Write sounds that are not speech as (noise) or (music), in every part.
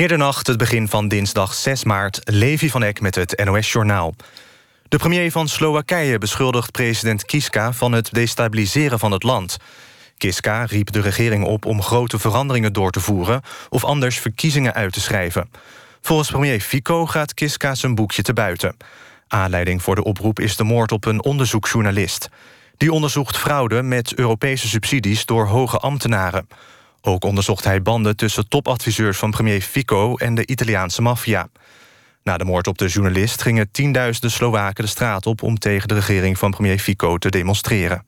Middernacht, het begin van dinsdag 6 maart. Levi van Eck met het NOS-journaal. De premier van Slowakije beschuldigt president Kiska... van het destabiliseren van het land. Kiska riep de regering op om grote veranderingen door te voeren... of anders verkiezingen uit te schrijven. Volgens premier Fico gaat Kiska zijn boekje te buiten. Aanleiding voor de oproep is de moord op een onderzoeksjournalist. Die onderzoekt fraude met Europese subsidies door hoge ambtenaren. Ook onderzocht hij banden tussen topadviseurs van premier Fico... en de Italiaanse maffia. Na de moord op de journalist gingen tienduizenden Slowaken de straat op... om tegen de regering van premier Fico te demonstreren.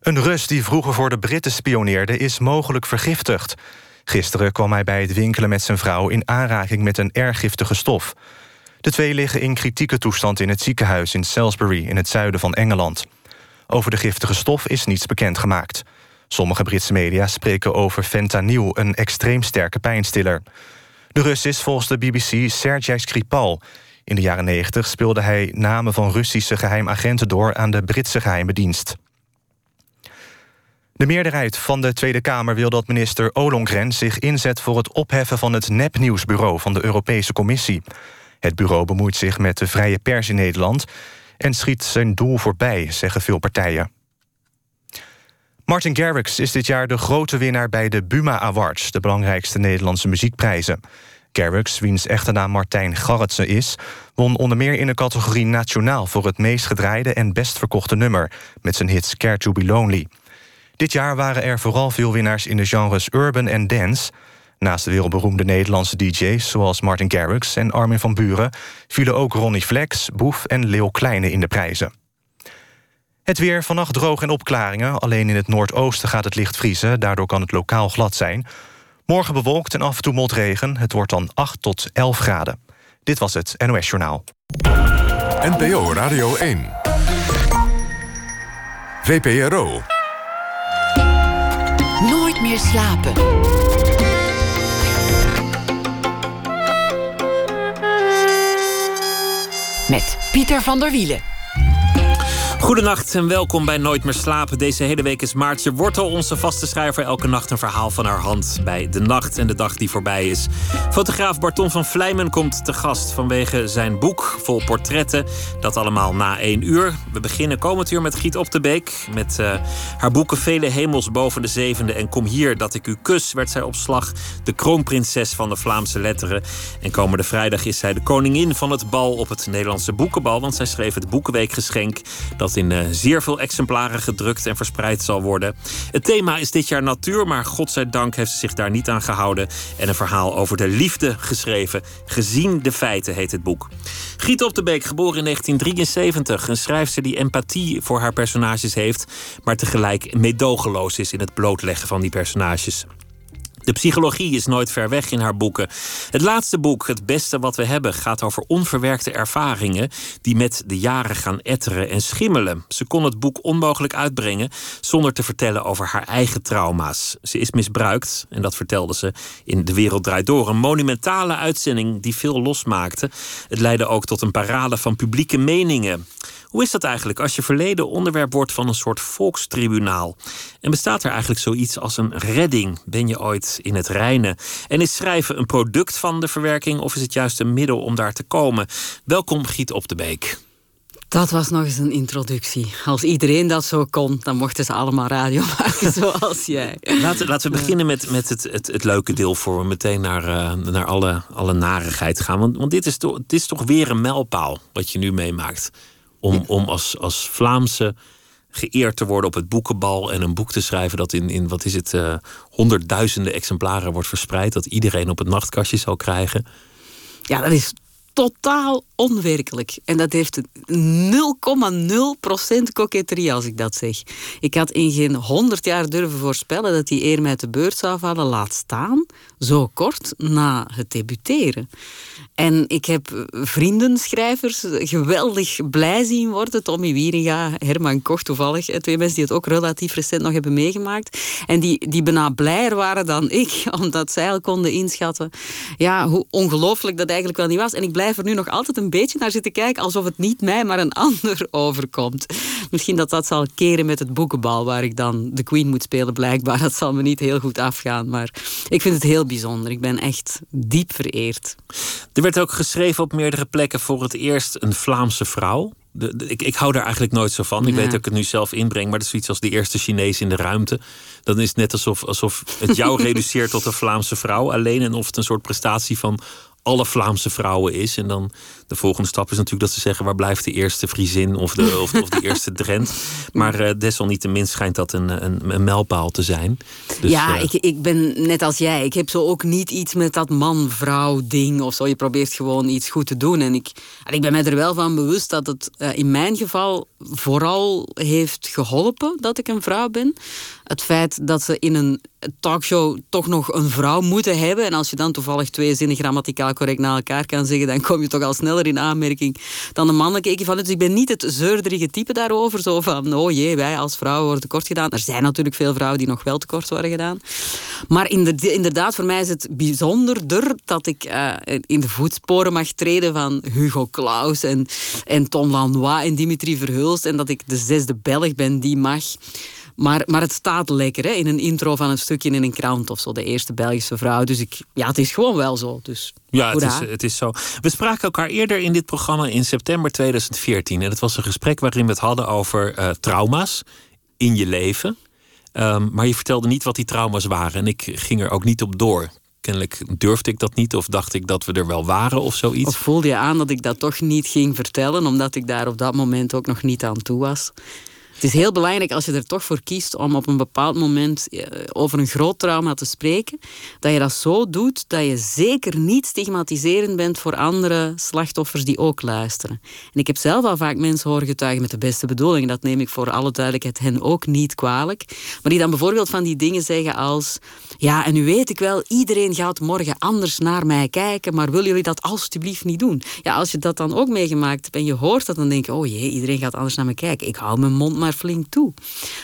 Een Rus die vroeger voor de Britten spioneerde... is mogelijk vergiftigd. Gisteren kwam hij bij het winkelen met zijn vrouw... in aanraking met een erg giftige stof. De twee liggen in kritieke toestand in het ziekenhuis in Salisbury... in het zuiden van Engeland. Over de giftige stof is niets bekendgemaakt. Sommige Britse media spreken over fentanyl, een extreem sterke pijnstiller. De Rus is volgens de BBC Sergei Skripal. In de jaren 90 speelde hij namen van Russische geheimagenten door... aan de Britse geheime dienst. De meerderheid van de Tweede Kamer wil dat minister Ollongren zich inzet voor het opheffen van het nepnieuwsbureau van de Europese Commissie. Het bureau bemoeit zich met de vrije pers in Nederland en schiet zijn doel voorbij, zeggen veel partijen. Martin Garrix is dit jaar de grote winnaar bij de Buma Awards... de belangrijkste Nederlandse muziekprijzen. Garrix, wiens echte naam Martijn Garretsen is... won onder meer in de categorie Nationaal... voor het meest gedraaide en best verkochte nummer... met zijn hits Care to Be Lonely. Dit jaar waren er vooral veel winnaars in de genres urban en dance... Naast de wereldberoemde Nederlandse DJ's zoals Martin Garrix en Armin van Buren... vielen ook Ronnie Flex, Boef en Leeuw Kleine in de prijzen. Het weer vannacht droog en opklaringen. Alleen in het noordoosten gaat het licht vriezen. Daardoor kan het lokaal glad zijn. Morgen bewolkt en af en toe motregen. Het wordt dan 8 tot 11 graden. Dit was het NOS Journaal. NPO Radio 1. VPRO. Nooit meer slapen. Met Pieter van der Wielen. Goedenacht en welkom bij Nooit meer slapen. Deze hele week is Maartje Wortel, onze vaste schrijver. Elke nacht een verhaal van haar hand bij de nacht en de dag die voorbij is. Fotograaf Barton van Vlijmen komt te gast vanwege zijn boek vol portretten. Dat allemaal na één uur. We beginnen komend uur met Giet op de Beek. Met uh, haar boeken Vele hemels boven de zevende en Kom hier dat ik u kus... werd zij op slag de kroonprinses van de Vlaamse letteren. En komende vrijdag is zij de koningin van het bal op het Nederlandse Boekenbal... want zij schreef het Boekenweekgeschenk... dat in uh, zeer veel exemplaren gedrukt en verspreid zal worden. Het thema is dit jaar natuur, maar godzijdank heeft ze zich daar niet aan gehouden. En een verhaal over de liefde geschreven. Gezien de feiten heet het boek. Giet op de Beek, geboren in 1973. Een schrijfster die empathie voor haar personages heeft, maar tegelijk meedogenloos is in het blootleggen van die personages. De psychologie is nooit ver weg in haar boeken. Het laatste boek, Het Beste wat we hebben, gaat over onverwerkte ervaringen die met de jaren gaan etteren en schimmelen. Ze kon het boek onmogelijk uitbrengen zonder te vertellen over haar eigen trauma's. Ze is misbruikt en dat vertelde ze in De Wereld Draait Door. Een monumentale uitzending die veel losmaakte. Het leidde ook tot een parade van publieke meningen. Hoe is dat eigenlijk als je verleden onderwerp wordt van een soort volkstribunaal? En bestaat er eigenlijk zoiets als een redding? Ben je ooit in het reinen? En is schrijven een product van de verwerking of is het juist een middel om daar te komen? Welkom Giet op de Beek. Dat was nog eens een introductie. Als iedereen dat zo kon, dan mochten ze allemaal radio (laughs) maken zoals jij. Laten, laten we beginnen met, met het, het, het leuke deel voor we meteen naar, uh, naar alle, alle narigheid gaan. Want, want dit, is toch, dit is toch weer een mijlpaal wat je nu meemaakt. Om, om als, als Vlaamse geëerd te worden op het boekenbal en een boek te schrijven dat in, in wat is het, uh, honderdduizenden exemplaren wordt verspreid, dat iedereen op het nachtkastje zal krijgen. Ja, dat is totaal onwerkelijk. En dat heeft 0,0% coquetterie als ik dat zeg. Ik had in geen 100 jaar durven voorspellen dat die eer mij te beurt zou vallen, laat staan, zo kort na het debuteren. En ik heb vriendenschrijvers geweldig blij zien worden. Tommy Wieringa, Herman Koch toevallig. Twee mensen die het ook relatief recent nog hebben meegemaakt. En die, die bijna blijer waren dan ik. (laughs) Omdat zij al konden inschatten ja, hoe ongelooflijk dat eigenlijk wel niet was. En ik blijf schrijver nu nog altijd een beetje naar zit te kijken alsof het niet mij, maar een (laughs) ander overkomt. Misschien dat dat zal keren met het boekenbal waar ik dan de Queen moet spelen, blijkbaar. Dat zal me niet heel goed afgaan, maar ik vind het heel bijzonder. Ik ben echt diep vereerd. Er werd ook geschreven op meerdere plekken voor het eerst een Vlaamse vrouw. De, ik, ik hou daar eigenlijk nooit zo van. Ik weet dat ik het nu zelf inbreng, maar dat is zoiets als de eerste Chinees in de ruimte. Dan is het net alsof, alsof het jou (laughs) reduceert tot een Vlaamse vrouw alleen. En of het een soort prestatie van alle Vlaamse vrouwen is. En dan de volgende stap is natuurlijk dat ze zeggen... waar blijft de eerste Friesin of de, of, of de eerste Drent. (laughs) Maar uh, desalniettemin schijnt dat een, een, een mijlpaal te zijn. Dus, ja, uh, ik, ik ben net als jij. Ik heb zo ook niet iets met dat man-vrouw ding of zo. Je probeert gewoon iets goed te doen. En ik, en ik ben mij er wel van bewust dat het uh, in mijn geval vooral heeft geholpen dat ik een vrouw ben. Het feit dat ze in een talkshow toch nog een vrouw moeten hebben. En als je dan toevallig twee zinnen grammaticaal correct na elkaar kan zeggen, dan kom je toch al in aanmerking dan de mannelijke equivalent. Dus ik ben niet het zeurderige type daarover. Zo van, oh jee, wij als vrouwen worden tekort gedaan. Er zijn natuurlijk veel vrouwen die nog wel tekort worden gedaan. Maar inderdaad, voor mij is het bijzonderder dat ik uh, in de voetsporen mag treden van Hugo Claus en, en Tom Lanois en Dimitri Verhulst. En dat ik de zesde Belg ben die mag. Maar, maar het staat lekker hè? in een intro van een stukje in een krant of zo. De eerste Belgische vrouw. Dus ik, ja, het is gewoon wel zo. Dus, ja, het is, het is zo. We spraken elkaar eerder in dit programma in september 2014. En het was een gesprek waarin we het hadden over uh, trauma's in je leven. Um, maar je vertelde niet wat die trauma's waren. En ik ging er ook niet op door. Kennelijk durfde ik dat niet of dacht ik dat we er wel waren of zoiets. Of voelde je aan dat ik dat toch niet ging vertellen, omdat ik daar op dat moment ook nog niet aan toe was? Het is heel belangrijk als je er toch voor kiest om op een bepaald moment eh, over een groot trauma te spreken, dat je dat zo doet dat je zeker niet stigmatiserend bent voor andere slachtoffers die ook luisteren. En ik heb zelf al vaak mensen horen getuigen met de beste bedoelingen, dat neem ik voor alle duidelijkheid hen ook niet kwalijk, maar die dan bijvoorbeeld van die dingen zeggen als ja, en nu weet ik wel, iedereen gaat morgen anders naar mij kijken, maar willen jullie dat alstublieft niet doen? Ja, als je dat dan ook meegemaakt hebt en je hoort dat, dan denk je, oh jee, iedereen gaat anders naar me kijken. Ik hou mijn mond maar flink toe.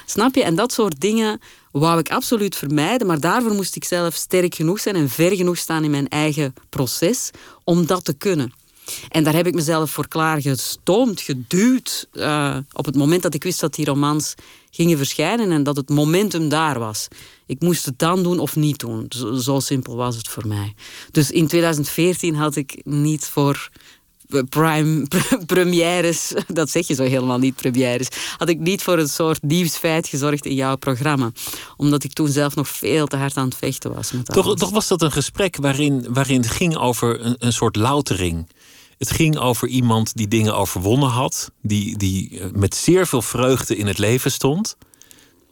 Snap je? En dat soort dingen wou ik absoluut vermijden, maar daarvoor moest ik zelf sterk genoeg zijn en ver genoeg staan in mijn eigen proces om dat te kunnen. En daar heb ik mezelf voor klaargestoomd, geduwd. Uh, op het moment dat ik wist dat die romans gingen verschijnen en dat het momentum daar was. Ik moest het dan doen of niet doen. Zo, zo simpel was het voor mij. Dus in 2014 had ik niet voor prime (laughs) premières, dat zeg je zo helemaal niet, premières, had ik niet voor een soort nieuwsfeit gezorgd in jouw programma. Omdat ik toen zelf nog veel te hard aan het vechten was. Met toch, toch was dat een gesprek waarin, waarin het ging over een, een soort loutering. Het ging over iemand die dingen overwonnen had, die, die eh, met zeer veel vreugde in het leven stond.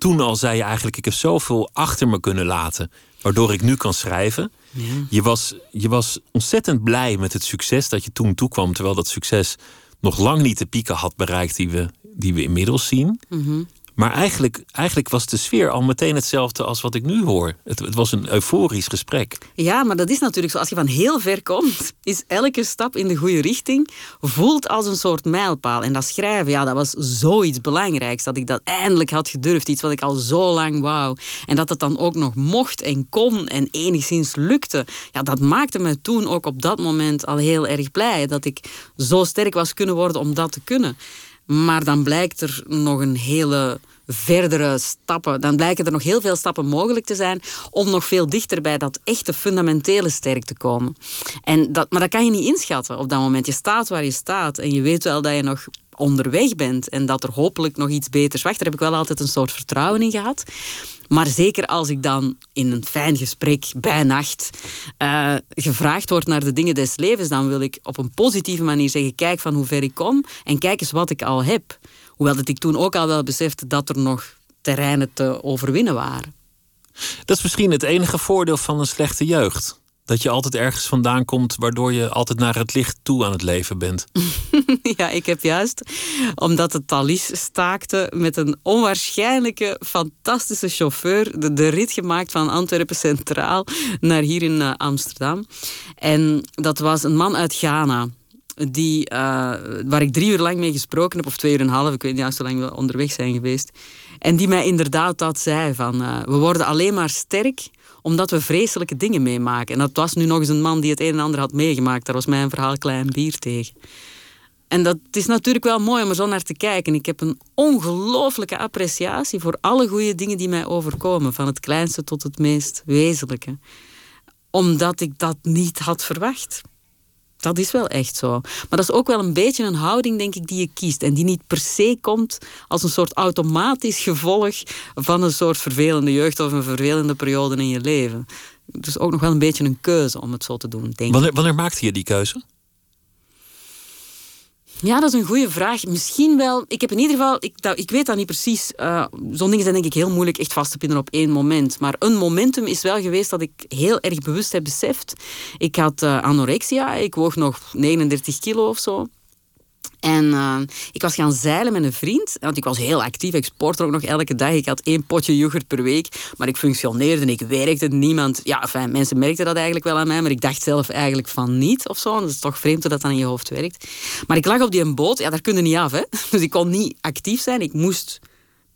Toen al zei je eigenlijk: Ik heb zoveel achter me kunnen laten, waardoor ik nu kan schrijven. Ja. Je, was, je was ontzettend blij met het succes dat je toen toekwam, terwijl dat succes nog lang niet de pieken had bereikt die we, die we inmiddels zien. Mm -hmm. Maar eigenlijk, eigenlijk was de sfeer al meteen hetzelfde als wat ik nu hoor. Het, het, was een euforisch gesprek. Ja, maar dat is natuurlijk zo. Als je van heel ver komt, is elke stap in de goede richting voelt als een soort mijlpaal. En dat schrijven, ja, dat was zoiets belangrijks. Dat ik dat eindelijk had gedurfd. Iets wat ik al zo lang wou. En dat het dan ook nog mocht en kon en enigszins lukte. Ja, dat maakte me toen ook op dat moment al heel erg blij. Dat ik zo sterk was kunnen worden om dat te kunnen. Maar dan blijkt er nog een hele verdere stappen. Dan blijken er nog heel veel stappen mogelijk te zijn om nog veel dichter bij dat echte fundamentele sterk te komen. En dat, maar dat kan je niet inschatten op dat moment. Je staat waar je staat en je weet wel dat je nog onderweg bent en dat er hopelijk nog iets beters wacht. Daar heb ik wel altijd een soort vertrouwen in gehad. Maar zeker als ik dan in een fijn gesprek bij nacht uh, gevraagd word naar de dingen des levens, dan wil ik op een positieve manier zeggen: kijk van hoe ver ik kom en kijk eens wat ik al heb. Hoewel dat ik toen ook al wel besefte dat er nog terreinen te overwinnen waren. Dat is misschien het enige voordeel van een slechte jeugd. Dat je altijd ergens vandaan komt waardoor je altijd naar het licht toe aan het leven bent. (laughs) ja, ik heb juist, omdat het Thalys staakte, met een onwaarschijnlijke, fantastische chauffeur de, de rit gemaakt van Antwerpen Centraal naar hier in uh, Amsterdam. En dat was een man uit Ghana die, uh, waar ik drie uur lang mee gesproken heb, of twee uur en een half, ik weet niet hoe lang we onderweg zijn geweest. En die mij inderdaad dat zei: van uh, we worden alleen maar sterk omdat we vreselijke dingen meemaken. En dat was nu nog eens een man die het een en ander had meegemaakt. Daar was mijn verhaal klein bier tegen. En dat is natuurlijk wel mooi om er zo naar te kijken. Ik heb een ongelooflijke appreciatie voor alle goede dingen die mij overkomen. Van het kleinste tot het meest wezenlijke. Omdat ik dat niet had verwacht. Dat is wel echt zo. Maar dat is ook wel een beetje een houding, denk ik, die je kiest. En die niet per se komt als een soort automatisch gevolg van een soort vervelende jeugd of een vervelende periode in je leven. Dus ook nog wel een beetje een keuze om het zo te doen, denk wanneer, Wanneer maakte je die keuze? Ja, dat is een goede vraag. Misschien wel. Ik heb in ieder geval, ik, ik weet dat niet precies. Uh, Zo'n dingen zijn denk ik heel moeilijk echt vast te pinnen op één moment. Maar een momentum is wel geweest dat ik heel erg bewust heb beseft. Ik had uh, anorexia, ik woog nog 39 kilo of zo. En uh, ik was gaan zeilen met een vriend. Want ik was heel actief. Ik sportte ook nog elke dag. Ik had één potje yoghurt per week. Maar ik functioneerde en ik werkte. Niemand... Ja, mensen merkten dat eigenlijk wel aan mij. Maar ik dacht zelf eigenlijk van niet of zo. Dat is toch vreemd dat dan in je hoofd werkt. Maar ik lag op die boot. Ja, daar kun je niet af. Hè? (laughs) Dus ik kon niet actief zijn. Ik moest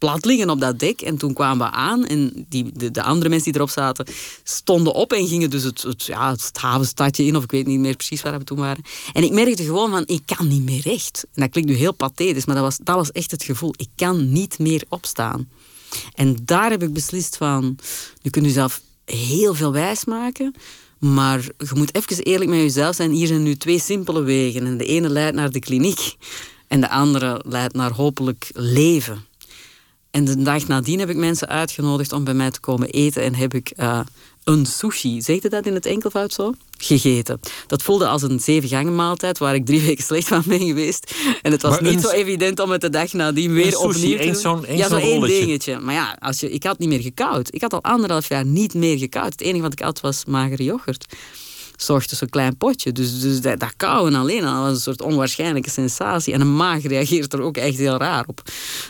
plat liggen op dat dek. En toen kwamen we aan en die, de, de andere mensen die erop zaten stonden op en gingen dus het, het, ja, het havenstadje in, of ik weet niet meer precies waar we toen waren. En ik merkte gewoon van, ik kan niet meer recht. En dat klinkt nu heel pathetisch, maar dat was, dat was echt het gevoel. Ik kan niet meer opstaan. En daar heb ik beslist van, je kunt jezelf heel veel wijs maken, maar je moet even eerlijk met jezelf zijn. Hier zijn nu twee simpele wegen. En de ene leidt naar de kliniek en de andere leidt naar hopelijk leven. En de dag nadien heb ik mensen uitgenodigd om bij mij te komen eten en heb ik uh, een sushi, zegt je dat in het enkelvoud zo? Gegeten. Dat voelde als een zevengangen maaltijd waar ik drie (laughs) weken slecht van ben geweest. En het was niet zo evident om het de dag nadien weer sushi, opnieuw te doen. Zo'n, ja, zo één dingetje. Maar ja, als je, ik had niet meer gekoud. Ik had al anderhalf jaar niet meer gekoud. Het enige wat ik had was magere yoghurt zorgde zo'n klein potje. Dus, dus dat, dat kauwen alleen al was een soort onwaarschijnlijke sensatie. En een maag reageert er ook echt heel raar op.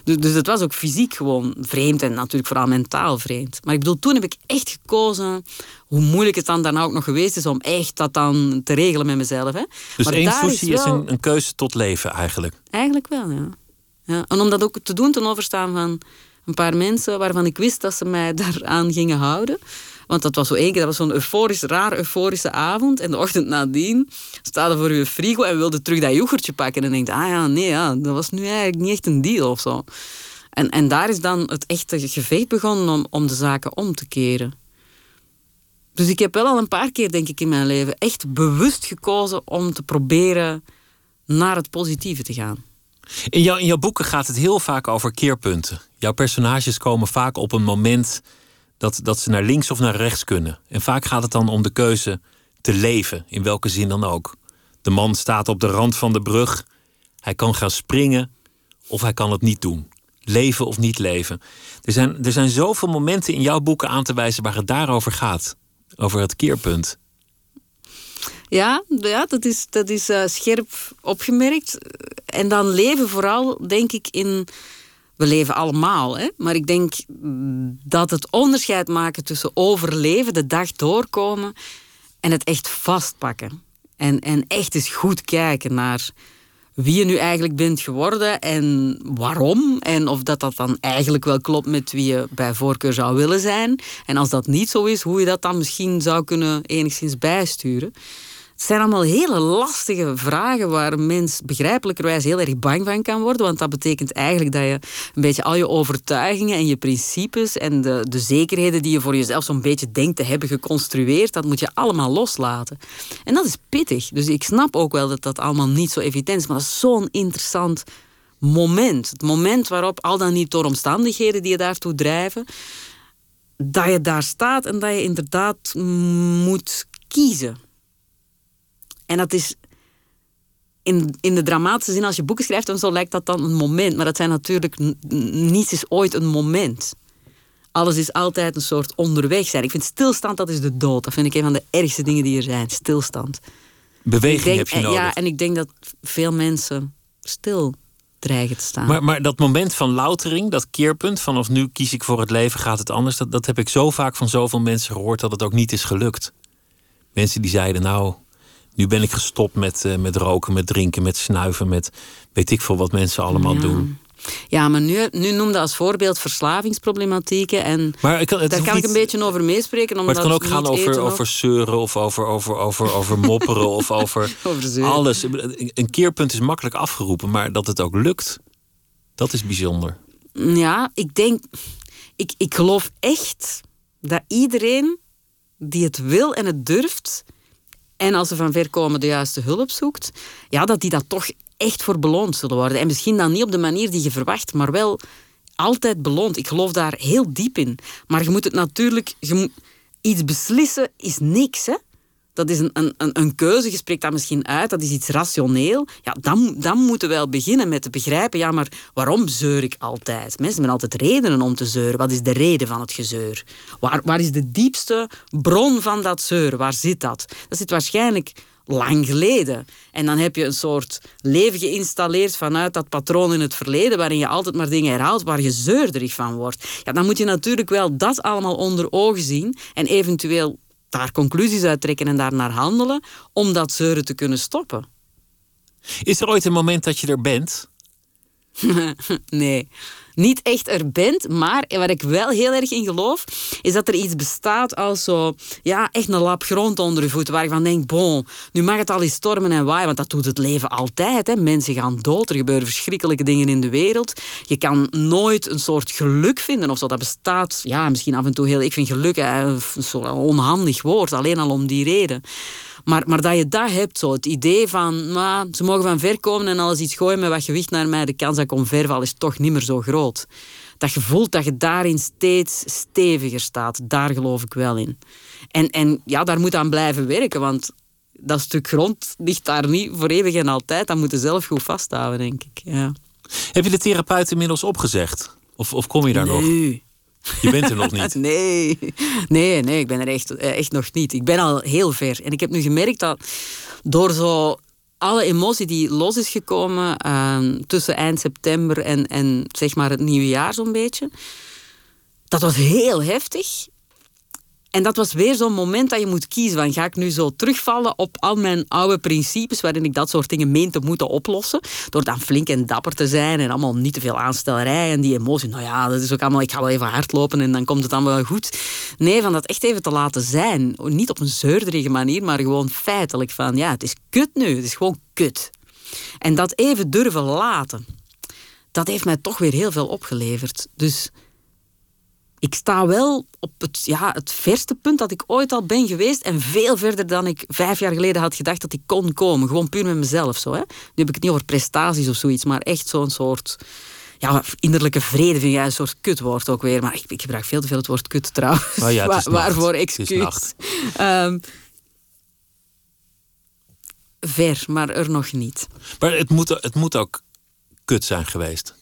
Dus, dus het was ook fysiek gewoon vreemd en natuurlijk vooral mentaal vreemd. Maar ik bedoel, toen heb ik echt gekozen hoe moeilijk het dan daarna ook nog geweest is om echt dat dan te regelen met mezelf. Hè. Dus één sushi is, een, een, keuze tot leven eigenlijk? Eigenlijk wel, ja. ja. En om dat ook te doen ten overstaan van een paar mensen waarvan ik wist dat ze mij daaraan gingen houden. Want dat was zo één keer, dat was zo'n euforisch, raar euforische avond. En de ochtend nadien staat er voor je frigo en wilde terug dat yoghurtje pakken. En denkt, ah ja, nee, ja, dat was nu eigenlijk niet echt een deal of zo. En, en daar is dan het echte gevecht begonnen om, om de zaken om te keren. Dus ik heb wel al een paar keer, denk ik, in mijn leven echt bewust gekozen om te proberen naar het positieve te gaan. In, jou, in jouw boeken gaat het heel vaak over keerpunten. Jouw personages komen vaak op een moment dat, dat ze naar links of naar rechts kunnen. En vaak gaat het dan om de keuze te leven, in welke zin dan ook. De man staat op de rand van de brug. Hij kan gaan springen of hij kan het niet doen. Leven of niet leven. Er zijn, er zijn zoveel momenten in jouw boeken aan te wijzen waar het daarover gaat. Over het keerpunt. Ja, ja dat is, dat is uh, scherp opgemerkt. En dan leven vooral, denk ik, in we leven allemaal. Hè? Maar ik denk dat het onderscheid maken tussen overleven, de dag doorkomen en het echt vastpakken. En, en echt eens goed kijken naar wie je nu eigenlijk bent geworden en waarom. En of dat, dat dan eigenlijk wel klopt met wie je bij voorkeur zou willen zijn. En als dat niet zo is, hoe je dat dan misschien zou kunnen enigszins bijsturen. Het zijn allemaal hele lastige vragen waar een mens begrijpelijkerwijs heel erg bang van kan worden. Want dat betekent eigenlijk dat je een beetje al je overtuigingen en je principes en de, de zekerheden die je voor jezelf zo'n beetje denkt te hebben geconstrueerd, dat moet je allemaal loslaten. En dat is pittig. Dus ik snap ook wel dat dat allemaal niet zo evident is, maar is zo'n interessant moment. Het moment waarop, al dan niet door omstandigheden die je daartoe drijven, dat je daar staat en dat je inderdaad moet kiezen. En dat is in, in de dramatische zin, als je boeken schrijft en zo, lijkt dat dan een moment. Maar dat zijn natuurlijk, niets is ooit een moment. Alles is altijd een soort onderweg zijn. Ik vind stilstand, dat is de dood. Dat vind ik een van de ergste dingen die er zijn. Stilstand. Beweging heb je nodig. Ja, en ik denk dat veel mensen stil dreigen te staan. Maar, maar dat moment van loutering, dat keerpunt, vanaf nu kies ik voor het leven, gaat het anders. Dat, dat heb ik zo vaak van zoveel mensen gehoord dat het ook niet is gelukt. Mensen die zeiden, nou, nu ben ik gestopt met, uh, met roken, met drinken, met snuiven, met weet ik veel wat mensen allemaal doen. Ja, maar nu, nu noemde als voorbeeld verslavingsproblematieken. En Maar ik kan- daar kan ik een beetje over meespreken. Maar het kan omdat ook gaan over, of- over zeuren of over, over, over, over mopperen of (laughs) over, Over alles. Een keerpunt is makkelijk afgeroepen, maar dat het ook lukt, dat is bijzonder. Ja, ik denk... Ik, ik geloof echt dat iedereen die het wil en het durft... en als ze van ver komen de juiste hulp zoekt... ja, dat die dat toch echt voor beloond zullen worden. En misschien dan niet op de manier die je verwacht, maar wel altijd beloond. Ik geloof daar heel diep in. Maar je moet het natuurlijk... Je iets beslissen is niks, hè? Dat is een, een, een, keuze, je spreekt dat misschien uit, dat is iets rationeel. Ja, dan, dan moeten we wel beginnen met te begrijpen, ja, maar waarom zeur ik altijd? Mensen hebben altijd redenen om te zeuren. Wat is de reden van het gezeur? Waar, waar is de diepste bron van dat zeuren? Waar zit dat? Dat zit waarschijnlijk lang geleden. En dan heb je een soort leven geïnstalleerd vanuit dat patroon in het verleden, waarin je altijd maar dingen herhaalt waar je zeurderig van wordt. Ja, dan moet je natuurlijk wel dat allemaal onder ogen zien en eventueel daar conclusies uit trekken en daarnaar handelen om dat zeuren te kunnen stoppen. Is er ooit een moment dat je er bent? (laughs) nee, niet echt er bent, maar waar ik wel heel erg in geloof, is dat er iets bestaat als zo, ja, echt een lap grond onder je voeten, waar je van denkt, bon, nu mag het al eens stormen en waaien, want dat doet het leven altijd. Hè. Mensen gaan dood, er gebeuren verschrikkelijke dingen in de wereld. Je kan nooit een soort geluk vinden of zo, dat bestaat, ja, misschien af en toe heel, ik vind geluk hè, zo'n onhandig woord, alleen al om die reden. Maar, maar dat je dat hebt, zo, het idee van nou, ze mogen van ver komen en alles iets gooien met wat gewicht naar mij, de kans dat ik omverval is toch niet meer zo groot. Dat je voelt dat je daarin steeds steviger staat, daar geloof ik wel in. En, en ja, daar moet aan blijven werken, want dat stuk grond ligt daar niet voor eeuwig en altijd. Dat moet je zelf goed vasthouden, denk ik. Ja. Heb je de therapeut inmiddels opgezegd? Of, of kom je daar nog? Je bent er nog niet. (laughs) Nee, nee, nee, ik ben er echt, eh, echt nog niet. Ik ben al heel ver. En ik heb nu gemerkt dat door zo alle emotie die los is gekomen eh, tussen eind september en, en zeg maar het nieuwe jaar zo'n beetje, dat was heel heftig. En dat was weer zo'n moment dat je moet kiezen. Van, ga ik nu zo terugvallen op al mijn oude principes... waarin ik dat soort dingen meen te moeten oplossen... door dan flink en dapper te zijn... en allemaal niet te veel aanstellerij en die emotie... nou ja, dat is ook allemaal... ik ga wel even hardlopen en dan komt het dan wel goed. Nee, van dat echt even te laten zijn. Niet op een zeurderige manier, maar gewoon feitelijk van... ja, het is kut nu, het is gewoon kut. En dat even durven laten... dat heeft mij toch weer heel veel opgeleverd. Dus ik sta wel op het, ja, het verste punt dat ik ooit al ben geweest. En veel verder dan ik vijf jaar geleden had gedacht dat ik kon komen. Gewoon puur met mezelf. Zo, hè. Nu heb ik het niet over prestaties of zoiets, maar echt zo'n soort. Ja, innerlijke vrede vind jij een soort kutwoord ook weer. Maar ik, ik gebruik veel te veel het woord kut trouwens. Oh ja, waarvoor excuus. Ehm, ver, maar er nog niet. Maar het moet, het moet ook kut zijn geweest.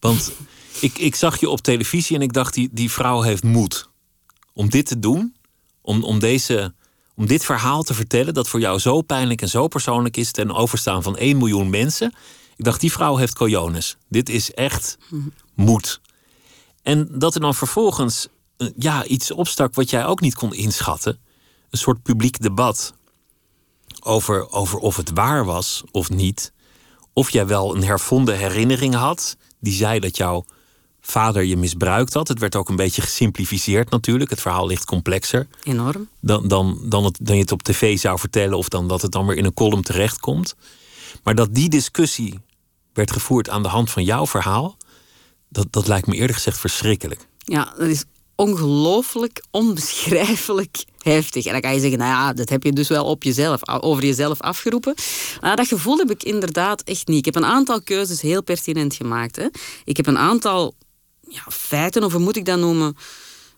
Want ik, ik zag je op televisie en ik dacht, die, die vrouw heeft moed. Om dit te doen, om, om, deze, om dit verhaal te vertellen... dat voor jou zo pijnlijk en zo persoonlijk is... ten overstaan van 1 miljoen mensen. Ik dacht, die vrouw heeft cojones. Dit is echt moed. En dat er dan vervolgens eh, ja, iets opstak wat jij ook niet kon inschatten. Een soort publiek debat over, over of het waar was of niet. Of jij wel een hervonden herinnering had. Die zei dat jouw vader je misbruikt had. Het werd ook een beetje gesimplificeerd natuurlijk. Het verhaal ligt complexer Enorm. dan, dan, dan, het, dan je het op tv zou vertellen. Of dan dat het dan weer in een column terechtkomt. Maar dat die discussie werd gevoerd aan de hand van jouw verhaal. Dat, dat lijkt me eerlijk gezegd verschrikkelijk. Ja, dat is ongelooflijk, onbeschrijfelijk heftig. En dan kan je zeggen, nou ja, dat heb je dus wel op jezelf, over jezelf afgeroepen. Maar dat gevoel heb ik inderdaad echt niet. Ik heb een aantal keuzes heel pertinent gemaakt. Hè. Ik heb een aantal ja, feiten, of hoe moet ik dat noemen,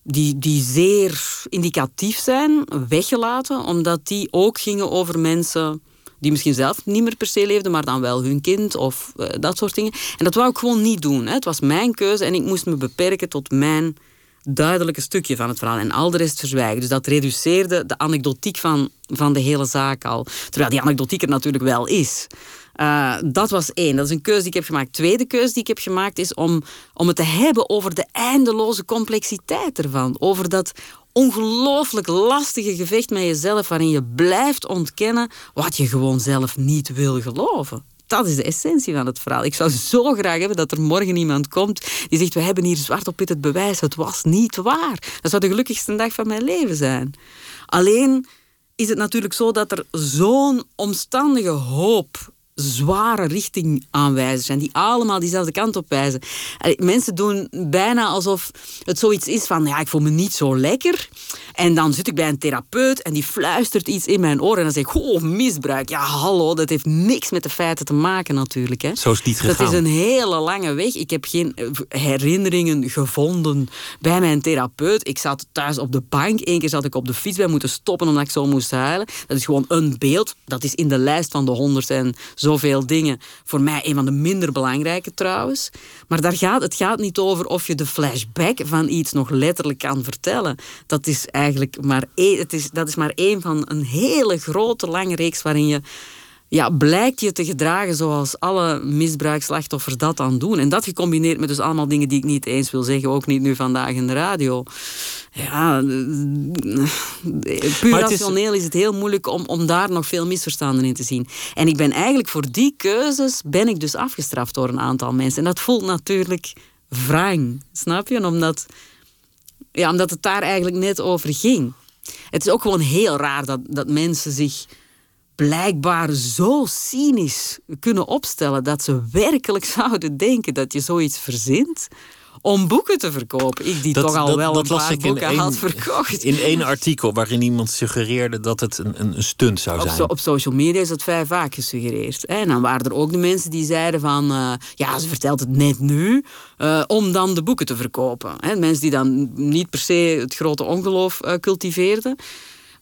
die, die zeer indicatief zijn, weggelaten. Omdat die ook gingen over mensen die misschien zelf niet meer per se leefden, maar dan wel hun kind of eh, dat soort dingen. En dat wou ik gewoon niet doen. Hè. Het was mijn keuze en ik moest me beperken tot mijn duidelijke stukje van het verhaal en al de rest verzwijgen. Dus dat reduceerde de anekdotiek van, van de hele zaak al. Terwijl die anekdotiek er natuurlijk wel is. Uh, dat was één. Dat is een keuze die ik heb gemaakt. Tweede keuze die ik heb gemaakt is om, om het te hebben over de eindeloze complexiteit ervan. Over dat ongelooflijk lastige gevecht met jezelf waarin je blijft ontkennen wat je gewoon zelf niet wil geloven. dat is de essentie van het verhaal. Ik zou zo graag hebben dat er morgen iemand komt die zegt: We hebben hier zwart op wit het bewijs, het was niet waar. Dat zou de gelukkigste dag van mijn leven zijn. Alleen is het natuurlijk zo dat er zo'n omstandige hoop zware richtingaanwijzers zijn, die allemaal diezelfde kant op wijzen. Mensen doen bijna alsof het zoiets is van, ja, ik voel me niet zo lekker. En dan zit ik bij een therapeut en die fluistert iets in mijn oor en dan zeg ik, oh, misbruik. Ja, hallo, dat heeft niks met de feiten te maken natuurlijk. Hè. Zo is het niet gegaan. Dat is een hele lange weg. Ik heb geen eh, herinneringen gevonden bij mijn therapeut. Ik zat thuis op de bank. Eén keer zat ik op de fiets bij moeten stoppen omdat ik zo moest huilen. Dat is gewoon een beeld. Dat is in de lijst van de honderd en zoveel dingen. Voor mij een van de minder belangrijke trouwens. Maar daar gaat, het gaat niet over of je de flashback van iets nog letterlijk kan vertellen. Dat is eigenlijk maar één, het is, dat is maar één van een hele grote lange reeks waarin je ja, blijkt je te gedragen zoals alle misbruikslachtoffers dat dan doen. En dat gecombineerd met dus allemaal dingen die ik niet eens wil zeggen, ook niet nu vandaag in de radio. Ja, puur rationeel is... het heel moeilijk om, om daar nog veel misverstanden in te zien. En ik ben eigenlijk voor die keuzes ben ik dus afgestraft door een aantal mensen. En dat voelt natuurlijk wrang, snap je? Omdat, ja, omdat het daar eigenlijk net over ging. Het is ook gewoon heel raar dat, dat mensen zich blijkbaar zo cynisch kunnen opstellen dat ze werkelijk (laughs) zouden denken dat je zoiets verzint om boeken te verkopen. Ik die toch al wel een paar boeken had verkocht. In één artikel waarin iemand suggereerde dat het een, een stunt zou zijn. Op, op social media is dat vrij vaak gesuggereerd. En dan waren er ook de mensen die zeiden van... Uh, ja, ze vertelt het net nu uh, om dan de boeken te verkopen. Mensen die dan niet per se het grote ongeloof uh, cultiveerden.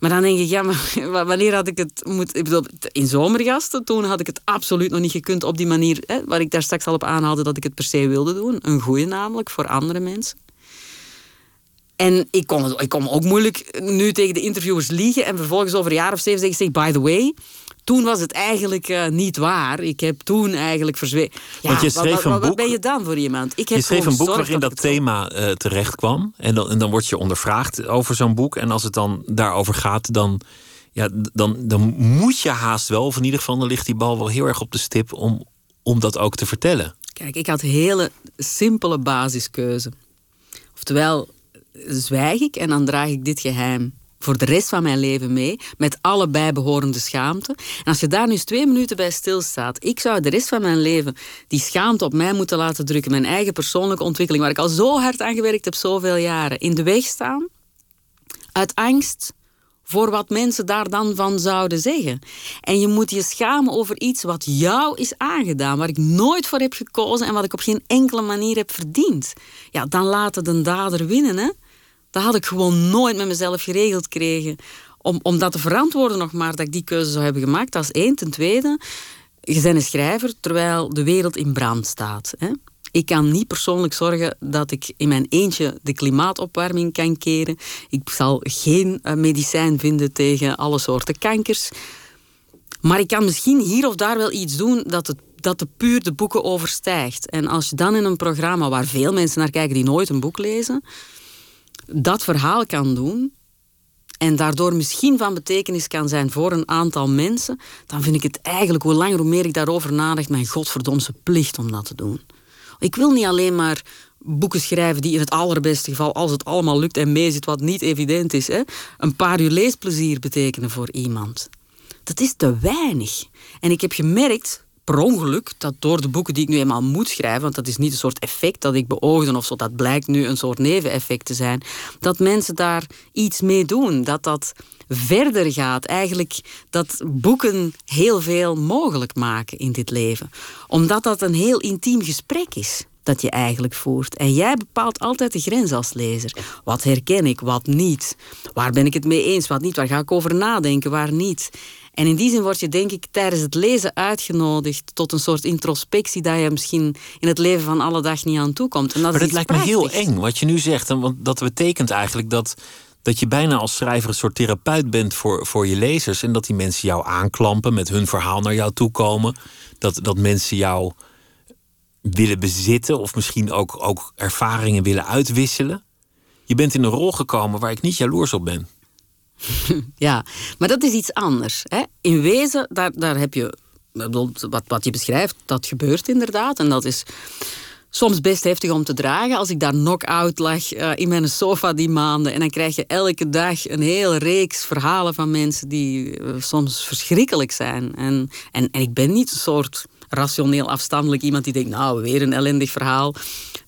Maar dan denk ik, ja, maar (laughs) wanneer had ik het moet. Ik bedoel, in zomergasten, toen had ik het absoluut nog niet gekund op die manier, hè, waar ik daar straks al op aanhaalde dat ik het per se wilde doen. Een goede namelijk voor andere mensen. En ik kon, ik kon ook moeilijk nu tegen de interviewers liegen en vervolgens over een jaar of zeven zeggen: zeg, by the way, toen was het eigenlijk uh, niet waar. Ik heb toen eigenlijk verzwegen. Ja, Want je schreef wat, wat, wat ben je dan voor iemand? Ik heb je schreef een boek waarin dat, thema uh, terecht kwam. En dan, en dan word je ondervraagd over zo'n boek. En als het dan daarover gaat, dan, ja, dan, dan moet je haast wel, of in ieder geval dan ligt die bal wel heel erg op de stip om, om dat ook te vertellen. Kijk, ik had een hele simpele basiskeuze. Oftewel, zwijg ik en dan draag ik dit geheim voor de rest van mijn leven mee, met alle bijbehorende schaamte. En als je daar nu twee minuten bij stilstaat, ik zou de rest van mijn leven die schaamte op mij moeten laten drukken, mijn eigen persoonlijke ontwikkeling, waar ik al zo hard aan gewerkt heb, zoveel jaren, in de weg staan, uit angst voor wat mensen daar dan van zouden zeggen. En je moet je schamen over iets wat jou is aangedaan, waar ik nooit voor heb gekozen en wat ik op geen enkele manier heb verdiend. Ja, dan laten de dader winnen, hè? Dat had ik gewoon nooit met mezelf geregeld gekregen. Om, om dat te verantwoorden nog maar dat ik die keuze zou hebben gemaakt. Dat is één. Ten tweede, je bent een schrijver terwijl de wereld in brand staat. Hè? Ik kan niet persoonlijk zorgen dat ik in mijn eentje de klimaatopwarming kan keren. Ik zal geen eh, medicijn vinden tegen alle soorten kankers. Maar ik kan misschien hier of daar wel iets doen dat het dat de puur de boeken overstijgt. En als je dan in een programma waar veel mensen naar kijken die nooit een boek lezen, dat verhaal kan doen en daardoor misschien van betekenis kan zijn voor een aantal mensen, dan vind ik het eigenlijk, hoe langer hoe meer ik daarover nadacht, mijn godverdomse plicht om dat te doen. Ik wil niet alleen maar boeken schrijven die in het allerbeste geval, als het allemaal lukt en meezit, wat niet evident is, hè, een paar uur leesplezier betekenen voor iemand. Dat is te weinig. En ik heb gemerkt, per dat door de boeken die ik nu eenmaal moet schrijven, want dat is niet een soort effect dat ik beoogde of zo, dat blijkt nu een soort neveneffect te zijn, dat mensen daar iets mee doen. Dat dat verder gaat. Eigenlijk dat boeken heel veel mogelijk maken in dit leven. Omdat dat een heel intiem gesprek is dat je eigenlijk voert. En jij bepaalt altijd de grens als lezer. Wat herken ik, wat niet? Waar ben ik het mee eens, wat niet? Waar ga ik over nadenken, waar niet? En in die zin word je denk ik tijdens het lezen uitgenodigd tot een soort introspectie dat je misschien in het leven van alle dag niet aan toe komt. En dat maar dat lijkt me heel eng wat je nu zegt. Want dat betekent eigenlijk dat, dat je bijna als schrijver een soort therapeut bent voor, voor je lezers. En dat die mensen jou aanklampen, met hun verhaal naar jou toe komen. Dat, dat mensen jou willen bezitten of misschien ook, ook ervaringen willen uitwisselen. Je bent in een rol gekomen waar ik niet jaloers op ben. (laughs) ja, maar dat is iets anders. Hè? In wezen, daar, daar heb je wat, wat je beschrijft, dat gebeurt inderdaad. En dat is soms best heftig om te dragen. Als ik daar knock-out lag uh, in mijn sofa die maanden. En dan krijg je elke dag een hele reeks verhalen van mensen die uh, soms verschrikkelijk zijn. En, en, en ik ben niet een soort rationeel afstandelijk iemand die denkt, nou, weer een ellendig verhaal.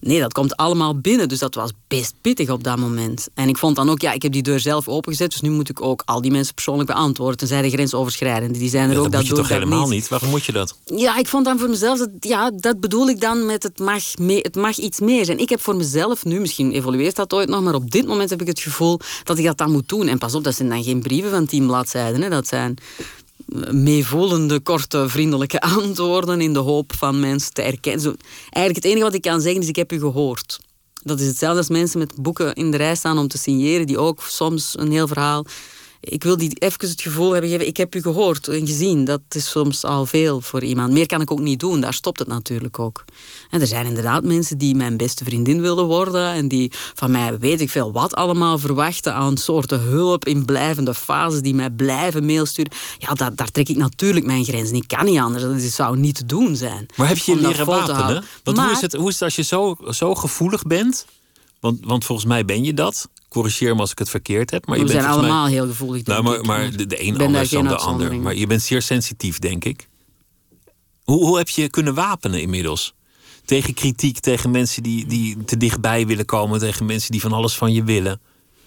Nee, dat komt allemaal binnen. Dus dat was best pittig op dat moment. En ik vond dan ook, ja, ik heb die deur zelf opengezet. Dus nu moet ik ook al die mensen persoonlijk beantwoorden. Tenzij de grensoverschrijdende. Die zijn er Ja, ook. dat moet je toch dat helemaal niet. niet? Waarom moet je dat? Ja, ik vond dan voor mezelf, dat, ja, dat bedoel ik dan met het mag, mee, het mag iets meer zijn. Ik heb voor mezelf nu, misschien evolueert dat ooit nog, maar op dit moment heb ik het gevoel dat ik dat dan moet doen. En pas op, dat zijn dan geen brieven van tien bladzijden. Hè. Dat zijn meevoelende, korte, vriendelijke (laughs) antwoorden in de hoop van mensen te erkennen. Eigenlijk het enige wat ik kan zeggen is, ik heb u gehoord. Dat is hetzelfde als mensen met boeken in de rij staan om te signeren, die ook soms een heel verhaal... Ik wil die even het gevoel hebben gegeven, ik heb u gehoord en gezien. Dat is soms al veel voor iemand. Meer kan ik ook niet doen, daar stopt het natuurlijk ook. En er zijn inderdaad mensen die mijn beste vriendin willen worden en die van mij weet ik veel wat allemaal verwachten aan soorten hulp in blijvende fases, die mij blijven mail sturen. Ja, daar, daar trek ik natuurlijk mijn grenzen. Ik kan niet anders, dat is- zou niet te doen zijn. Maar heb je je leren wapenen? Want hoe, is het, hoe is het als je zo, zo gevoelig bent? Want, want volgens mij ben je dat. Corrigeer me als ik het verkeerd heb. Maar We je bent zijn mij- allemaal heel gevoelig, denk Nou, maar, maar de, een anders dan de ander. Maar je bent zeer sensitief, denk ik. Hoe, hoe heb je je kunnen wapenen inmiddels? Tegen kritiek, tegen mensen die, die te dichtbij willen komen, tegen mensen die van alles van je willen.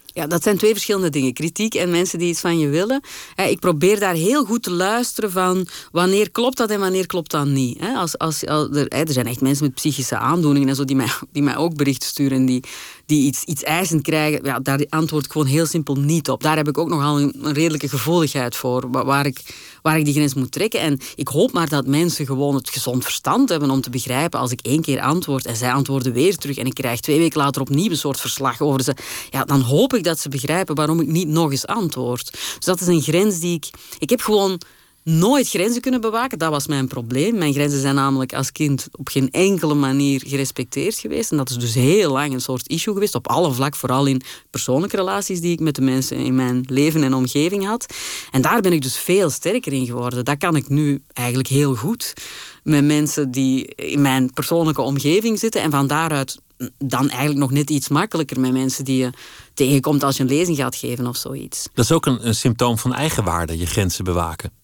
Ja, dat zijn twee verschillende dingen. Kritiek en mensen die iets van je willen. Ik probeer daar heel goed te luisteren van wanneer klopt dat en wanneer klopt dat niet. Als, als, als er, er zijn echt mensen met psychische aandoeningen en zo die mij, die mij ook berichten sturen en die, die iets, iets eisend krijgen. Ja, daar antwoord ik gewoon heel simpel niet op. Daar heb ik ook nogal een, een redelijke gevoeligheid voor, wa- waar ik, waar ik die grens moet trekken. En ik hoop maar dat mensen gewoon het gezond verstand hebben om te begrijpen als ik één keer antwoord en zij antwoorden weer terug en ik krijg twee weken later opnieuw een soort verslag over ze. Ja, dan hoop ik dat ze begrijpen waarom ik niet nog eens antwoord. Dus dat is een grens die ik... Ik heb gewoon nooit grenzen kunnen bewaken. Dat was mijn probleem. Mijn grenzen zijn namelijk als kind op geen enkele manier gerespecteerd geweest. En dat is dus heel lang een soort issue geweest. Op alle vlak, vooral in persoonlijke relaties die ik met de mensen in mijn leven en omgeving had. En daar ben ik dus veel sterker in geworden. Dat kan ik nu eigenlijk heel goed met mensen die in mijn persoonlijke omgeving zitten. En van daaruit dan eigenlijk nog net iets makkelijker met mensen die je tegenkomt als je een lezing gaat geven of zoiets. Dat is ook een, een symptoom van eigenwaarde, je grenzen bewaken.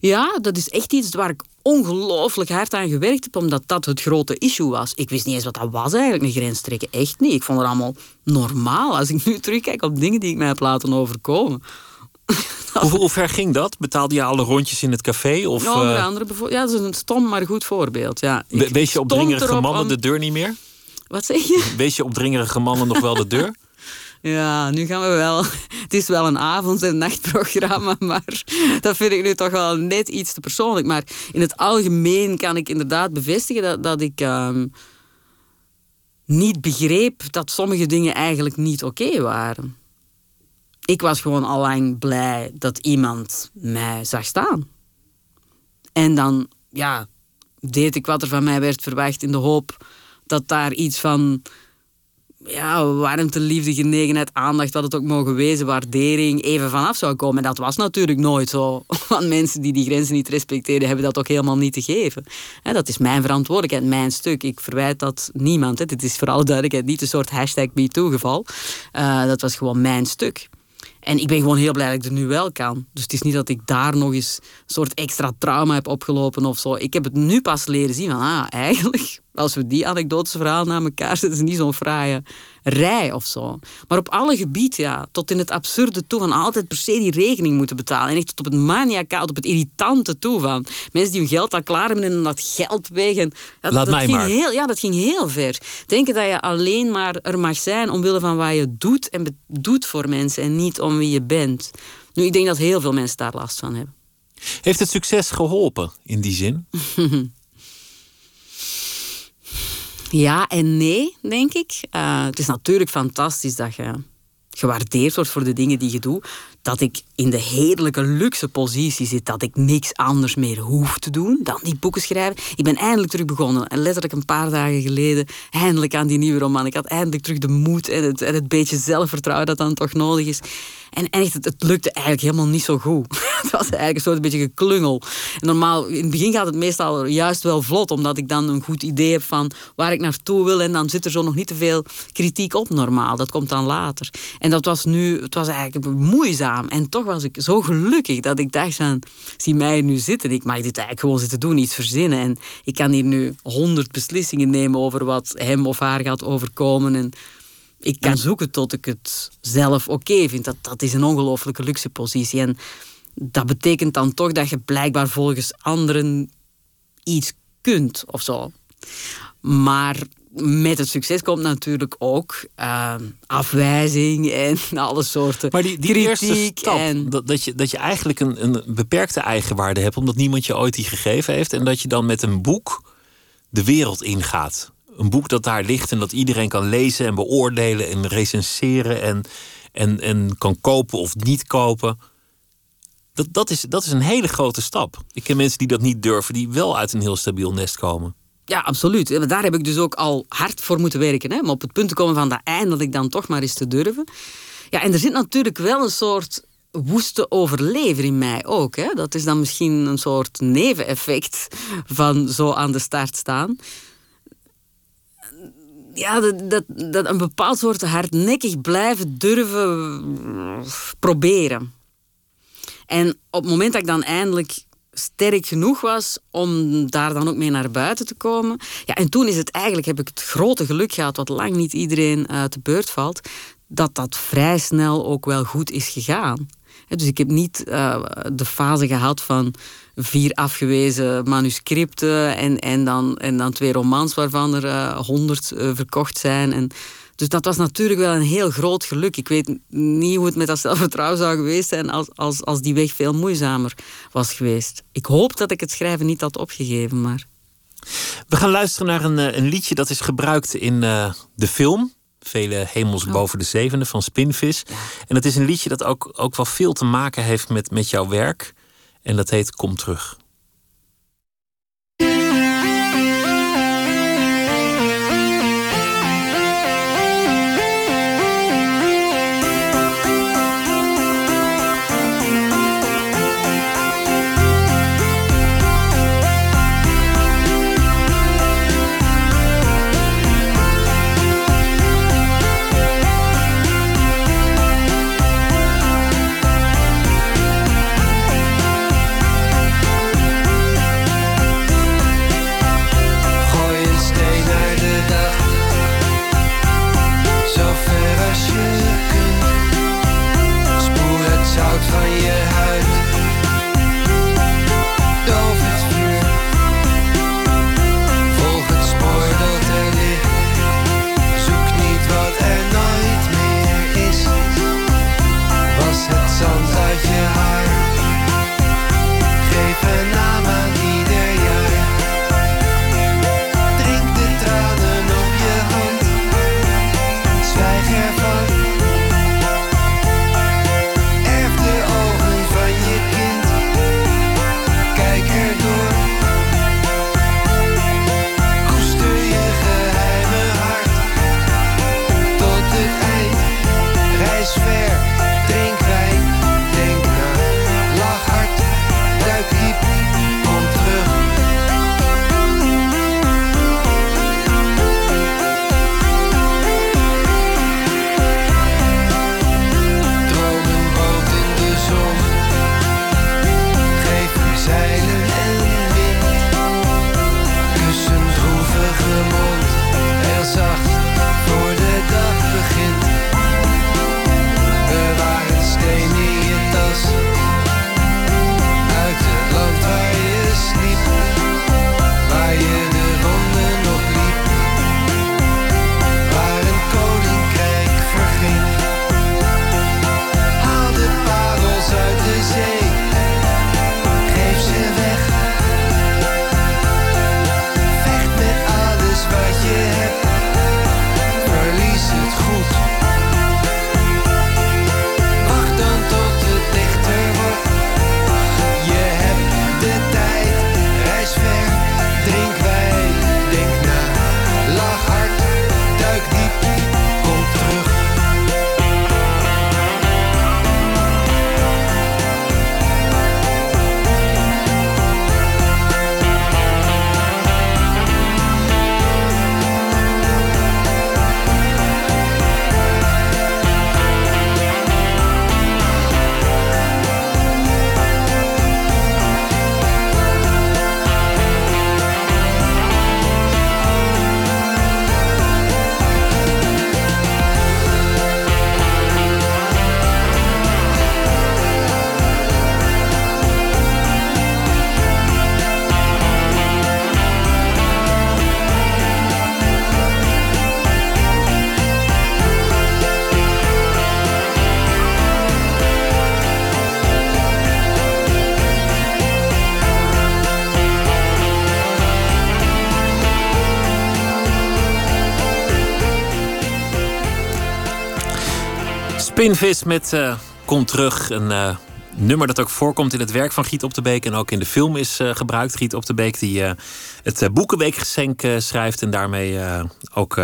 Ja, dat is echt iets waar ik ongelooflijk hard aan gewerkt heb, omdat dat het grote issue was. Ik wist niet eens wat dat was eigenlijk, een grens trekken. Echt niet. Ik vond het allemaal normaal als ik nu terugkijk op dingen die ik mij heb laten overkomen. (laughs) Hoe, hoe ver ging dat? Betaalde je alle rondjes in het café? Of Ja, onder eh, andere, bijvoorbeeld- ja, dat is een stom maar goed voorbeeld. Ja. wees je opdringerige mannen om- de deur niet meer? Wat zeg je? Wees je opdringerige mannen nog wel de deur? (laughs) Ja, nu gaan we wel. (laughs) Het is wel een avond- en nachtprogramma, (laughs) maar dat vind ik nu toch wel net iets te persoonlijk. Maar in het algemeen kan ik inderdaad bevestigen dat, dat ik ehm, niet begreep dat sommige dingen eigenlijk niet oké waren. Ik was gewoon al lang blij dat iemand mij zag staan. En dan, ja, deed ik wat er van mij werd verwacht in de hoop dat daar iets van ja, warmte, liefde, genegenheid, aandacht, wat het ook mogen wezen, waardering, even vanaf zou komen. En dat was natuurlijk nooit zo. (laughs) Want mensen die die grenzen niet respecteerden, hebben dat ook helemaal niet te geven. Dat is mijn verantwoordelijkheid, mijn stuk. Ik verwijt dat niemand. Hè. Dit is voor alle duidelijkheid niet een soort hashtag MeToo-geval. Eh, dat was gewoon mijn stuk. En ik ben gewoon heel blij dat ik het nu wel kan. Dus het is niet dat ik daar nog eens een soort extra trauma heb opgelopen of zo. Ik heb het nu pas leren zien van, ah, eigenlijk, als we die anekdotische verhalen naar elkaar zetten, is het niet zo'n fraaie rij of zo. Maar op alle gebieden, ja, tot in het absurde toe van altijd per se die rekening moeten betalen. En echt tot op het maniacaal, op het irritante toe van mensen die hun geld al klaar hebben en dat geld wegen. Dat, Laat dat mij ging maar. Heel, ja, dat ging heel ver. Denken dat je alleen maar er mag zijn omwille van wat je doet en doet voor mensen en niet om wie je bent. Nu, ik denk dat heel veel mensen daar last van hebben. Heeft het succes geholpen in die zin? (laughs) Ja en nee, denk ik. Eh, het is natuurlijk fantastisch dat je gewaardeerd wordt voor de dingen die je doet. Dat ik in de heerlijke luxe positie zit dat ik niks anders meer hoef te doen dan die boeken schrijven. Ik ben eindelijk terug begonnen. En letterlijk een paar dagen geleden eindelijk aan die nieuwe roman. Ik had eindelijk terug de moed en het, en het beetje zelfvertrouwen dat dan toch nodig is. En echt, het, lukte eigenlijk helemaal niet zo goed. (laughs) het was eigenlijk een soort beetje geklungel. Normaal, in het begin gaat het meestal juist wel vlot, omdat ik dan een goed idee heb van waar ik naartoe wil. En dan zit er zo nog niet te veel kritiek op normaal. Dat komt dan later. En dat was nu, het was eigenlijk moeizaam. En toch was ik zo gelukkig dat ik dacht van, zie mij nu zitten. Ik mag dit eigenlijk gewoon zitten doen, iets verzinnen. En ik kan hier nu honderd beslissingen nemen over wat hem of haar gaat overkomen. En ik kan zoeken tot ik het zelf oké vind. Dat, dat is een ongelooflijke luxe positie. En dat betekent dan toch dat je blijkbaar volgens anderen iets kunt of zo. Maar met het succes komt natuurlijk ook uh, afwijzing en (laughs) alle soorten maar die, die kritiek. stap, en... dat, dat, je, dat je eigenlijk een, een beperkte eigenwaarde hebt... omdat niemand je ooit die gegeven heeft... en dat je dan met een boek de wereld ingaat. Een boek dat daar ligt en dat iedereen kan lezen en beoordelen... en recenseren en, en, en kan kopen of niet kopen... Dat, dat, is, dat is een hele grote stap. Ik ken mensen die dat niet durven, die wel uit een heel stabiel nest komen. Ja, absoluut. Daar heb ik dus ook al hard voor moeten werken. Hè? Om op het punt te komen van dat eindelijk dan toch maar eens te durven. Ja, en er zit natuurlijk wel een soort woeste overlever in mij ook. Hè? Dat is dan misschien een soort neveneffect van zo aan de start staan. Ja, dat, dat, dat een bepaald soort hardnekkig blijven durven proberen. En op het moment dat ik dan eindelijk sterk genoeg was om daar dan ook mee naar buiten te komen. Ja, en toen is het eigenlijk, heb ik het grote geluk gehad, wat lang niet iedereen uit de beurt valt, dat dat vrij snel ook wel goed is gegaan. Dus ik heb niet uh, de fase gehad van vier afgewezen manuscripten en, en, dan, en dan twee romans waarvan er honderd uh, uh, verkocht zijn. En dus dat was natuurlijk wel een heel groot geluk. Ik weet niet hoe het met dat zelfvertrouwen zou geweest zijn als, als, als die weg veel moeizamer was geweest. Ik hoop dat ik het schrijven niet had opgegeven, maar. We gaan luisteren naar een, een liedje dat is gebruikt in uh, de film. Vele hemels oh. boven de zevende van Spinvis. Ja. En het is een liedje dat ook, ook wel veel te maken heeft met, met jouw werk. En dat heet Kom terug. Spinvis met uh, Kom Terug. Een uh, nummer dat ook voorkomt in het werk van Giet op de Beek. En ook in de film is uh, gebruikt. Giet op de Beek die het Boekenweekgeschenk schrijft. En daarmee ook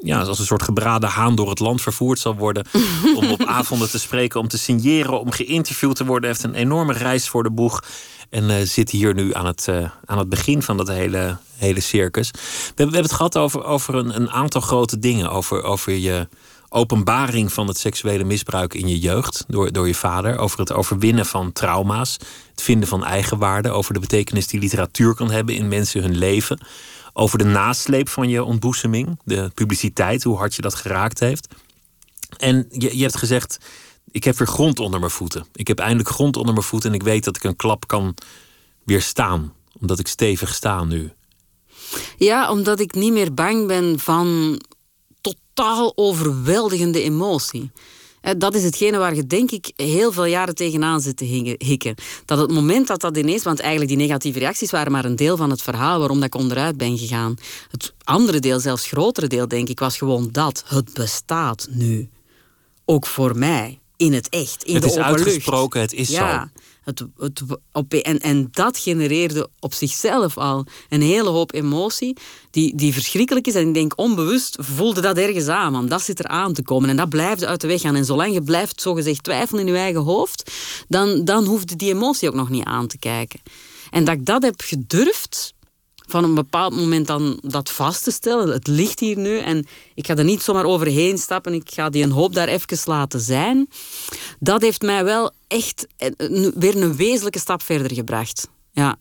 ja, als een soort gebraden haan door het land vervoerd zal worden. (laughs) om op avonden te spreken, om te signeren, om geïnterviewd te worden. Heeft een enorme reis voor de boeg. En zit hier nu aan het, aan het begin van dat hele, hele circus. We, we hebben het gehad over, over een, een aantal grote dingen. Over, over je openbaring van het seksuele misbruik in je jeugd door, door je vader. Over het overwinnen van trauma's. Het vinden van eigenwaarde. Over de betekenis die literatuur kan hebben in mensen hun leven. Over de nasleep van je ontboezeming. De publiciteit, hoe hard je dat geraakt heeft. En je, je hebt gezegd, ik heb weer grond onder mijn voeten. Ik heb eindelijk grond onder mijn voeten en ik weet dat ik een klap kan weerstaan. Omdat ik stevig sta nu. Ja, omdat ik niet meer bang ben van totaal overweldigende emotie. Dat is hetgene waar je denk ik heel veel jaren tegenaan zit te hikken. Dat het moment dat dat ineens, want eigenlijk die negatieve reacties waren maar een deel van het verhaal waarom dat ik onderuit ben gegaan. Het andere deel, zelfs grotere deel denk ik, was gewoon dat. Het bestaat nu. Ook voor mij. In het echt. In het de is uitgesproken, het is ja. zo. Op, en, en dat genereerde op zichzelf al een hele hoop emotie die, die verschrikkelijk is. En ik denk onbewust voelde dat ergens aan, want dat zit er aan te komen. En dat blijft uit de weg gaan. En zolang je blijft zogezegd twijfelen in je eigen hoofd, dan, dan hoefde die emotie ook nog niet aan te kijken. En dat ik dat heb gedurfd, van een bepaald moment dan dat vast te stellen. Het ligt hier nu en ik ga er niet zomaar overheen stappen. Ik ga die een hoop daar even laten zijn. Dat heeft mij wel echt weer een wezenlijke stap verder gebracht. Ja.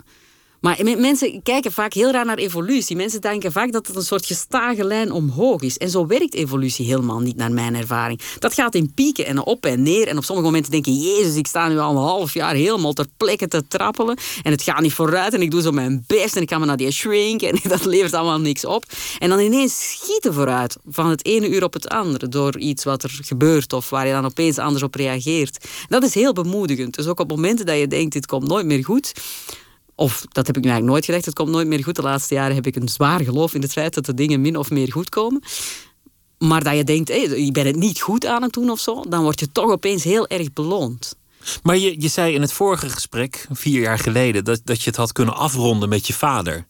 Maar mensen kijken vaak heel raar naar evolutie. Mensen denken vaak dat het een soort gestage lijn omhoog is. En zo werkt evolutie helemaal niet, naar mijn ervaring. Dat gaat in pieken en op en neer. En op sommige momenten denk je, jezus, ik sta nu al een half jaar helemaal ter plekke te trappelen. En het gaat niet vooruit en ik doe zo mijn best en ik ga me naar die shrink. En (laughs) dat levert allemaal niks op. En dan ineens schieten vooruit van het ene uur op het andere. Door iets wat er gebeurt of waar je dan opeens anders op reageert. Dat is heel bemoedigend. Dus ook op momenten dat je denkt, dit komt nooit meer goed of dat heb ik nu eigenlijk nooit gedacht, het komt nooit meer goed. De laatste jaren heb ik een zwaar geloof in het feit dat de dingen min of meer goed komen. Maar dat je denkt, hey, ik ben het niet goed aan het doen of zo, dan word je toch opeens heel erg beloond. Maar je, je zei in het vorige gesprek, vier jaar geleden, dat, dat je het had kunnen afronden met je vader.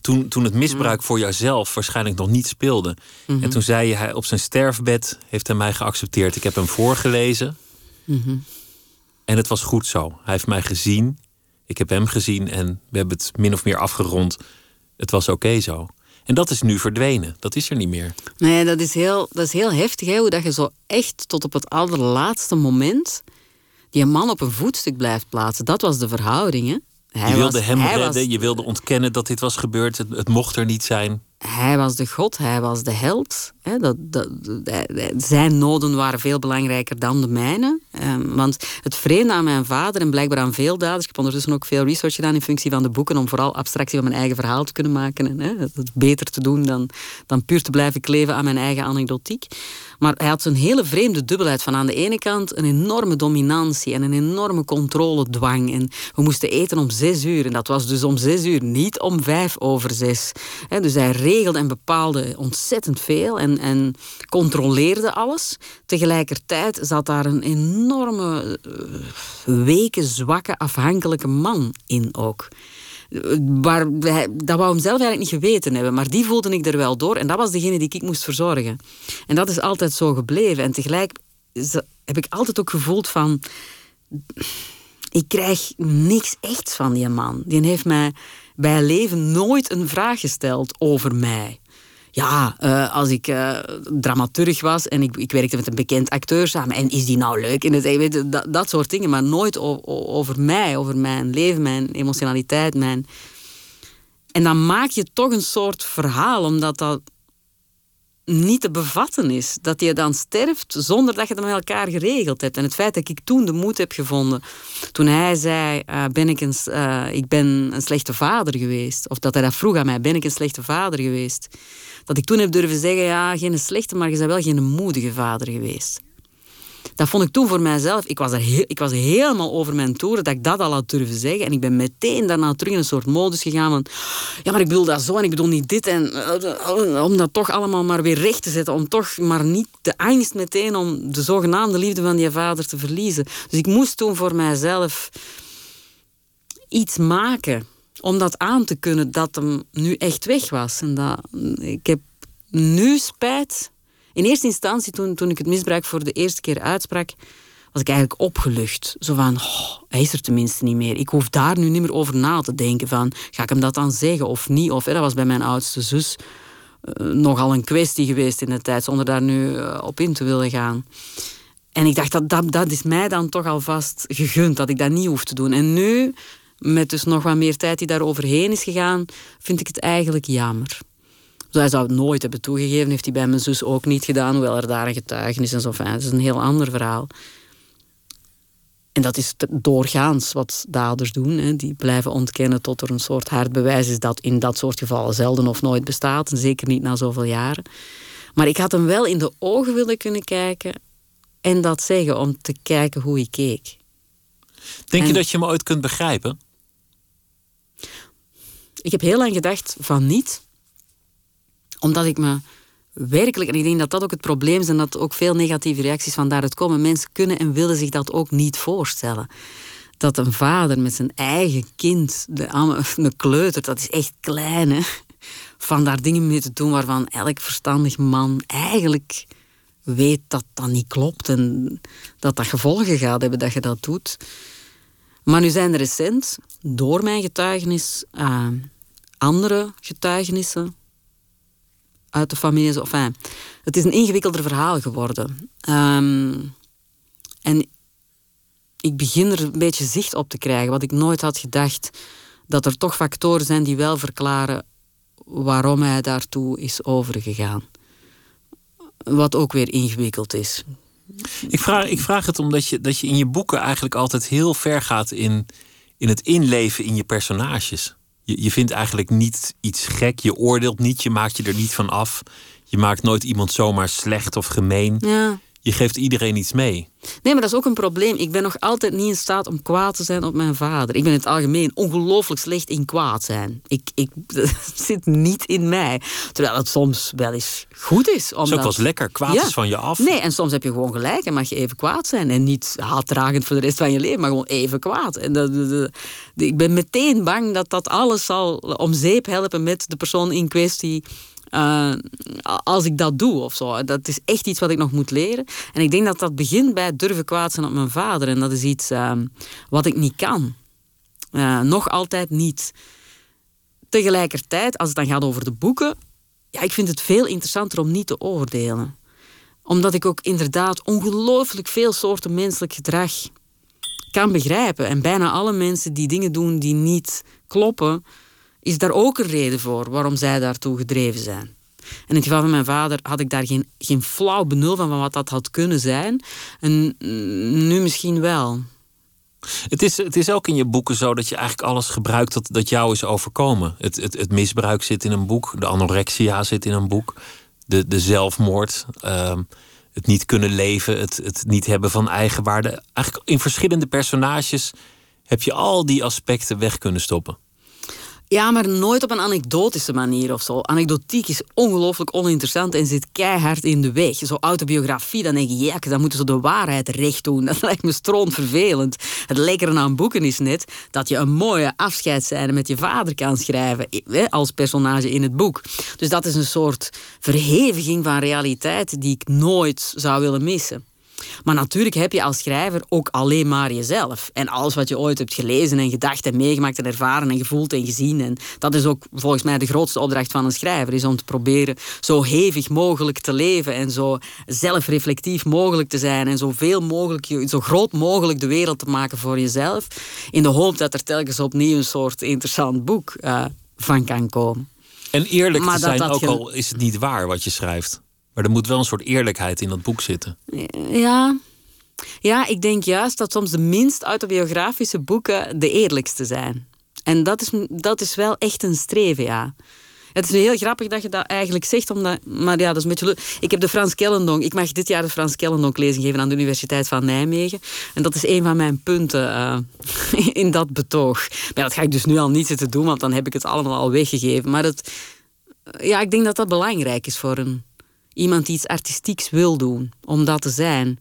Toen, toen het misbruik mm. voor jouzelf waarschijnlijk nog niet speelde. En toen zei je, hij op zijn sterfbed heeft hij mij geaccepteerd. Ik heb hem voorgelezen. Mhm. En het was goed zo. Hij heeft mij gezien. Ik heb hem gezien en we hebben het min of meer afgerond. Het was oké zo. En dat is nu verdwenen. Dat is er niet meer. Nee, dat is heel, dat is heel heftig. Hè? Hoe dat je zo echt tot op het allerlaatste moment... die man op een voetstuk blijft plaatsen. Dat was de verhouding, hè? Hij je wilde hem redden, je wilde ontkennen dat dit was gebeurd. Het, het mocht er niet zijn hij was de god, hij was de held. Dat, dat, zijn noden waren veel belangrijker dan de mijne. Ehm, want het vreemde aan mijn vader en blijkbaar aan veel daders... ik heb ondertussen ook veel research gedaan in functie van de boeken... om vooral abstractie van mijn eigen verhaal te kunnen maken. En hè, het beter te doen dan, dan puur te blijven kleven aan mijn eigen anekdotiek. Maar hij had een hele vreemde dubbelheid. Van aan de ene kant een enorme dominantie en een enorme controledwang. En we moesten eten om zes uur. En dat was dus om zes uur, niet om vijf over zes. Dus hij regelde en bepaalde ontzettend veel en, en controleerde alles. Tegelijkertijd zat daar een enorme, uh, zwakke, afhankelijke man in ook. Waar dat wou hem zelf eigenlijk niet geweten hebben, maar die voelde ik er wel door. En dat was degene die ik moest verzorgen. En dat is altijd zo gebleven. En tegelijk heb ik altijd ook gevoeld van... Ik krijg niks echt van die man. Die heeft mij bij leven nooit een vraag gesteld over mij. Ja, uh, als ik uh, dramaturg was en ik, ik werkte met een bekend acteur samen. En is die nou leuk? Het, dat, dat soort dingen, maar nooit over mij, over mijn leven, mijn emotionaliteit. Mijn... En dan maak je toch een soort verhaal, omdat dat niet te bevatten is. Dat je dan sterft zonder dat je het met elkaar geregeld hebt. En het feit dat ik toen de moed heb gevonden, toen hij zei: uh, ben ik, een, uh, ik ben een slechte vader geweest. Of dat hij dat vroeg aan mij: ben ik een slechte vader geweest? Dat ik toen heb durven zeggen: ja, geen slechte, maar je bent wel geen moedige vader geweest. Dat vond ik toen voor mijzelf. Ik was, er ik was helemaal over mijn toeren dat ik dat al had durven zeggen. En ik ben meteen daarna terug in een soort modus gegaan van... Ja, maar ik bedoel dat zo en ik bedoel niet dit. En uh, om dat toch allemaal maar weer recht te zetten. Om toch maar niet de angst meteen om de zogenaamde liefde van die vader te verliezen. Dus ik moest toen voor mijzelf iets maken om dat aan te kunnen dat hem nu echt weg was. En dat, ik heb nu spijt. In eerste instantie, toen, toen ik het misbruik voor de eerste keer uitsprak, was ik eigenlijk opgelucht. Zo van, oh, hij is er tenminste niet meer. Ik hoef daar nu niet meer over na te denken van, ga ik hem dat dan zeggen of niet? Of dat was bij mijn oudste zus uh, nogal een kwestie geweest in de tijd, zonder daar nu uh, op in te willen gaan. En ik dacht, dat, dat, dat is mij dan toch alvast gegund, dat ik dat niet hoef te doen. En nu, met dus nog wat meer tijd die daar overheen is gegaan, vind ik het eigenlijk jammer. Hij zou het nooit hebben toegegeven, heeft hij bij mijn zus ook niet gedaan, hoewel er daar een getuigenis en zo. Dat is een heel ander verhaal. En dat is doorgaans wat daders doen. Hè. Die blijven ontkennen tot er een soort hard bewijs is dat in dat soort gevallen zelden of nooit bestaat. En zeker niet na zoveel jaren. Maar ik had hem wel in de ogen willen kunnen kijken en dat zeggen om te kijken hoe hij keek. Denk je dat je hem ooit kunt begrijpen? Ik heb heel lang gedacht van niet. Omdat ik me werkelijk, en ik denk dat dat ook het probleem is en dat ook veel negatieve reacties van daaruit komen. Mensen kunnen en willen zich dat ook niet voorstellen. Dat een vader met zijn eigen kind, de, een (laughs) kleuter, dat is echt klein, van daar dingen mee te doen waarvan elk verstandig man eigenlijk weet dat dat niet klopt en dat dat gevolgen gaat hebben dat je dat doet. Maar nu zijn er recent, door mijn getuigenis, uh, andere getuigenissen uit de familie. Enfin, het is een ingewikkelder verhaal geworden. Um, en ik begin er een beetje zicht op te krijgen, wat ik nooit had gedacht. Dat er toch factoren zijn die wel verklaren waarom hij daartoe is overgegaan. Wat ook weer ingewikkeld is. Ik vraag, ik vraag het omdat je, dat je in je boeken eigenlijk altijd heel ver gaat in, in het inleven in je personages. Je, je vindt eigenlijk niet iets gek, je oordeelt niet, je maakt je er niet van af. Je maakt nooit iemand zomaar slecht of gemeen. Ja. Je geeft iedereen iets mee. Nee, maar dat is ook een probleem. Ik ben nog altijd niet in staat om kwaad te zijn op mijn vader. Ik ben in het algemeen ongelooflijk slecht in kwaad zijn. Ik, ik, (laughs) dat zit niet in mij. Terwijl het soms wel eens goed is. Omdat... Zo was lekker. Kwaad is van je af. Nee, en soms heb je gewoon gelijk en mag je even kwaad zijn. En niet haatdragend voor de rest van je leven, maar gewoon even kwaad. En dat, ik ben meteen bang dat dat alles zal om zeep helpen met de persoon in kwestie uh, als ik dat doe of zo. Dat is echt iets wat ik nog moet leren. En ik denk dat dat begint bij durven kwaad zijn op mijn vader. En dat is iets uh, wat ik niet kan. Uh, nog altijd niet. Tegelijkertijd, als het dan gaat over de boeken, ja, ik vind het veel interessanter om niet te oordelen. Omdat ik ook inderdaad ongelooflijk veel soorten menselijk gedrag kan begrijpen. En bijna alle mensen die dingen doen die niet kloppen, is daar ook een reden voor waarom zij daartoe gedreven zijn. En in het geval van mijn vader had ik daar geen, geen flauw benul van, van wat dat had kunnen zijn. En nu misschien wel. Het is, het is ook in je boeken zo dat je eigenlijk alles gebruikt dat, dat jou is overkomen. Het, het, het misbruik zit in een boek, de anorexia zit in een boek, de, de zelfmoord, ehm, het niet kunnen leven, het, het niet hebben van eigenwaarde. Eigenlijk in verschillende personages heb je al die aspecten weg kunnen stoppen. Ja, maar nooit op een anekdotische manier of zo. Anekdotiek is ongelooflijk oninteressant en zit keihard in de weg. Zo autobiografie, dan denk je, ja, dan moeten ze de waarheid recht doen. (laughs) Dat lijkt me vervelend. Het lekkere aan boeken is net dat je een mooie afscheidszijde met je vader kan schrijven als personage in het boek. Dus dat is een soort verheviging van realiteit die ik nooit zou willen missen. Maar natuurlijk heb je als schrijver ook alleen maar jezelf. En alles wat je ooit hebt gelezen en gedacht en meegemaakt en ervaren en gevoeld en gezien. En dat is ook volgens mij de grootste opdracht van een schrijver. Is om te proberen zo hevig mogelijk te leven. En zo zelfreflectief mogelijk te zijn. En zoveel mogelijk, zo groot mogelijk de wereld te maken voor jezelf. In de hoop dat er telkens opnieuw een soort interessant boek uh, van kan komen. En eerlijk te zijn, ook al is het niet waar wat je schrijft. Maar er moet wel een soort eerlijkheid in dat boek zitten. Ja. Ja, ik denk juist dat soms de minst autobiografische boeken de eerlijkste zijn. En dat is, dat is wel echt een streven, ja. Het is heel grappig dat je dat eigenlijk zegt, omdat, maar ja, dat is een beetje... Ik heb de Frans Kellendonk, ik mag dit jaar de Frans Kellendonk lezing geven aan de Universiteit van Nijmegen. En dat is een van mijn punten uh, (laughs) in dat betoog. Maar dat ga ik dus nu al niet zitten doen, want dan heb ik het allemaal al weggegeven. Maar het, ja, ik denk dat dat belangrijk is voor een, iemand die iets artistieks wil doen, om dat te zijn.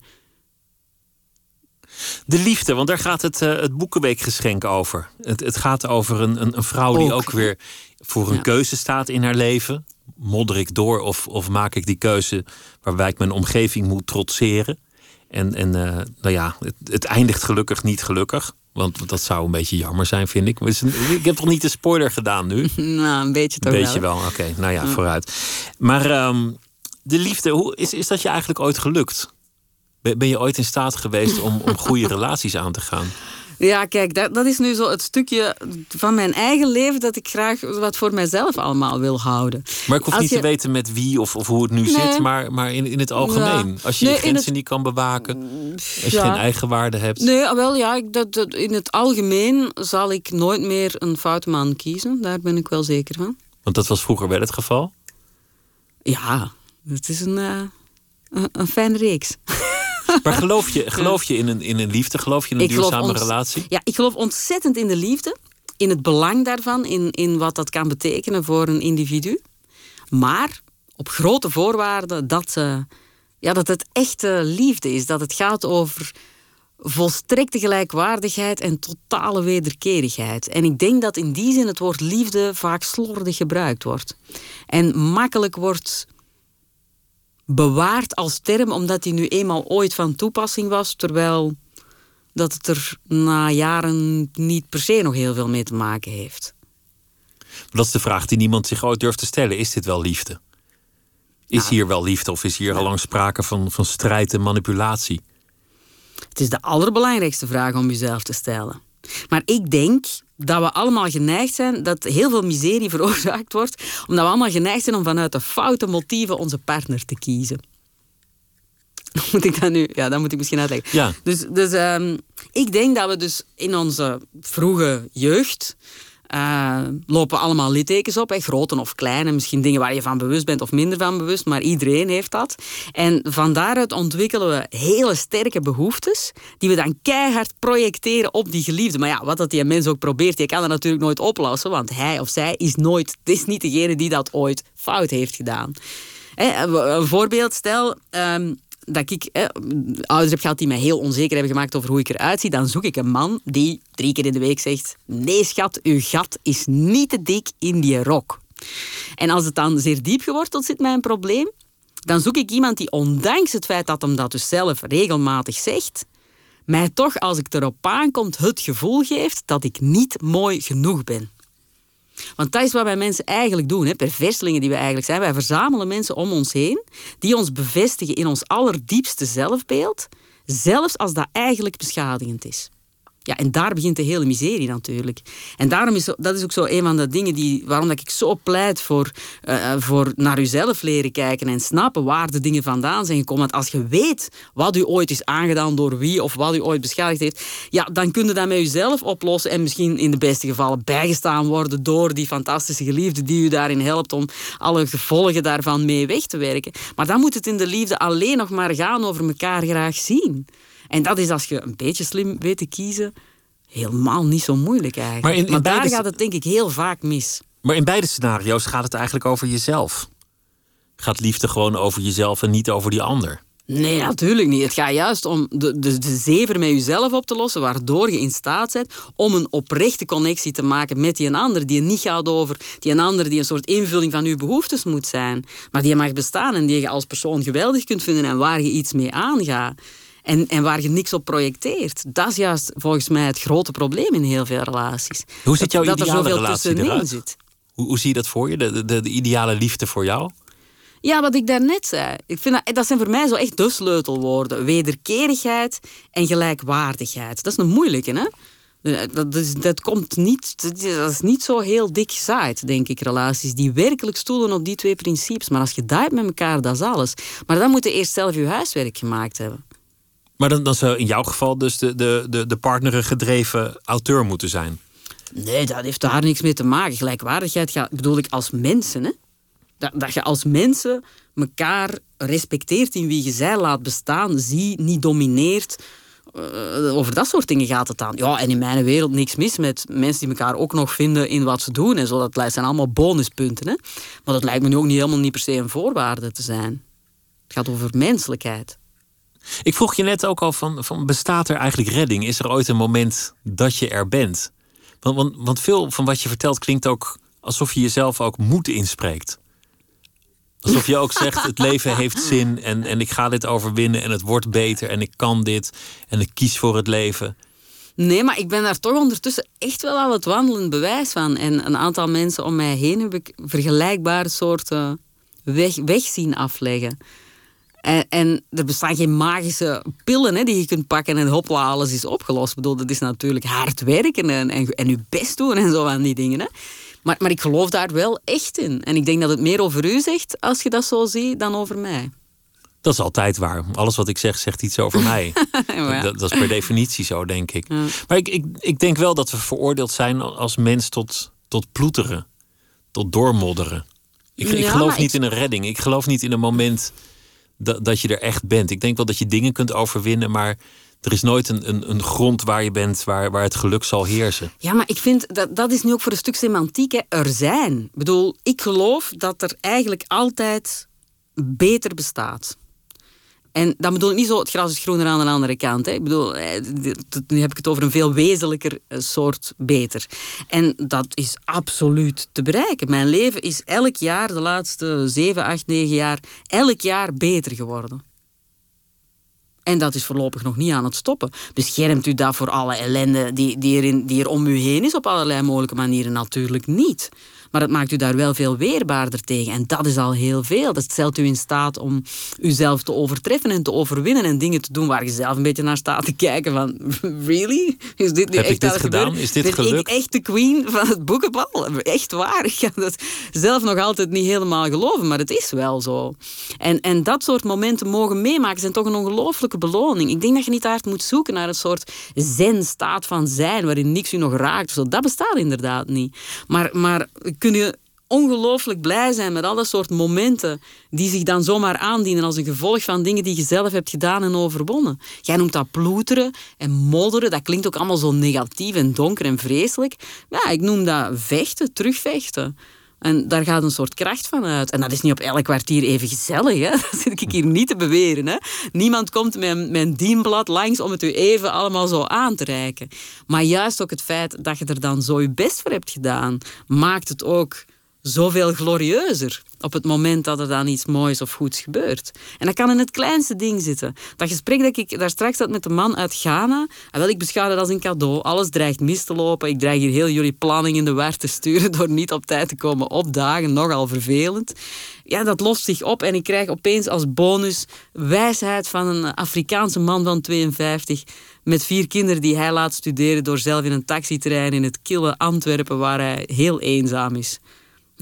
De liefde, want daar gaat het, uh, het Boekenweekgeschenk over. Het, het gaat over een, een, een vrouw die ook weer voor een keuze staat in haar leven. Modder ik door of, of maak ik die keuze waarbij ik mijn omgeving moet trotseren? En, en uh, nou ja, het, het, eindigt gelukkig niet gelukkig. Want dat zou een beetje jammer zijn, vind ik. Ik heb toch niet de spoiler gedaan nu? (laughs) Nou, een beetje toch een beetje wel. Oké, nou ja, vooruit. Maar um, de liefde, hoe, is, is dat je eigenlijk ooit gelukt? Ben je ooit in staat geweest om, om goede (laughs) relaties aan te gaan? Ja, kijk, dat, dat is nu zo het stukje van mijn eigen leven dat ik graag wat voor mijzelf allemaal wil houden. Maar ik hoef niet te weten met wie of, of hoe het nu zit, maar, maar in, in het algemeen. Als je je grenzen niet kan bewaken, als je geen eigen waarde hebt. Nee, ah, wel ja, dat, dat, in het algemeen zal ik nooit meer een foute man kiezen. Daar ben ik wel zeker van. Want dat was vroeger wel het geval? Ja, het is een, uh, een, een fijne reeks. (laughs) Maar geloof je, geloof je in, een, in een liefde? Geloof je in een duurzame relatie? Ja, ik geloof ontzettend in de liefde. In het belang daarvan, in, in wat dat kan betekenen voor een individu. Maar op grote voorwaarden dat, uh, ja, dat het echte liefde is. Dat het gaat over volstrekte gelijkwaardigheid en totale wederkerigheid. En ik denk dat in die zin het woord liefde vaak slordig gebruikt wordt. En makkelijk wordt bewaard als term, omdat die nu eenmaal ooit van toepassing was, terwijl dat het er na jaren niet per se nog heel veel mee te maken heeft. Dat is de vraag die niemand zich ooit durft te stellen. Is dit wel liefde? Is nou, hier wel liefde of is hier al lang sprake van, van strijd en manipulatie? Het is de allerbelangrijkste vraag om jezelf te stellen. Maar ik denk dat we allemaal geneigd zijn dat heel veel miserie (laughs) veroorzaakt wordt, omdat we allemaal geneigd zijn om vanuit de foute motieven onze partner te kiezen. (laughs) Moet ik dat nu? Ja, dat moet ik misschien uitleggen. Ja. Dus, dus um, ik denk dat we dus in onze vroege jeugd uh, lopen allemaal littekens op, grote of kleine. Misschien dingen waar je van bewust bent of minder van bewust, maar iedereen heeft dat. En van daaruit ontwikkelen we hele sterke behoeftes, die we dan keihard projecteren op die geliefde. Maar ja, wat dat die mens ook probeert, je kan dat natuurlijk nooit oplossen, want hij of zij is nooit, het (laughs) is niet degene die dat ooit fout heeft gedaan. een voorbeeld, stel, um, dat ik eh, ouders heb gehad die mij heel onzeker hebben gemaakt over hoe ik eruit zie, dan zoek ik een man die drie keer in de week zegt: Nee, schat, uw gat is niet te dik in die rok. En als het dan zeer diep geworteld zit, mijn probleem, dan zoek ik iemand die, ondanks het feit dat hem dat dus zelf regelmatig zegt, mij toch, als ik erop aankomt, het gevoel geeft dat ik niet mooi genoeg ben. Want dat is wat wij mensen eigenlijk doen, hè? perverselingen die we eigenlijk zijn. Wij verzamelen mensen om ons heen die ons bevestigen in ons allerdiepste zelfbeeld, zelfs als dat eigenlijk beschadigend is. Ja, en daar begint de hele miserie natuurlijk. En daarom is dat is ook zo een van de dingen die, waarom dat ik zo pleit voor, uh, voor naar uzelf leren kijken en snappen waar de dingen vandaan zijn gekomen. Want als je weet wat u ooit is aangedaan door wie of wat u ooit beschadigd heeft, ja, dan kun je dat met uzelf oplossen en misschien in de beste gevallen bijgestaan worden door die fantastische geliefde die u daarin helpt om alle gevolgen daarvan mee weg te werken. Maar dan moet het in de liefde alleen nog maar gaan over elkaar graag zien. En dat is als je een beetje slim weet te kiezen, helemaal niet zo moeilijk eigenlijk. Maar, in, in daar gaat het denk ik heel vaak mis. Maar in beide scenario's gaat het eigenlijk over jezelf. Gaat liefde gewoon over jezelf en niet over die ander? Nee, natuurlijk niet. Het gaat juist om de, de, de zever met jezelf op te lossen, waardoor je in staat bent om een oprechte connectie te maken met die een ander, die niet gaat over die een ander die een soort invulling van je behoeftes moet zijn, maar die mag bestaan en die je als persoon geweldig kunt vinden en waar je iets mee aangaat. En, en waar je niks op projecteert. Dat is juist volgens mij het grote probleem in heel veel relaties. Hoe zit jouw dat, ideale dat er relatie eruit? Zit. Hoe, hoe zie je dat voor je? De, de, de ideale liefde voor jou? Ja, wat ik daarnet zei. Ik vind dat, dat zijn voor mij zo echt de sleutelwoorden. Wederkerigheid en gelijkwaardigheid. Dat is een moeilijke, hè? Dat, is, dat, komt niet, dat is niet zo heel dik gezaaid, denk ik, relaties die werkelijk stoelen op die twee principes. Maar als je dat hebt met elkaar, dat is alles. Maar dan moet je eerst zelf je huiswerk gemaakt hebben. Maar dan, dan zou in jouw geval dus de, de, de, de partner gedreven auteur moeten zijn. Nee, dat heeft daar niks mee te maken. Gelijkwaardigheid gaat, bedoel ik als mensen. Hè? Dat, dat je als mensen elkaar respecteert in wie je zij laat bestaan, zie, niet domineert. Uh, over dat soort dingen gaat het dan. Ja, en in mijn wereld niks mis met mensen die elkaar ook nog vinden in wat ze doen. En zo. Dat zijn allemaal bonuspunten. Hè? Maar dat lijkt me nu ook niet helemaal niet per se een voorwaarde te zijn. Het gaat over menselijkheid. Ik vroeg je net ook al van, van bestaat er eigenlijk redding? Is er ooit een moment dat je er bent? Want, want, want veel van wat je vertelt klinkt ook alsof je jezelf ook moed inspreekt. Alsof je ook zegt, het leven heeft zin en, en ik ga dit overwinnen en het wordt beter en ik kan dit en ik kies voor het leven. Nee, maar ik ben daar toch ondertussen echt wel al het wandelend bewijs van. En een aantal mensen om mij heen heb ik vergelijkbare soorten weg, weg zien afleggen. En, en, er bestaan geen magische pillen hè, die je kunt pakken en hopla, alles is opgelost. Ik bedoel, dat is natuurlijk hard werken en, en, en je best doen en zo aan die dingen. Hè. Maar, maar ik geloof daar wel echt in. En ik denk dat het meer over u zegt, als je dat zo ziet, dan over mij. Dat is altijd waar. Alles wat ik zeg, zegt iets over mij. (laughs) dat, dat, is per definitie zo, denk ik. Maar ik, ik, ik denk wel dat we veroordeeld zijn als mens tot, tot ploeteren. Tot doormodderen. Ik, ik geloof niet in een redding. Ik geloof niet in een moment dat, dat je er echt bent. Ik denk wel dat je dingen kunt overwinnen, maar er is nooit een, een, een grond waar je bent waar, waar het geluk zal heersen. Ja, maar ik vind dat dat is nu ook voor een stuk semantiek. Hè. Er zijn. Ik bedoel, ik geloof dat er eigenlijk altijd beter bestaat. En dan bedoel ik niet zo, het gras is groener aan de andere kant. Hè. Ik bedoel, eh, nu heb ik het over een veel wezenlijker eh, soort beter. En dat is absoluut te bereiken. Mijn leven is elk jaar, de laatste 7, 8, 9 jaar, elk jaar beter geworden. En dat is voorlopig nog niet aan het stoppen. Beschermt u dat voor alle ellende die, die, die er om u heen is op allerlei mogelijke manieren? Natuurlijk niet. Maar het maakt u daar wel veel weerbaarder tegen. En dat is al heel veel. Dat stelt u in staat om uzelf te overtreffen en te overwinnen. En dingen te doen waar je zelf een beetje naar staat te kijken. Van, (laughs) really? Is dit nu Heb echt dit gedaan? Is dit ben gelukt? ik echt de queen van het boekenbal? Echt waar. (laughs) Ik kan dat zelf nog altijd niet helemaal geloven. Maar het is wel zo. En, en dat soort momenten mogen meemaken zijn toch een ongelooflijke beloning. Ik denk dat je niet hard moet zoeken naar een soort zen-staat van zijn. Waarin niks u nog raakt. Zo. Dat bestaat inderdaad niet. Maar, maar kun je ongelooflijk blij zijn met al dat soort momenten die zich dan zomaar aandienen als een gevolg van dingen die je zelf hebt gedaan en overwonnen. Jij noemt dat ploeteren en modderen, dat klinkt ook allemaal zo negatief en donker en vreselijk. Ja, ik noem dat vechten, terugvechten. En daar gaat een soort kracht van uit. En dat is niet op elk kwartier even gezellig. Hè? (laughs) Dat zit ik hier niet te beweren. Hè? Niemand komt met mijn dienblad langs om het u even allemaal zo aan te reiken. Maar juist ook het feit dat je er dan zo je best voor hebt gedaan, maakt het ook zoveel glorieuzer op het moment dat er dan iets moois of goeds gebeurt. En dat kan in het kleinste ding zitten. Dat gesprek dat ik daar straks had met de man uit Ghana, ah, wel, ik beschouw dat als een cadeau. Alles dreigt mis te lopen. Ik dreig hier heel jullie planning in de war te sturen door niet op tijd te komen opdagen. Nogal vervelend. Ja, dat lost zich op en ik krijg opeens als bonus wijsheid van een Afrikaanse man van 52 met vier kinderen die hij laat studeren door zelf in een taxi te rijden in het kille Antwerpen waar hij heel eenzaam is.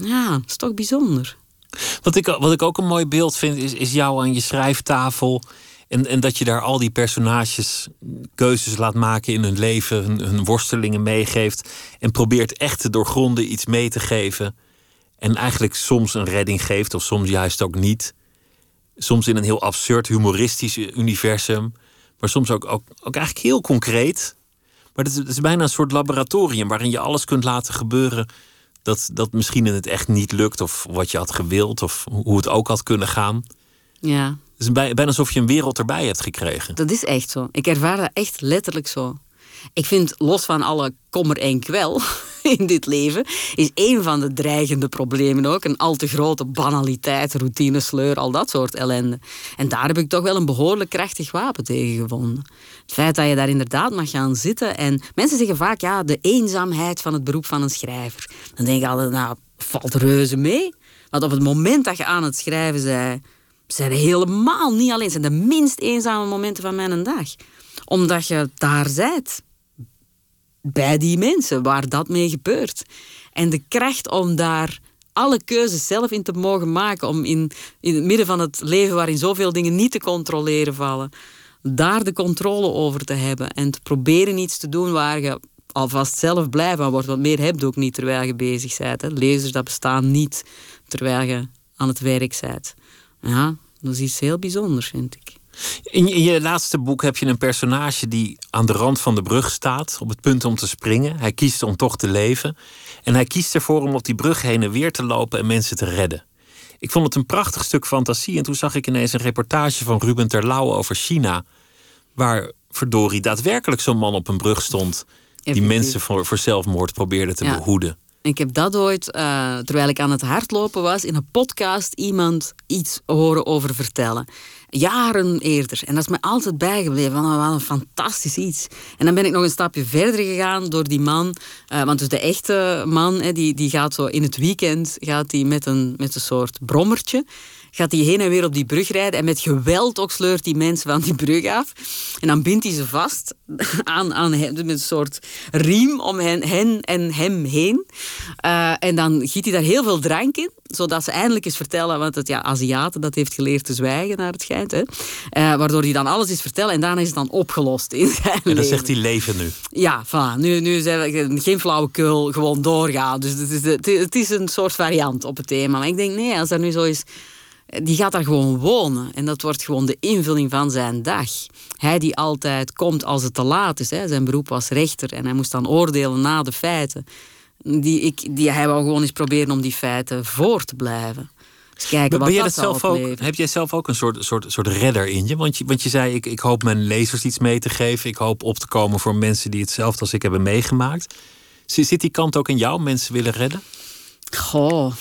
Ja, dat is toch bijzonder. Wat ik, wat ik ook een mooi beeld vind, is, is jou aan je schrijftafel. En, en dat je daar al die personages keuzes laat maken in hun leven, hun, worstelingen meegeeft. En probeert echt te doorgronden iets mee te geven. En eigenlijk soms een redding geeft, of soms juist ook niet. Soms in een heel absurd, humoristisch universum. Maar soms ook, ook, eigenlijk heel concreet. Maar het is bijna een soort laboratorium waarin je alles kunt laten gebeuren dat, dat misschien in het echt niet lukt, of wat je had gewild, of hoe het ook had kunnen gaan. Ja. Het is bijna alsof je een wereld erbij hebt gekregen. Dat is echt zo. Ik ervaar dat echt letterlijk zo. Ik vind, los van alle kommer en kwel (laughs) in dit leven, is een van de dreigende problemen ook een al te grote banaliteit, routinesleur, al dat soort ellende. En daar heb ik toch wel een behoorlijk krachtig wapen tegen gevonden. Het feit dat je daar inderdaad mag gaan zitten en mensen zeggen vaak, ja, de eenzaamheid van het beroep van een schrijver. Dan denk ik altijd, nou, valt reuze mee. Want op het moment dat je aan het schrijven bent, zijn helemaal niet alleen. zijn de minst eenzame momenten van mijn dag. Omdat je daar bent bij die mensen waar dat mee gebeurt. En de kracht om daar alle keuzes zelf in te mogen maken, om in, in het midden van het leven waarin zoveel dingen niet te controleren vallen, daar de controle over te hebben en te proberen iets te doen waar je alvast zelf blij van wordt. Want meer heb je ook niet terwijl je bezig bent. Hè. Lezers dat bestaan niet terwijl je aan het werk bent. Ja, dat is iets heel bijzonders, vind ik. In je, in je laatste boek heb je een personage die aan de rand van de brug staat, op het punt om te springen. Hij kiest om toch te leven. En hij kiest ervoor om op die brug heen en weer te lopen en mensen te redden. Ik vond het een prachtig stuk fantasie. En toen zag ik ineens een reportage van Ruben Terlouw over China. Waar verdorie daadwerkelijk zo'n man op een brug stond. Die mensen voor, voor zelfmoord probeerde te behoeden. Ik heb dat ooit, uh, terwijl ik aan het hardlopen was, in een podcast iemand iets horen over vertellen. Jaren eerder. En dat is me altijd bijgebleven. Wat een fantastisch iets. En dan ben ik nog een stapje verder gegaan door die man. Uh, want dus de echte man, hè, die, die gaat zo in het weekend gaat die met, een, met een soort brommertje gaat hij heen en weer op die brug rijden. En met geweld ook sleurt die mensen van die brug af. En dan bindt hij ze vast (laughs) aan, aan hem, met een soort riem om hen, hen en hem heen. Uh, en dan giet hij daar heel veel drank in, zodat ze eindelijk eens vertellen, want het ja, Aziaten dat heeft geleerd te zwijgen naar het schijnt. Hè. Uh, waardoor hij dan alles is vertellen en daarna is het dan opgelost in zijn En dan leven. zegt hij leven nu. Ja, voilà. Nu, nu zijn we geen flauwekul, gewoon doorgaan. Dus het is, het is een soort variant op het thema. Maar ik denk, nee, als er nu zo is die gaat daar gewoon wonen. En dat wordt gewoon de invulling van zijn dag. Hij die altijd komt als het te laat is. Hè. Zijn beroep was rechter en hij moest dan oordelen na de feiten. Die, ik, die, hij wou gewoon eens proberen om die feiten voor te blijven. Dus kijken wat ben dat zelf ook, heb jij zelf ook een soort, soort, soort redder in je? Want, je? want je zei, ik, ik hoop mijn lezers iets mee te geven. Ik hoop op te komen voor mensen die hetzelfde als ik hebben meegemaakt. Zit die kant ook in jou, mensen willen redden? Goh,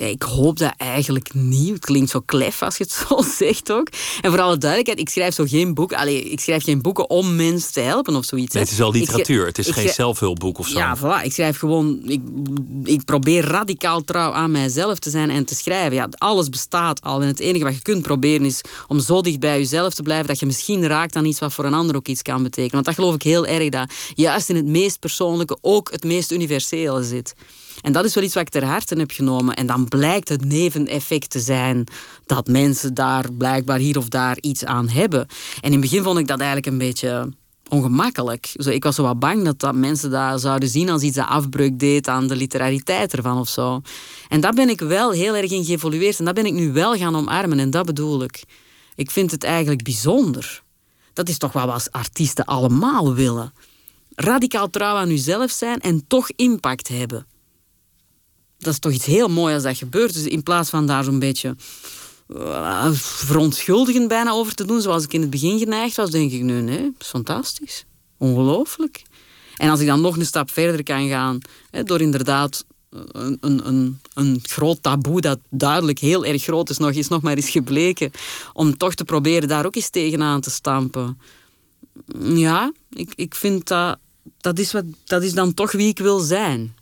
ik hoop dat eigenlijk niet. Het klinkt zo klef als je het (laughs) zo zegt ook. En voor alle duidelijkheid, ik schrijf zo geen boek. Allee, ik schrijf geen boeken om mensen te helpen of zoiets. Nee, het is wel literatuur. Het is geen zelfhulpboek of zo. Ja, voilà. Ik schrijf gewoon. Ik, ik probeer radicaal trouw aan mijzelf te zijn en te schrijven. Ja, alles bestaat al. En het enige wat je kunt proberen is om zo dicht bij jezelf te blijven dat je misschien raakt aan iets wat voor een ander ook iets kan betekenen. Want dat geloof ik heel erg dat juist in het meest persoonlijke ook het meest universele zit. En dat is wel iets wat ik ter harte heb genomen. En dan blijkt het neveneffect te zijn dat mensen daar blijkbaar hier of daar iets aan hebben. En in het begin vond ik dat eigenlijk een beetje ongemakkelijk. Zo, ik was zo wat bang dat, dat mensen dat zouden zien als iets dat afbreuk deed aan de literariteit ervan of zo. En daar ben ik wel heel erg in geëvolueerd. En dat ben ik nu wel gaan omarmen. En dat bedoel ik. Ik vind het eigenlijk bijzonder. Dat is toch wat we als artiesten allemaal willen. Radicaal trouw aan uzelf zijn en toch impact hebben dat is toch iets heel moois als dat gebeurt. Dus in plaats van daar zo'n beetje uh, verontschuldigend bijna over te doen, zoals ik in het begin geneigd was, denk ik, nee, nee, is fantastisch. Ongelooflijk. En als ik dan nog een stap verder kan gaan, hè, door inderdaad een, een, een, groot taboe dat duidelijk heel erg groot is, nog is nog maar eens gebleken, om toch te proberen daar ook eens tegenaan te stampen. Ja, ik, ik vind dat, dat is, wat, dat is dan toch wie ik wil zijn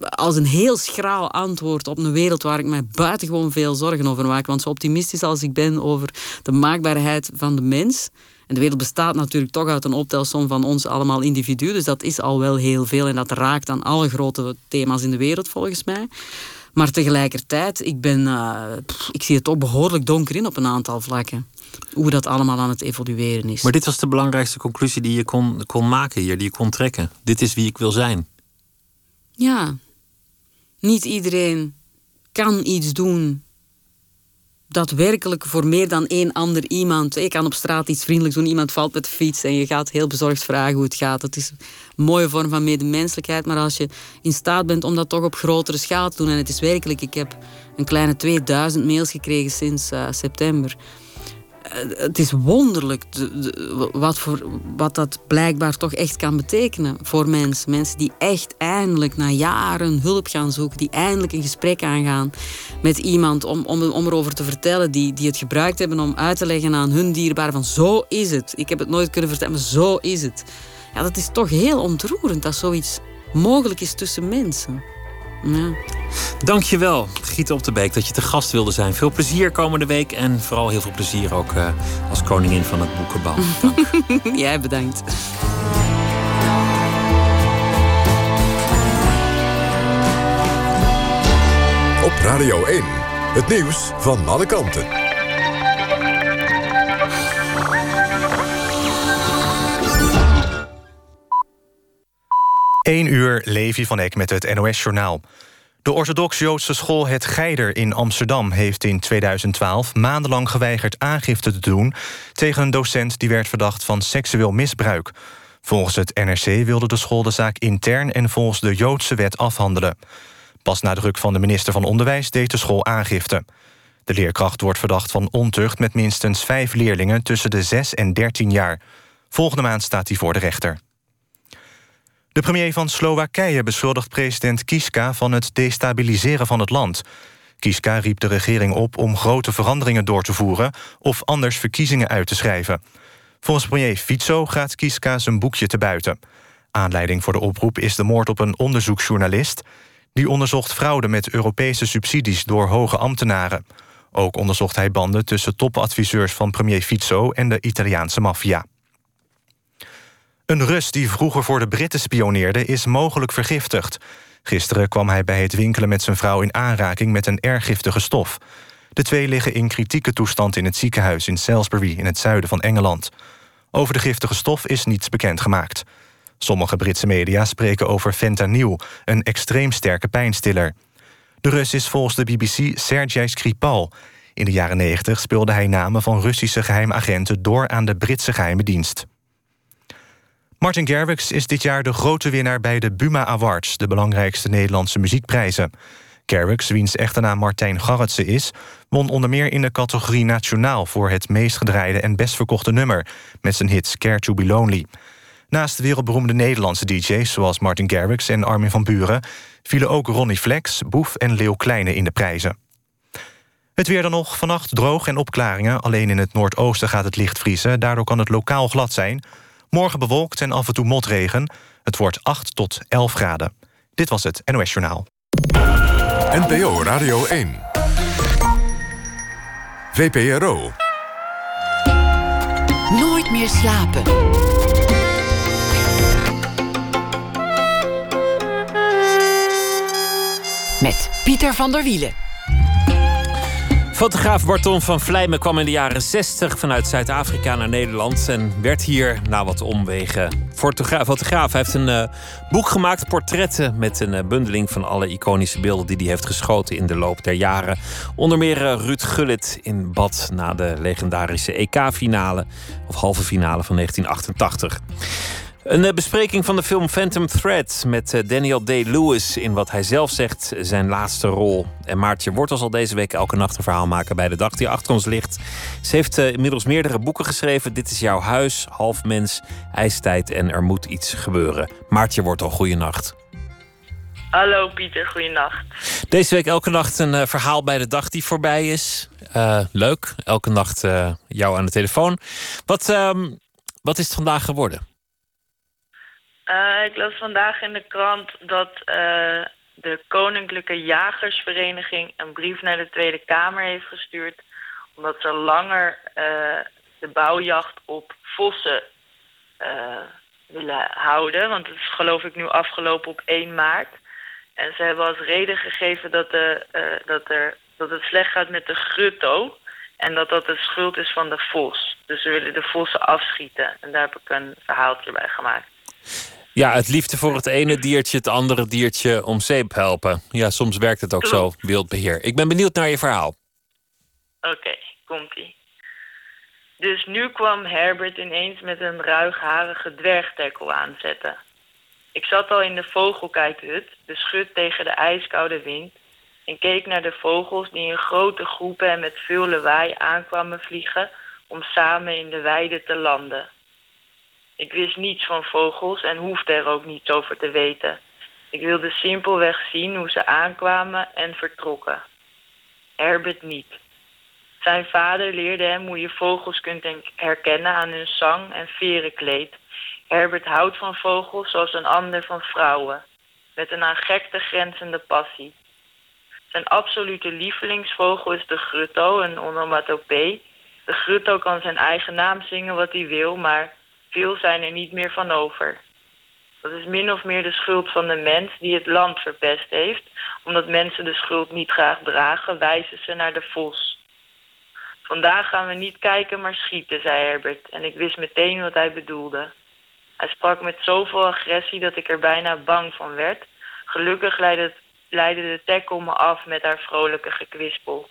als een heel schraal antwoord op een wereld waar ik mij buitengewoon veel zorgen over maak. Want zo optimistisch als ik ben over de maakbaarheid van de mens. En de wereld bestaat natuurlijk toch uit een optelsom van ons allemaal individuen. Dus dat is al wel heel veel en dat raakt aan alle grote thema's in de wereld volgens mij. Maar tegelijkertijd, ik, ben, uh, ik zie het ook behoorlijk donker in op een aantal vlakken. Hoe dat allemaal aan het evolueren is. Maar dit was de belangrijkste conclusie die je kon, kon maken hier, die je kon trekken. Dit is wie ik wil zijn. Ja, niet iedereen kan iets doen dat werkelijk voor meer dan één ander iemand. Je kan op straat iets vriendelijks doen, iemand valt met de fiets en je gaat heel bezorgd vragen hoe het gaat. Dat is een mooie vorm van medemenselijkheid, maar als je in staat bent om dat toch op grotere schaal te doen, en het is werkelijk, ik heb een kleine 2000 mails gekregen sinds uh, september eh, het is wonderlijk wat, voor, wat dat blijkbaar toch echt kan betekenen voor mensen. Mensen die echt eindelijk na jaren hulp gaan zoeken, die eindelijk een gesprek aangaan met iemand om, om, om erover te vertellen, die, die het gebruikt hebben om uit te leggen aan hun dierbaar van zo is het. Ik heb het nooit kunnen vertellen, maar zo is het. Ja, dat is toch heel ontroerend dat zoiets mogelijk is tussen mensen. Ja. Dankjewel, Giet op de Beek, dat je te gast wilde zijn. Veel plezier komende week en vooral heel veel plezier ook uh, als koningin van het boekenbal. (laughs) Dank. Jij bedankt. Op Radio 1, het nieuws van alle kanten. 1 uur, Levi van Eck met het NOS-journaal. De orthodox-Joodse school Het Geider in Amsterdam... heeft in 2012 maandenlang geweigerd aangifte te doen... tegen een docent die werd verdacht van seksueel misbruik. Volgens het NRC wilde de school de zaak intern... en volgens de Joodse wet afhandelen. Pas na druk van de minister van Onderwijs deed de school aangifte. De leerkracht wordt verdacht van ontucht... met minstens vijf leerlingen tussen de 6 en 13 jaar. Volgende maand staat hij voor de rechter. De premier van Slowakije beschuldigt president Kiska van het destabiliseren van het land. Kiska riep de regering op om grote veranderingen door te voeren... of anders verkiezingen uit te schrijven. Volgens premier Fico gaat Kiska zijn boekje te buiten. Aanleiding voor de oproep is de moord op een onderzoeksjournalist... die onderzocht fraude met Europese subsidies door hoge ambtenaren. Ook onderzocht hij banden tussen topadviseurs van premier Fico... en de Italiaanse maffia. Een Rus die vroeger voor de Britten spioneerde... is mogelijk vergiftigd. Gisteren kwam hij bij het winkelen met zijn vrouw in aanraking... met een erg giftige stof. De twee liggen in kritieke toestand in het ziekenhuis in Salisbury... in het zuiden van Engeland. Over de giftige stof is niets bekendgemaakt. Sommige Britse media spreken over fentanyl... een extreem sterke pijnstiller. De Rus is volgens de BBC Sergei Skripal. In de jaren 90 speelde hij namen van Russische geheimagenten... door aan de Britse geheime dienst. Martin Garrix is dit jaar de grote winnaar bij de Buma Awards... de belangrijkste Nederlandse muziekprijzen. Garrix, wiens echte naam Martijn Garretsen is... won onder meer in de categorie Nationaal... voor het meest gedraaide en best verkochte nummer... met zijn hit Care to be Lonely. Naast wereldberoemde Nederlandse DJ's zoals Martin Garrix en Armin van Buren... vielen ook Ronnie Flex, Boef en Leeuw Kleine in de prijzen. Het weer dan nog, vannacht droog en opklaringen. Alleen in het noordoosten gaat het licht vriezen. Daardoor kan het lokaal glad zijn... Morgen bewolkt en af en toe motregen. Het wordt 8 tot 11 graden. Dit was het NOS Journaal. NPO Radio 1. VPRO. Nooit meer slapen. Met Pieter van der Wielen. Fotograaf Barton van Vlijmen kwam in de jaren 60 vanuit Zuid-Afrika naar Nederland en werd hier na wat omwegen fotograaf. Hij heeft een uh, boek gemaakt, portretten met een uh, bundeling van alle iconische beelden die hij heeft geschoten in de loop der jaren. Onder meer uh, Ruud Gullit in bad na de legendarische EK-finale of halve finale van 1988. Een eh, bespreking van de film Phantom Thread met eh, Daniel Day-Lewis in wat hij zelf zegt zijn laatste rol. En Maartje Wortel zal deze week elke nacht een verhaal maken bij de dag die achter ons ligt. Ze heeft eh, inmiddels meerdere boeken geschreven. Dit is jouw huis, half mens, ijstijd en er moet iets gebeuren. Maartje Wortel, goeienacht. Hallo Pieter, goeienacht. Deze week elke nacht een verhaal bij de dag die voorbij is. leuk, elke nacht jou aan de telefoon. Wat, ehm, wat is het vandaag geworden? Uh, ik las vandaag in de krant dat uh, de Koninklijke Jagersvereniging een brief naar de Tweede Kamer heeft gestuurd. Omdat ze langer uh, de bouwjacht op vossen willen houden. Want het is geloof ik nu afgelopen op 1 maart. En ze hebben als reden gegeven dat, de, dat, er, dat het slecht gaat met de grutto. En dat dat de schuld is van de vos. Dus ze willen de vossen afschieten. En daar heb ik een verhaaltje bij gemaakt. Ja, het liefde voor het ene diertje het andere diertje om zeep helpen. Ja, soms werkt het ook zo, wildbeheer. Ik ben benieuwd naar je verhaal. Oké, komt-ie. Dus nu kwam Herbert ineens met een ruigharige dwergtekkel aanzetten. Ik zat al in de vogelkijkhut, de schut tegen de ijskoude wind... en keek naar de vogels die in grote groepen en met veel lawaai aankwamen vliegen... om samen in de weide te landen... Ik wist niets van vogels en hoefde er ook niets over te weten. Ik wilde simpelweg zien hoe ze aankwamen en vertrokken. Herbert niet. Zijn vader leerde hem hoe je vogels kunt herkennen aan hun zang en verenkleed. Herbert houdt van vogels zoals een ander van vrouwen, met een aan gekte grenzende passie. Zijn absolute lievelingsvogel is de grutto, een onomatopee. De grutto kan zijn eigen naam zingen wat hij wil, maar veel zijn er niet meer van over. Dat is min of meer de schuld van de mens die het land verpest heeft. Omdat mensen de schuld niet graag dragen, wijzen ze naar de vos. Vandaag gaan we niet kijken, maar schieten, zei Herbert. En ik wist meteen wat hij bedoelde. Hij sprak met zoveel agressie dat ik er bijna bang van werd. Gelukkig leidde, leidde de tackle me af met haar vrolijke gekwispel.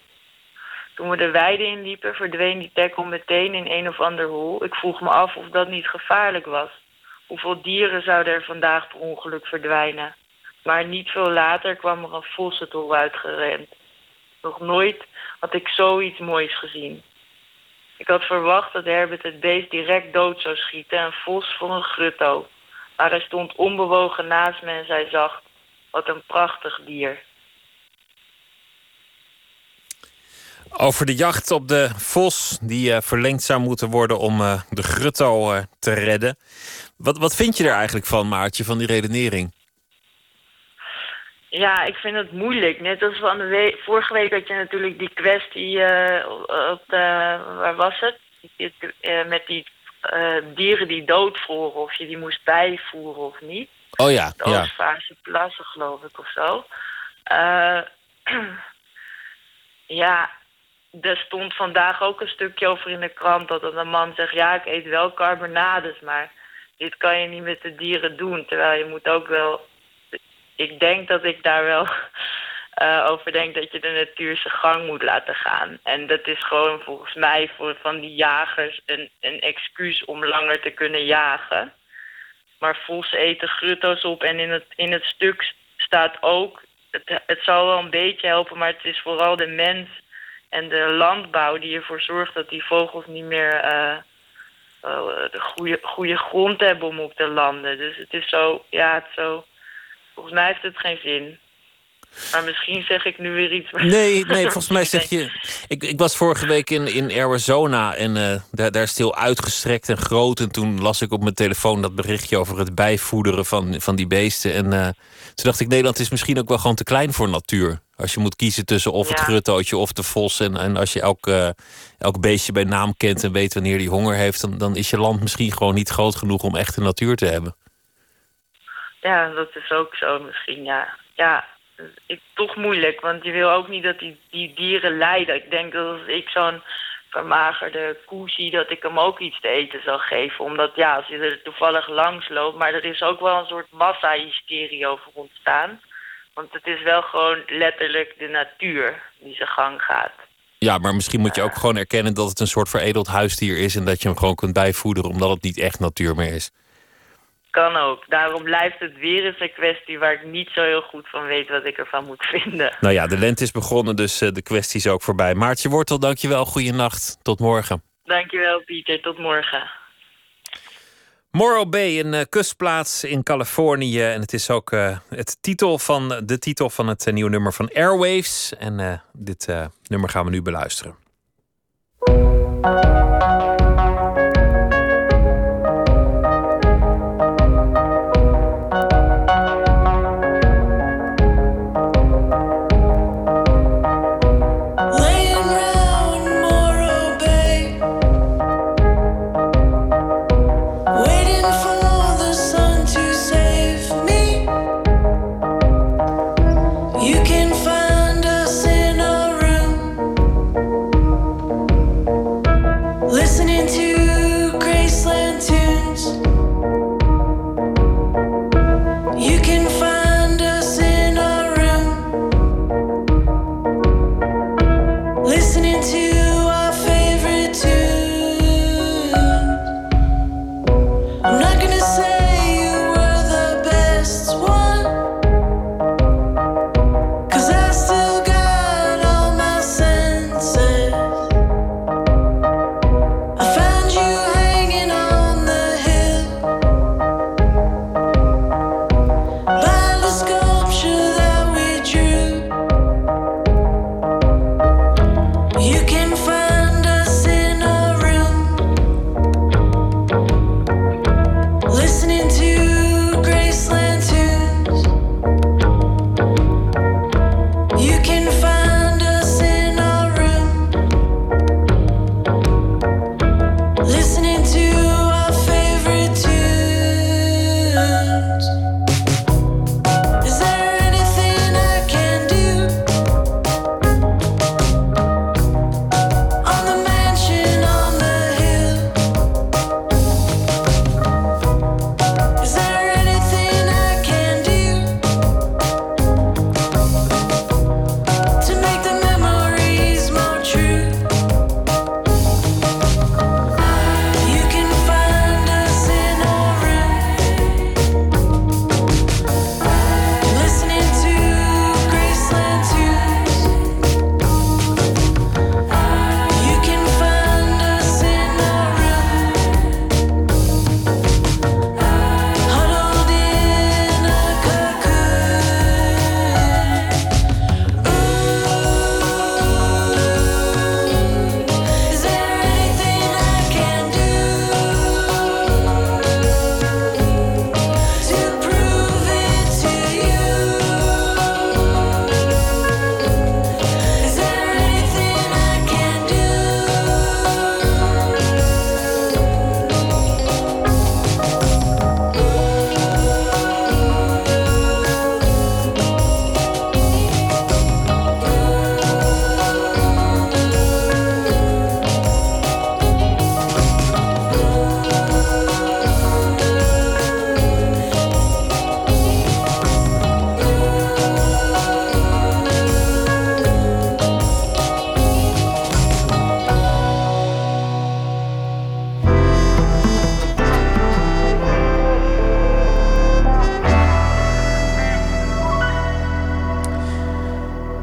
Toen we de weide inliepen, verdween die tackle meteen in een of ander hol. Ik vroeg me af of dat niet gevaarlijk was. Hoeveel dieren zouden er vandaag per ongeluk verdwijnen? Maar niet veel later kwam er een vos het uitgerend. Nog nooit had ik zoiets moois gezien. Ik had verwacht dat Herbert het beest direct dood zou schieten en vos voor een grutto. Maar hij stond onbewogen naast me en zei zacht: Wat een prachtig dier. Over de jacht op de vos, die uh, verlengd zou moeten worden om uh, de grutto uh, te redden. Wat, wat vind je er eigenlijk van, Maartje, van die redenering? Ja, ik vind het moeilijk. Net als van de vorige week had je natuurlijk die kwestie op de, waar was het? met die dieren die doodvroren, of je die moest bijvoeren of niet. Oh ja, de ja. Oostvaarse plassen, geloof ik, of zo. (clears throat) ja, er stond vandaag ook een stukje over in de krant dat een man zegt: Ja, ik eet wel carbonades, maar dit kan je niet met de dieren doen. Terwijl je moet ook wel. Ik denk dat ik daar wel uh, (laughs) over denk dat je de natuur zijn gang moet laten gaan. En dat is gewoon volgens mij voor van die jagers een, een excuus om langer te kunnen jagen. Maar vos eten grutto's op en in het, in het stuk staat ook. Het, het zal wel een beetje helpen, maar het is vooral de mens en de landbouw die ervoor zorgt dat die vogels niet meer uh, uh, de goede, goede grond hebben om op te landen. Dus het is zo, ja, het zo. Volgens mij heeft het geen zin. Maar misschien zeg ik nu weer iets. Nee, nee (laughs) volgens mij zeg je. Ik, ik was vorige week in, in Arizona en uh, daar, daar is het heel uitgestrekt en groot. En toen las ik op mijn telefoon dat berichtje over het bijvoederen van, van die beesten. En uh, toen dacht ik, Nederland is misschien ook wel gewoon te klein voor natuur. Als je moet kiezen tussen of het ja. gruttootje of de vos. En, en als je elk, uh, elk beestje bij naam kent en weet wanneer die honger heeft, dan, dan is je land misschien gewoon niet groot genoeg om echte natuur te hebben. Ja, dat is ook zo misschien, ja. Ja, ik, toch moeilijk, want je wil ook niet dat die, die dieren lijden. Ik denk dat als ik zo'n vermagerde koe zie, dat ik hem ook iets te eten zal geven. Omdat ja, als je er toevallig langs loopt, maar er is ook wel een soort massa-hysterie over ontstaan. Want het is wel gewoon letterlijk de natuur die zijn gang gaat. Ja, maar misschien moet je ook gewoon erkennen dat het een soort veredeld huisdier is en dat je hem gewoon kunt bijvoederen omdat het niet echt natuur meer is. Kan ook. Daarom blijft het weer eens een kwestie waar ik niet zo heel goed van weet wat ik ervan moet vinden. Nou ja, de lente is begonnen, dus uh, de kwestie is ook voorbij. Maartje Wortel, dankjewel. Goeienacht. Tot morgen. Dankjewel, Pieter. Tot morgen. Morro Bay, een uh, kustplaats in Californië. En het is ook uh, het titel van, de titel van het uh, nieuwe nummer van Airwaves. En dit nummer gaan we nu beluisteren.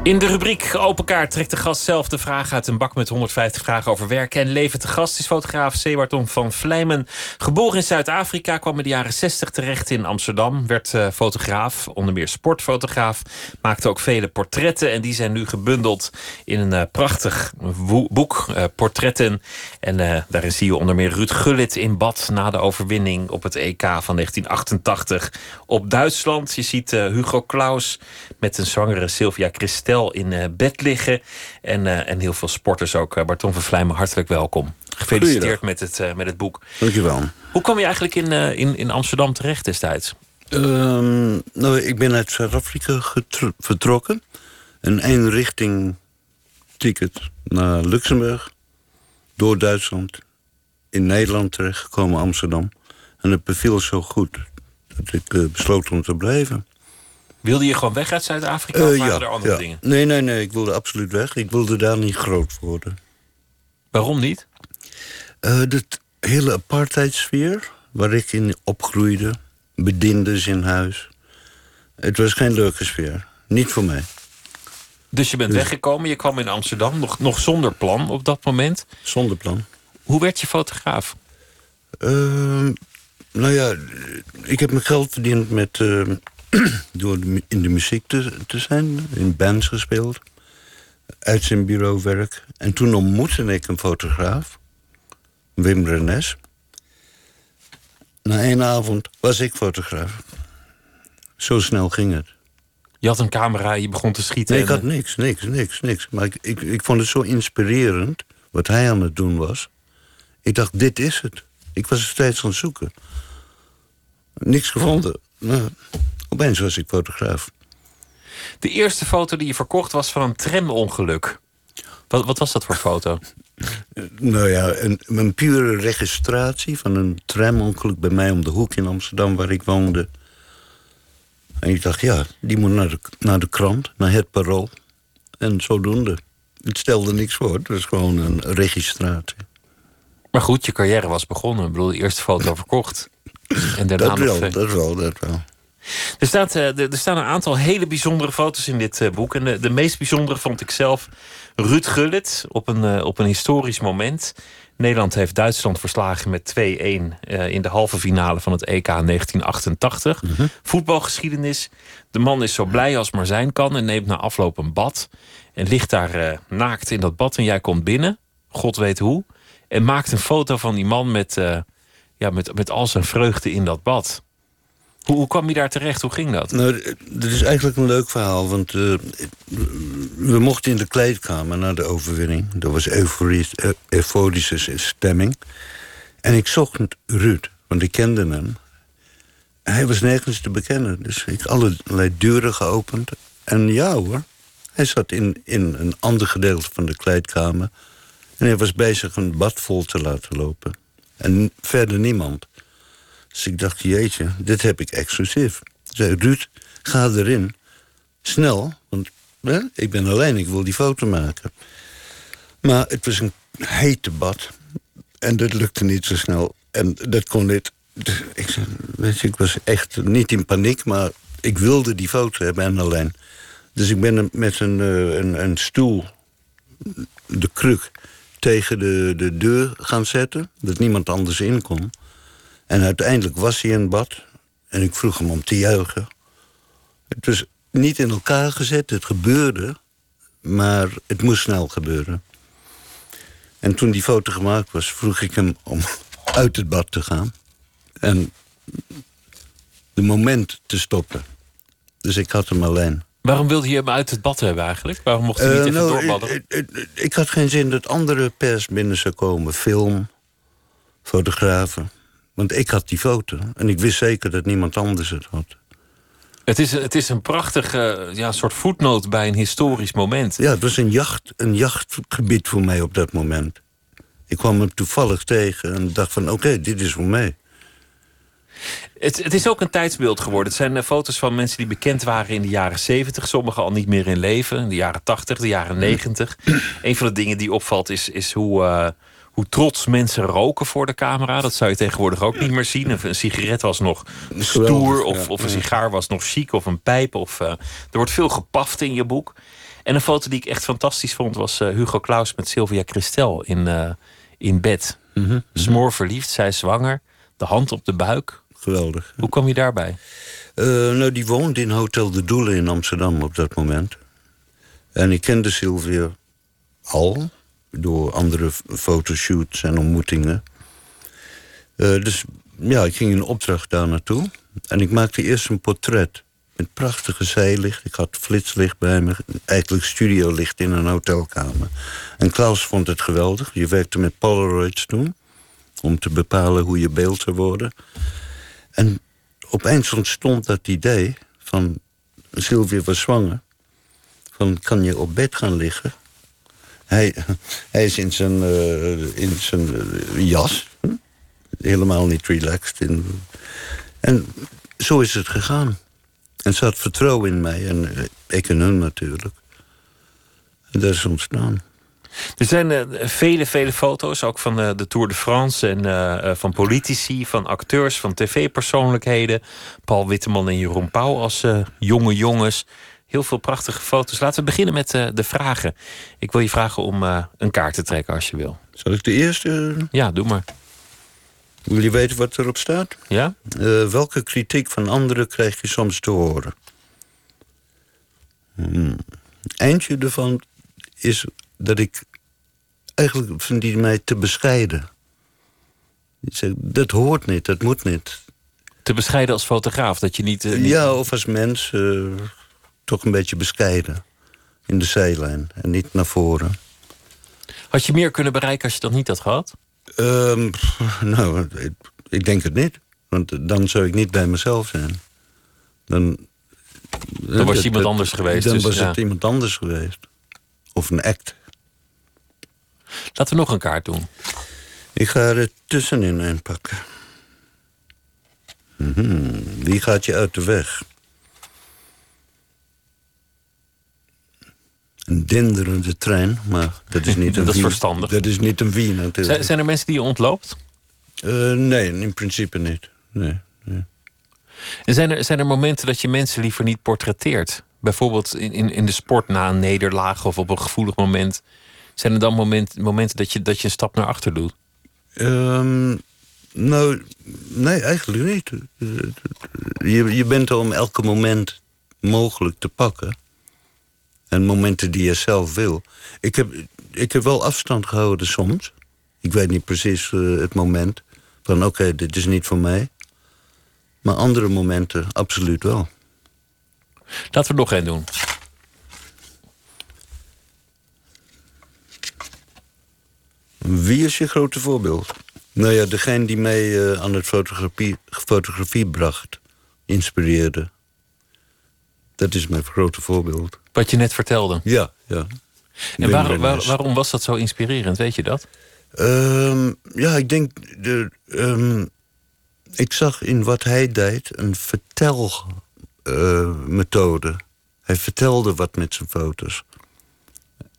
In de rubriek Open Kaart trekt de gast zelf de vraag uit een bak met 150 vragen over werk en leven. Te gast is fotograaf Sewarton van Vlijmen. Geboren in Zuid-Afrika, kwam in de jaren 60 terecht in Amsterdam. Werd uh, fotograaf, onder meer sportfotograaf. Maakte ook vele portretten en die zijn nu gebundeld in een uh, prachtig boek, uh, Portretten. En daarin zie je onder meer Ruud Gullit in bad na de overwinning op het EK van 1988 op Duitsland. Je ziet Hugo Claus met een zwangere Sylvia Christel in uh, bed liggen. En, uh, en heel veel sporters ook. Uh, Barton van Vlijmen, hartelijk welkom. Gefeliciteerd met het, met het boek. Dankjewel. Hoe kwam je eigenlijk in, in, in Amsterdam terecht destijds? Um, nou, ik ben uit Zuid-Afrika vertrokken. Een eenrichting ticket naar Luxemburg. Door Duitsland. In Nederland terechtgekomen, Amsterdam. En het beviel zo goed dat ik besloot om te blijven. Wilde je gewoon weg uit Zuid-Afrika? of waren er andere dingen? Nee, nee, nee. Ik wilde absoluut weg. Ik wilde daar niet groot worden. Waarom niet? Uh, de hele apartheidsfeer waar ik in opgroeide. Bediendes in huis. Het was geen leuke sfeer. Niet voor mij. Dus je bent dus... weggekomen. Je kwam in Amsterdam. Nog, nog zonder plan op dat moment. Zonder plan. Hoe werd je fotograaf? Uh, nou ja, ik heb mijn geld verdiend met... (clears throat) Door in de muziek te, te zijn, in bands gespeeld, uit zijn bureauwerk. En toen ontmoette ik een fotograaf, Wim Renes. Na één avond was ik fotograaf. Zo snel ging het. Je had een camera, je begon te schieten. Nee, ik had niks, niks, niks, niks. Maar ik, ik, ik vond het zo inspirerend wat hij aan het doen was. Ik dacht, dit is het. Ik was steeds aan het zoeken. Niks gevonden. Nou, Opeens was ik fotograaf. De eerste foto die je verkocht was van een tramongeluk. Wat, wat was dat voor foto? Nou ja, een, een pure registratie van een tramongeluk bij mij om de hoek in Amsterdam waar ik woonde. En ik dacht, ja, die moet naar de, naar de krant, naar het parool. En zodoende. Het stelde niks voor, het was gewoon een registratie. Maar goed, je carrière was begonnen. Ik bedoel, de eerste foto verkocht. En daarna dat wel, dat wel, dat wel. Er, staat, eh, er staan een aantal hele bijzondere foto's in dit eh, boek. En de, de meest bijzondere vond ik zelf Ruud Gullit op een, eh, op een historisch moment. Nederland heeft Duitsland verslagen met 2-1 in de halve finale van het EK 1988. Mhm. Voetbalgeschiedenis. De man is zo blij als maar zijn kan en neemt na afloop een bad. En ligt daar naakt in dat bad en jij komt binnen. God weet hoe. En maakt een foto van die man met, ja, met, met al zijn vreugde in dat bad. Hoe, kwam je daar terecht? Hoe ging dat? Nou, dat is eigenlijk een leuk verhaal. Want uh, we mochten in de kleedkamer na de overwinning. Dat was euforische, euforische stemming. En ik zocht Ruud, want ik kende hem. Hij was nergens te bekennen. Dus ik allerlei deuren geopend. En ja hoor, hij zat in, in een ander gedeelte van de kleedkamer. En hij was bezig een bad vol te laten lopen. En verder niemand. Dus ik dacht, jeetje, dit heb ik exclusief. Zei Ruud, ga erin. Snel, want hè, ik ben alleen, ik wil die foto maken. Maar het was een hete bad. En dat lukte niet zo snel. En dat kon niet. Ik, ik was echt niet in paniek, maar ik wilde die foto hebben en alleen. Dus ik ben met een, eh, een, een stoel, de kruk, tegen de, de deur gaan zetten. Dat niemand anders in kon. En uiteindelijk was hij in bad. En ik vroeg hem om te juichen. Het was niet in elkaar gezet, het gebeurde. Maar het moest snel gebeuren. En toen die foto gemaakt was, vroeg ik hem om (laughs) uit het bad te gaan. En de moment te stoppen. Dus ik had hem alleen. Waarom wilde je hem uit het bad hebben eigenlijk? Waarom mocht hij niet uh, even nou, doorbadden? Ik, ik, had geen zin dat andere pers binnen zou komen. Film, fotografen. Want ik had die foto en ik wist zeker dat niemand anders het had. Het is, het is een prachtige ja, soort voetnoot bij een historisch moment. Ja, het was een, jacht, een jachtgebied voor mij op dat moment. Ik kwam hem toevallig tegen en dacht van oké, dit is voor mij. Het, het, is ook een tijdsbeeld geworden. Het zijn uh, foto's van mensen die bekend waren in de jaren 70. Sommigen al niet meer in leven. In de jaren 80, de jaren 90. (clears throat) een van de dingen die opvalt is, is hoe... Uh, hoe trots mensen roken voor de camera. Dat zou je tegenwoordig ook niet meer zien. Een, sigaret was nog stoer, of, of een sigaar was nog chic, of een pijp. Of, uh, er wordt veel gepaft in je boek. En een foto die ik echt fantastisch vond was eh, Hugo Claus met Sylvia Christel in, uh, in bed. Mhm. Smoor verliefd, zij zwanger, de hand op de buik. Geweldig. Hoe kwam je daarbij? Nou, die woonde in Hotel de Doelen in Amsterdam op dat moment. En ik kende Sylvia al door andere fotoshoots en ontmoetingen. Uh, dus ja, ik ging in opdracht daar naartoe. En ik maakte eerst een portret met prachtige zijlicht. Ik had flitslicht bij me, eigenlijk studiolicht in een hotelkamer. En Klaus vond het geweldig. Je werkte met Polaroids toen, om te bepalen hoe je beeld zou worden. En opeens ontstond dat idee van Sylvia was zwanger. Van kan je op bed gaan liggen? Hij, (laughs) hij is in zijn, uh, in zijn uh, jas. Helemaal niet relaxed. En zo is het gegaan. En ze had vertrouwen in mij. En uh, ik in hun natuurlijk. Dat is ontstaan. Er zijn vele, vele foto's, ook van de Tour de France en van politici, van acteurs, van tv-persoonlijkheden. Paul Witteman en Jeroen Pauw als jonge jongens. Heel veel prachtige foto's. Laten we beginnen met de vragen. Ik wil je vragen om een kaart te trekken als je wil. Zal ik de eerste? Ja, doe maar. Wil je weten wat erop staat? Ja? welke kritiek van anderen krijg je soms te horen? Hmm. Eindje ervan is dat ik eigenlijk vind die mij te bescheiden. Ik zeg, dat hoort niet, dat moet niet. Te bescheiden als fotograaf, dat je niet... Uh, niet... Ja, of als mens uh, toch een beetje bescheiden. In de zijlijn en niet naar voren. Had je meer kunnen bereiken als je dat niet had gehad? Um, nou, ik, ik, denk het niet. Want dan zou ik niet bij mezelf zijn. Dan, dan was je iemand anders geweest. Dan dus, was ja. het iemand anders geweest. Of een act. Laten we nog een kaart doen. Ik ga er tussenin inpakken. Mm -hmm. Wie gaat je uit de weg? Een denderende trein, maar dat is niet (laughs) een dat is verstandig. Dat is niet een wie natuurlijk. Zijn, zijn er mensen die je ontloopt? Uh, nee, in principe niet. Nee, nee. En zijn er, zijn er momenten dat je mensen liever niet portretteert? Bijvoorbeeld in, in, in de sport na een nederlaag of op een gevoelig moment. Zijn er dan moment, momenten dat je, dat je een stap naar achter doet? Um, nou, nee, eigenlijk niet. Je, je bent er om elke moment mogelijk te pakken. En momenten die je zelf wil. Ik heb, ik heb wel afstand gehouden soms. Ik weet niet precies uh, het moment. Van oké, okay, dit is niet voor mij. Maar andere momenten absoluut wel. Laten we nog één doen. Wie is je grote voorbeeld? Nou ja, degene die mij uh, aan het fotografie, fotografie bracht, inspireerde. Dat is mijn grote voorbeeld. Wat je net vertelde? Ja, ja. En waar, waar, waarom was dat zo inspirerend, weet je dat? Um, ja, ik denk... De, um, ik zag in wat hij deed een vertelmethode. Uh, hij vertelde wat met zijn foto's.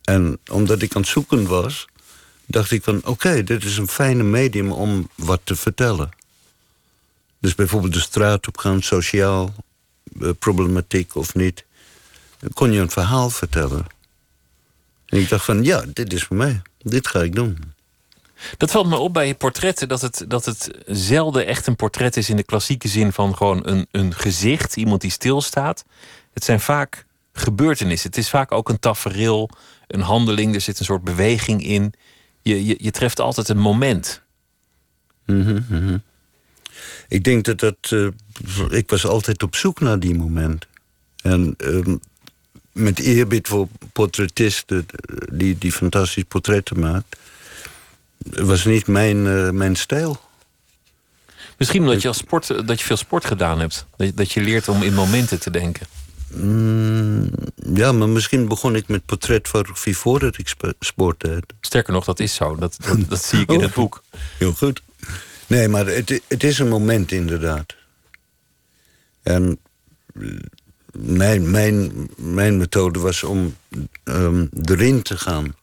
En omdat ik aan het zoeken was, dacht ik van... oké, okay, dit is een fijne medium om wat te vertellen. Dus bijvoorbeeld de straat op gaan, sociaal, uh, problematiek of niet... dan kon je een verhaal vertellen. En ik dacht van, ja, dit is voor mij. Dit ga ik doen. Dat valt me op bij je portretten, dat het, dat het zelden echt een portret is in de klassieke zin van gewoon een, een gezicht, iemand die stilstaat. Het zijn vaak gebeurtenissen. Het is vaak ook een tafereel, een handeling, er zit een soort beweging in. Je, je, je treft altijd een moment. Mm -hmm, mm -hmm. Ik denk dat dat. Uh, ik was altijd op zoek naar die moment. En uh, met eerbied voor portretisten die, die fantastisch portretten maakt was niet mijn, uh, mijn stijl. Misschien omdat je, als sport, dat je veel sport gedaan hebt. Dat, dat je leert om in momenten te denken. Mm, ja, maar misschien begon ik met portretfotografie voordat ik sport deed. Sterker nog, dat is zo. Dat, dat, (laughs) dat zie ik in het boek. Heel goed. Nee, maar het, het is een moment inderdaad. En mijn, mijn, mijn methode was om ehm, erin te gaan.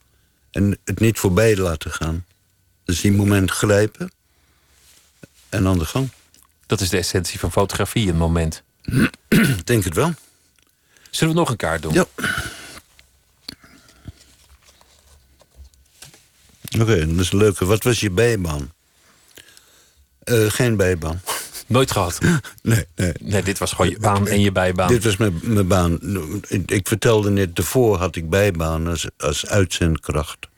En het niet voorbij laten gaan. Dus die moment grijpen en aan de gang. Dat is de essentie van fotografie, een moment. Denk het wel. Zullen we nog een kaart doen? Ja. Oké, dat is een leuke. Wat was je bijbaan? Eh, geen bijbaan. Nooit gehad? (laughs) nee, nee. Nee, dit was gewoon je baan en je bijbaan. Dit was mijn, mijn baan. Ik, ik vertelde net, daarvoor had ik bijbaan als, als uitzendkracht.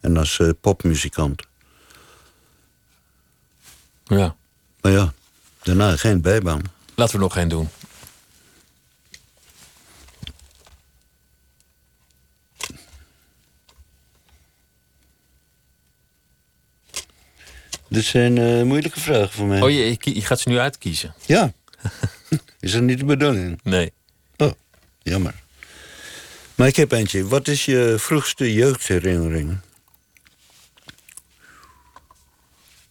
En als uh, popmuzikant. Ja. Maar ja, daarna geen bijbaan. Laten we nog geen doen. Dit zijn uh, moeilijke vragen voor mij. Oh, je, je gaat ze nu uitkiezen? Ja. (laughs) is dat niet de bedoeling? Nee. Oh, jammer. Maar ik heb eentje. Wat is je vroegste jeugdherinnering?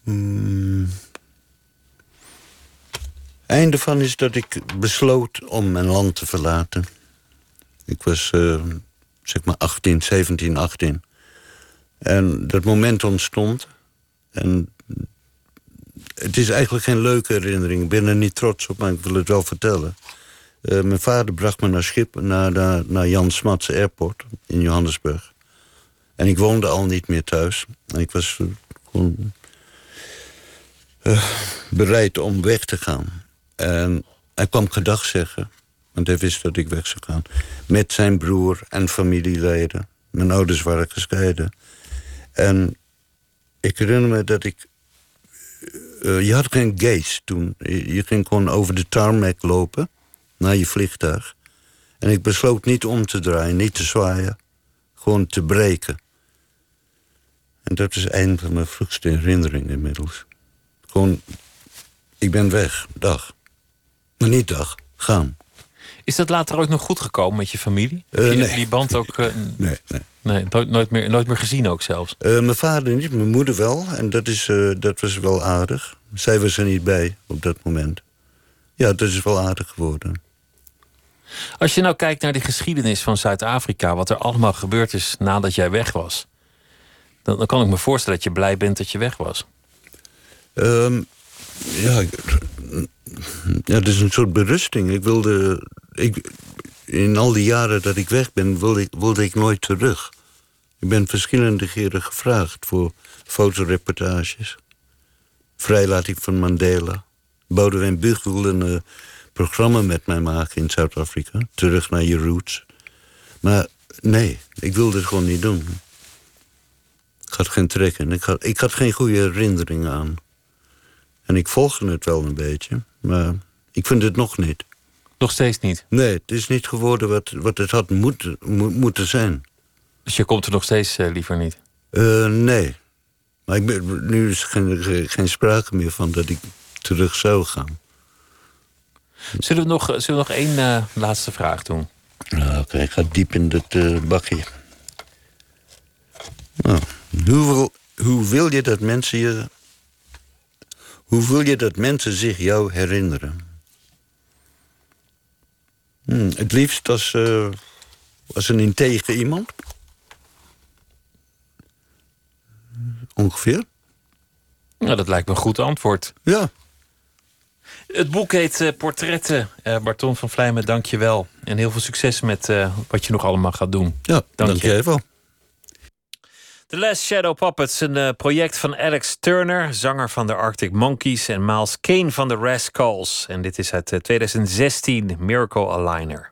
Hmm. Einde van is dat ik besloot om mijn land te verlaten. Ik was uh, zeg maar 18, 17, 18. En dat moment ontstond. En het is eigenlijk geen leuke herinnering. Ik ben er niet trots op, maar ik wil het wel vertellen. Uh, mijn vader bracht me naar, Schip, naar, naar, Jan Smats Airport in Johannesburg. En ik woonde al niet meer thuis. En ik was uh, gewoon uh, bereid om weg te gaan. En hij kwam gedag zeggen, want hij wist dat ik weg zou gaan. Met zijn broer en familieleden. Mijn ouders waren gescheiden. En ik herinner me dat ik... Uh, je had geen gates toen. Je, je, ging gewoon over de tarmac lopen naar je vliegtuig. En ik besloot niet om te draaien, niet te zwaaien. Gewoon te breken. En dat is een van mijn vroegste herinneringen inmiddels. Gewoon, ik ben weg, dag. Maar niet dag, gaan. Is dat later ook nog goed gekomen met je familie? Uh, nee. die band ook... Uh, (laughs) nee, nee. Nee nooit, nooit, meer, nooit meer gezien ook zelfs? Uh, mijn vader niet, mijn moeder wel. En dat, is, dat was wel aardig. Zij was er niet bij op dat moment. Ja, dat is wel aardig geworden. Als je nou kijkt naar de geschiedenis van Zuid-Afrika... wat er allemaal gebeurd is nadat jij weg was... dan, dan kan ik me voorstellen dat je blij bent dat je weg was. Um, ja, ja, het is een soort berusting. Ik wilde. Ik, in al die jaren dat ik weg ben, wilde ik, ik nooit terug. Ik ben verschillende keren gevraagd voor fotoreportages. Vrijlating van Mandela. Boudewijn Buug wilde een uh, programma met mij maken in Zuid-Afrika. Terug naar je roots. Maar nee, ik wilde het gewoon niet doen. Ik had geen trekken. Ik had, ik had geen goede herinneringen aan. En ik volgde het wel een beetje, maar ik vind het nog niet. Nog steeds niet? Nee, het is niet geworden wat, wat het had moeten, mo moeten zijn. Dus je komt er nog steeds uh, liever niet? Uh, nee. Maar ik ben, nu is er geen, geen sprake meer van dat ik terug zou gaan. Zullen we nog, zullen we nog één uh, laatste vraag doen? Nou, Oké, okay, ik ga diep in het bakje. Nou, hoe, wil, hoe wil je dat mensen je hoe wil je dat mensen zich jou herinneren? Hmm, het liefst als, uh, als een integer iemand? Ongeveer? Nou, dat lijkt me een goed antwoord. Ja. Het boek heet uh, Portretten. Uh, Barton van Vlijmen, dank je wel. En heel veel succes met wat je nog allemaal gaat doen. Ja, dank, dank je wel. The Last Shadow Puppets, een uh, project van Alex Turner, zanger van de Arctic Monkeys, en Miles Kane van de Rascals. En dit is uit uh, 2016, Miracle Aligner.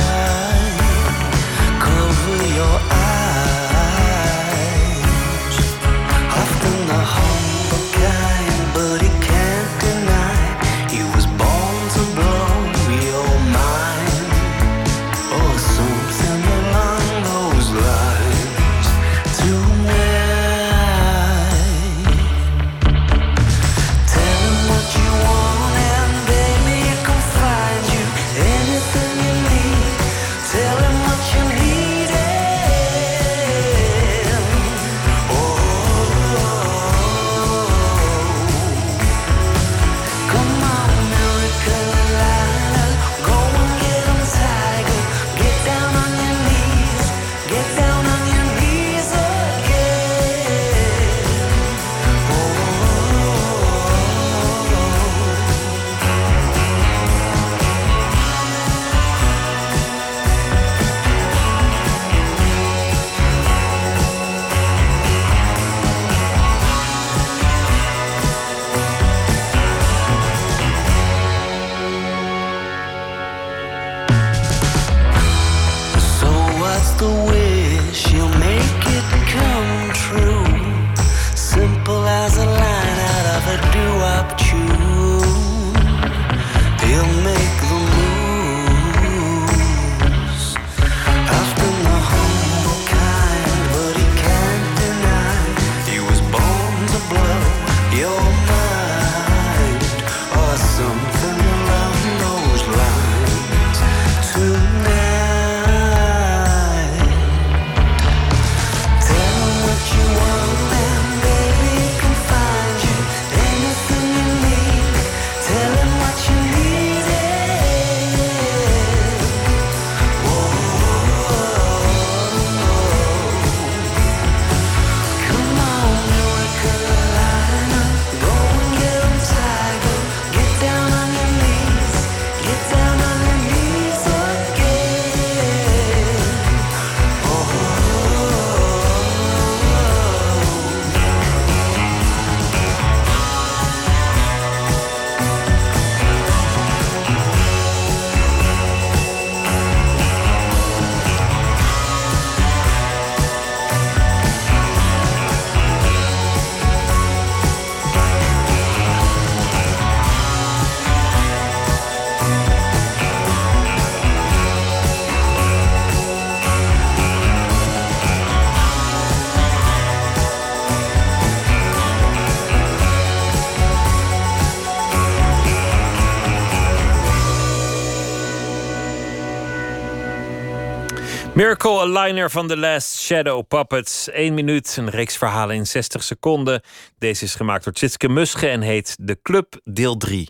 Miracle Aligner van The Last Shadow Puppets. 1 minuut, een reeks verhalen in 60 seconden. Deze is gemaakt door Tjitske Musche en heet De Club deel 3.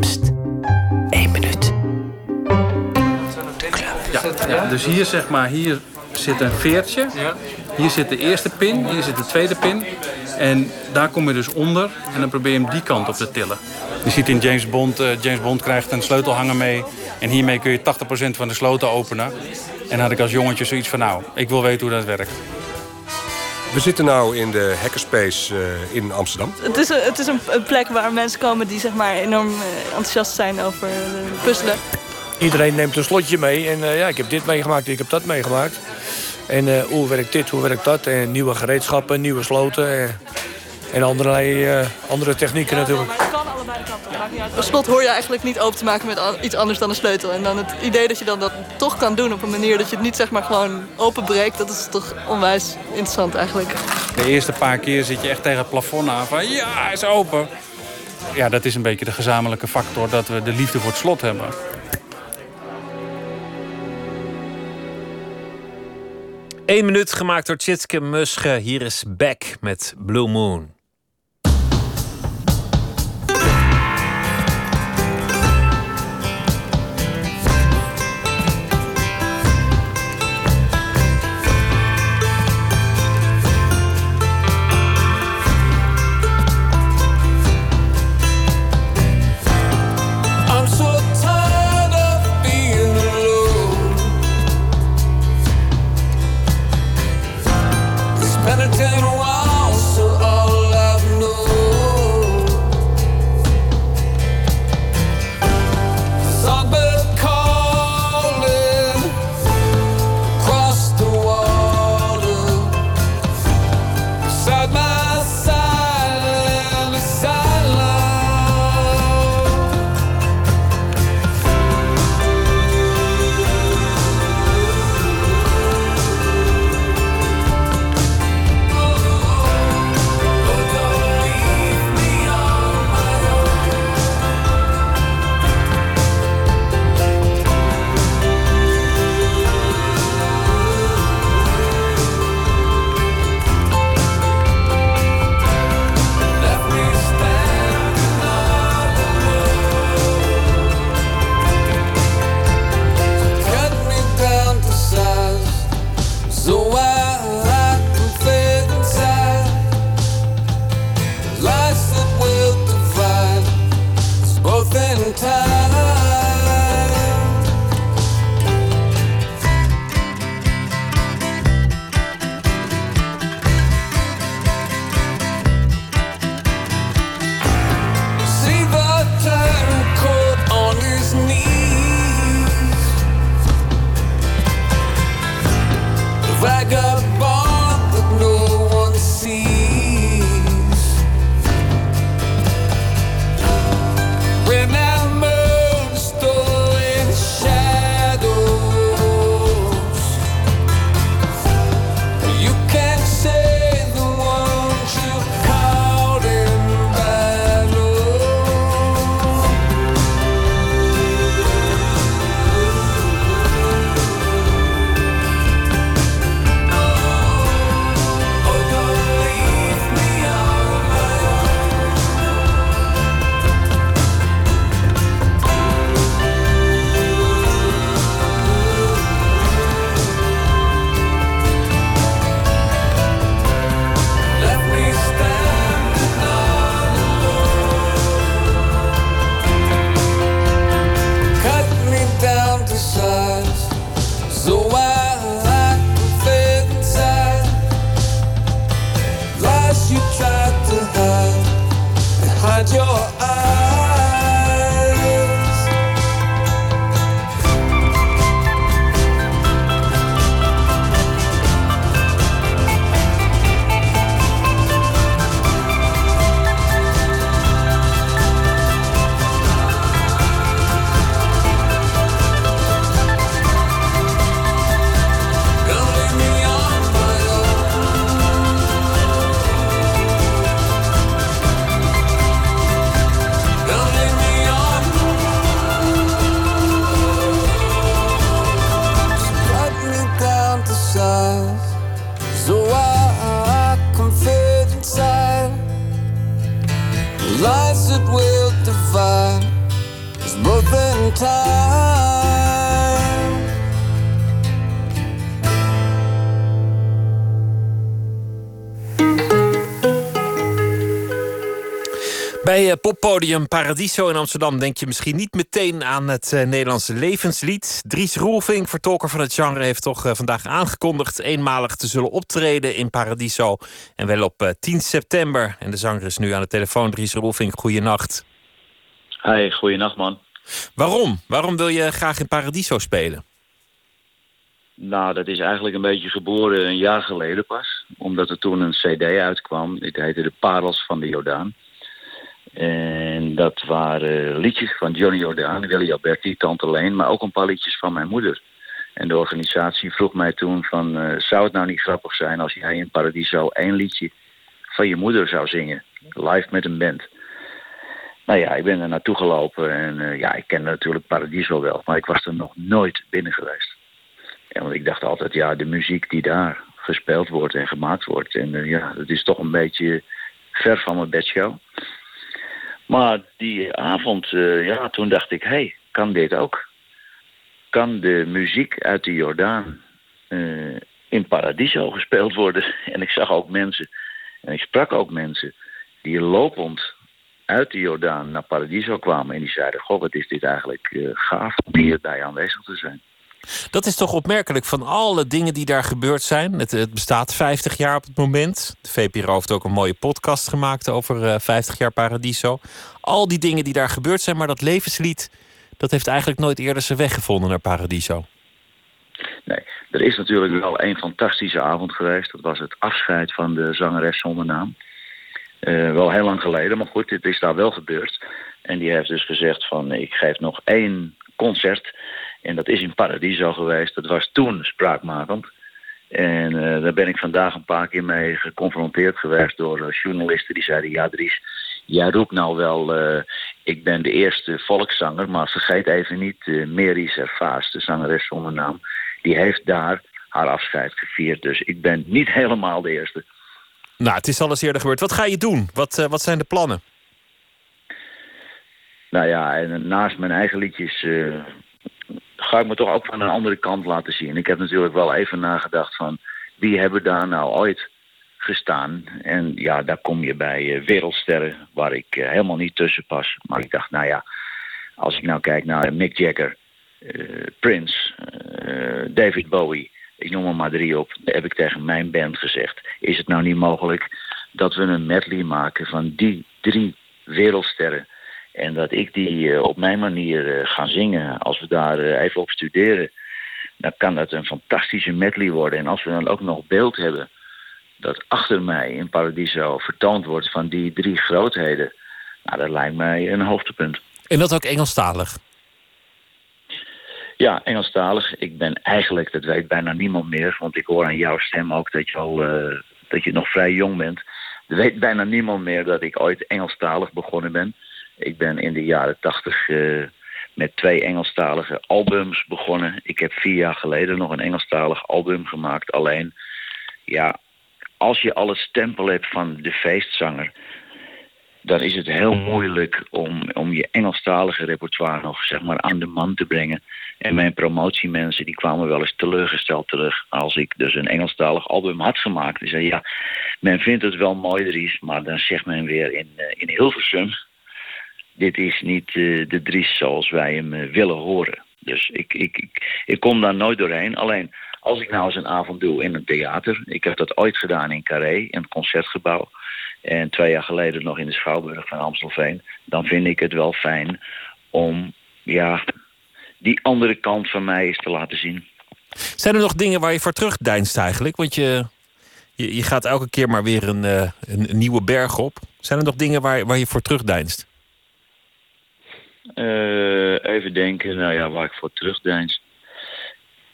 Pst, 1 minuut. Ja, ja, dus hier zeg maar, hier zit een veertje. Hier zit de eerste pin, hier zit de tweede pin. En daar kom je dus onder en dan probeer je hem die kant op te tillen. Je ziet in James Bond, uh, James Bond krijgt een sleutelhanger mee. En hiermee kun je 80% van de sloten openen. En had ik als jongetje zoiets van, nou, ik wil weten hoe dat werkt. We zitten nu in de hackerspace uh, in Amsterdam. Het is, een, het is een, een, plek waar mensen komen die zeg maar, enorm uh, enthousiast zijn over puzzelen. Iedereen neemt een slotje mee en ja, ik heb dit meegemaakt, ik heb dat meegemaakt. En hoe werkt dit, hoe werkt dat? En nieuwe gereedschappen, nieuwe sloten en allerlei andere technieken natuurlijk. Een slot hoor je eigenlijk niet open te maken met iets anders dan een sleutel. En dan het idee dat je dan dat toch kan doen op een manier dat je het niet zeg maar gewoon openbreekt, dat is toch onwijs interessant eigenlijk. De eerste paar keer zit je echt tegen het plafond aan van ja, hij is open. Ja, dat is een beetje de gezamenlijke factor dat we de liefde voor het slot hebben. Eén minuut gemaakt door Tjitske Musche. Hier is Beck met Blue Moon. Eh, poppodium Paradiso in Amsterdam denk je misschien niet meteen aan het eh, Nederlandse levenslied. Dries Roelvink, vertolker van het genre, heeft toch eh, vandaag aangekondigd eenmalig te zullen optreden in Paradiso. En wel op eh, 10 september. En de zanger is nu aan de telefoon. Dries Roelvink, goeienacht. Hi, goeienacht man. Waarom? Waarom wil je graag in Paradiso spelen? Nou, dat is eigenlijk een beetje geboren een jaar geleden pas. Omdat er toen een cd uitkwam. Dit heette De Parels van de Jordaan. En dat waren liedjes van Johnny Jordaan, Willy Alberti, Tante Leen... maar ook een paar liedjes van mijn moeder. En de organisatie vroeg mij toen van... eh, zou het nou niet grappig zijn als jij in Paradiso één liedje van je moeder zou zingen? Live met een band. Nou ja, ik ben er naartoe gelopen en eh, ja, ik ken natuurlijk Paradiso wel... maar ik was er nog nooit binnen geweest. Want ik dacht altijd, ja, de muziek die daar gespeeld wordt en gemaakt wordt... en eh, ja, dat is toch een beetje ver van mijn bedshow... Maar die avond, eh, ja, toen dacht ik, hey, kan dit ook? Kan de muziek uit de Jordaan eh, in Paradiso gespeeld worden? (laughs) En ik zag ook mensen, en ik sprak ook mensen, die lopend uit de Jordaan naar Paradiso kwamen. En die zeiden, goh, wat is dit eigenlijk eh, gaaf om hierbij aanwezig te zijn. Dat is toch opmerkelijk van alle dingen die daar gebeurd zijn. Het, het bestaat 50 jaar op het moment. De VPRO heeft ook een mooie podcast gemaakt over eh, 50 jaar Paradiso. Al die dingen die daar gebeurd zijn, maar dat levenslied... dat heeft eigenlijk nooit eerder zijn weg gevonden naar Paradiso. Nee, er is natuurlijk wel een fantastische avond geweest. Dat was het afscheid van de zangeres zonder naam. Eh, wel heel lang geleden, maar goed, dit is daar wel gebeurd. En die heeft dus gezegd van, ik geef nog één concert... En dat is in Paradiso geweest. Dat was toen spraakmakend. En eh, daar ben ik vandaag een paar keer mee geconfronteerd geweest door eh, journalisten die zeiden: Ja, Dries, jij roept nou wel, eh, ik ben de eerste volkszanger, maar vergeet even niet uh, Mary Servaas, de zangeres zonder naam. Die heeft daar haar afscheid gevierd. Dus ik ben niet helemaal de eerste. Nou, het is al eens eerder gebeurd. Wat ga je doen? Wat, wat zijn de plannen? Nou ja, en naast mijn eigen liedjes ga ik me toch ook van een andere kant laten zien. Ik heb natuurlijk wel even nagedacht van wie hebben daar nou ooit gestaan. En ja, daar kom je bij eh, wereldsterren waar ik eh, helemaal niet tussen pas. Maar ik dacht, nou ja, als ik nou kijk naar Mick Jagger, eh, Prince, David Bowie, ik noem er maar drie op, heb ik tegen mijn band gezegd, is het nou niet mogelijk dat we een medley maken van die drie wereldsterren en dat ik die eh, op mijn manier eh, ga zingen. Als we daar eh, even op studeren, dan kan dat een fantastische medley worden. En als we dan ook nog beeld hebben dat achter mij in Paradiso vertoond wordt van die drie grootheden. Nou, dat lijkt mij een hoogtepunt. En dat ook Engelstalig? Ja, Engelstalig. Ik ben eigenlijk, dat weet bijna niemand meer, want ik hoor aan jouw stem ook dat je al dat je nog vrij jong bent. Er weet bijna niemand meer dat ik ooit Engelstalig begonnen ben. Ik ben in de jaren tachtig uh, met twee Engelstalige albums begonnen. Ik heb vier jaar geleden nog een Engelstalig album gemaakt. Alleen, ja, als je al het stempel hebt van de feestzanger... dan is het heel moeilijk om, om je Engelstalige repertoire nog zeg maar, aan de man te brengen. En mijn promotiemensen die kwamen wel eens teleurgesteld terug... als ik dus een Engelstalig album had gemaakt. Die zeiden, ja, men vindt het wel mooi, maar dan zegt men weer in, uh, in Hilversum dit is niet uh, de Dries zoals wij hem uh, willen horen. Dus ik, ik, ik, ik kom daar nooit doorheen. Alleen als ik nou eens een avond doe in een theater. Ik heb dat ooit gedaan in Carré, in het concertgebouw. En twee jaar geleden nog in de Schouwburg van Amstelveen. Dan vind ik het wel fijn om ja, die andere kant van mij eens te laten zien. Zijn er nog dingen waar je voor terugdeinst eigenlijk? Want je, je, gaat elke keer maar weer een, eh, een, een nieuwe berg op. Zijn er nog dingen waar, waar je voor terugdeinst? Eh, even denken, nou ja, waar ik voor terugdeins.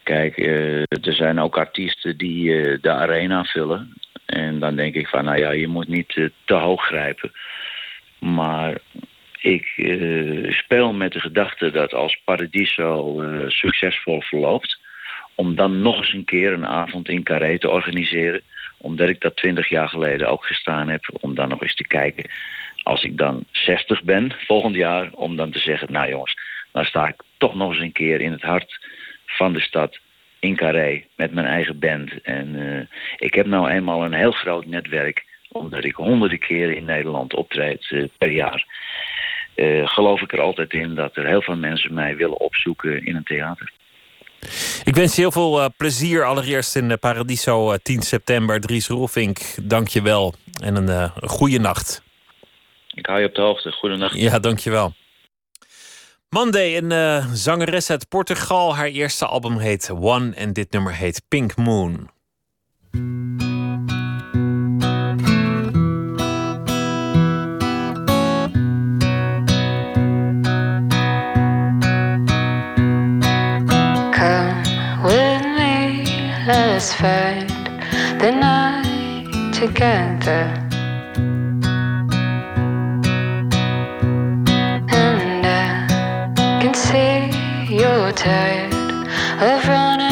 Kijk, eh, er zijn ook artiesten die eh, de arena vullen. En dan denk ik van, nou ja, je moet niet te hoog grijpen. Maar ik speel met de gedachte dat als Paradiso succesvol verloopt... om dan nog eens een keer een avond in Carré te organiseren. Omdat ik dat twintig jaar geleden ook gestaan heb. Om dan nog eens te kijken, als ik dan 60 ben volgend jaar... om dan te zeggen, nou jongens, dan sta ik toch nog eens een keer in het hart van de stad in Carré met mijn eigen band. En eh, ik heb nou eenmaal een heel groot netwerk, omdat ik honderden keren in Nederland optreed eh, per jaar. Eh, geloof ik er altijd in dat er heel veel mensen mij willen opzoeken in een theater. Ik wens je heel veel plezier allereerst in Paradiso eh, 10 september. Dries Roelvink, dank je wel. En een goede nacht. Ik hou je op de hoogte. Goedenacht. Ja, dank je wel. Monday, een eh, zangeres uit Portugal. Haar eerste album heet One en dit nummer heet Pink Moon. Come with me, let's find the night together. See you're tired of running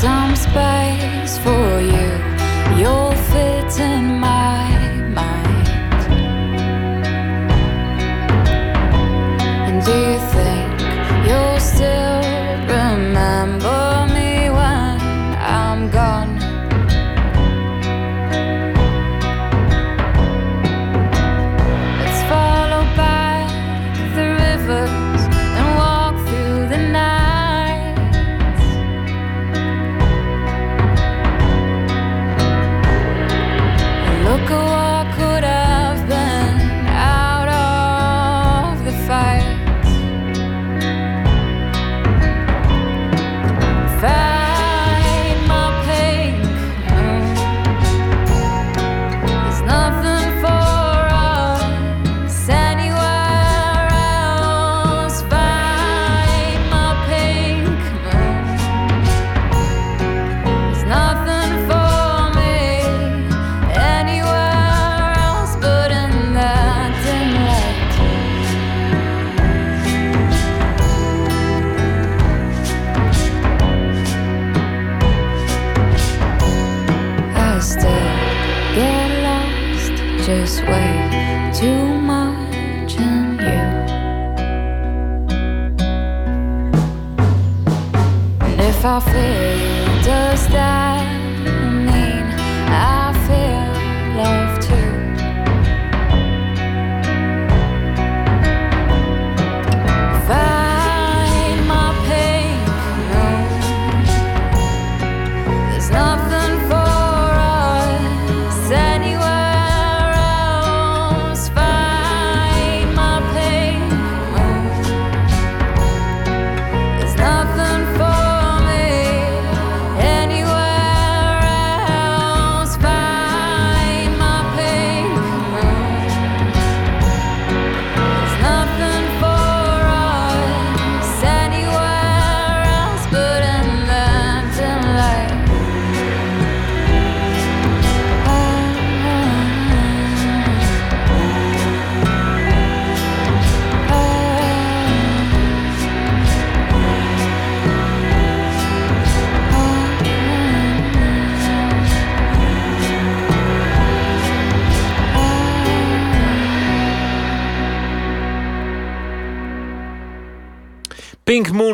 some space for you.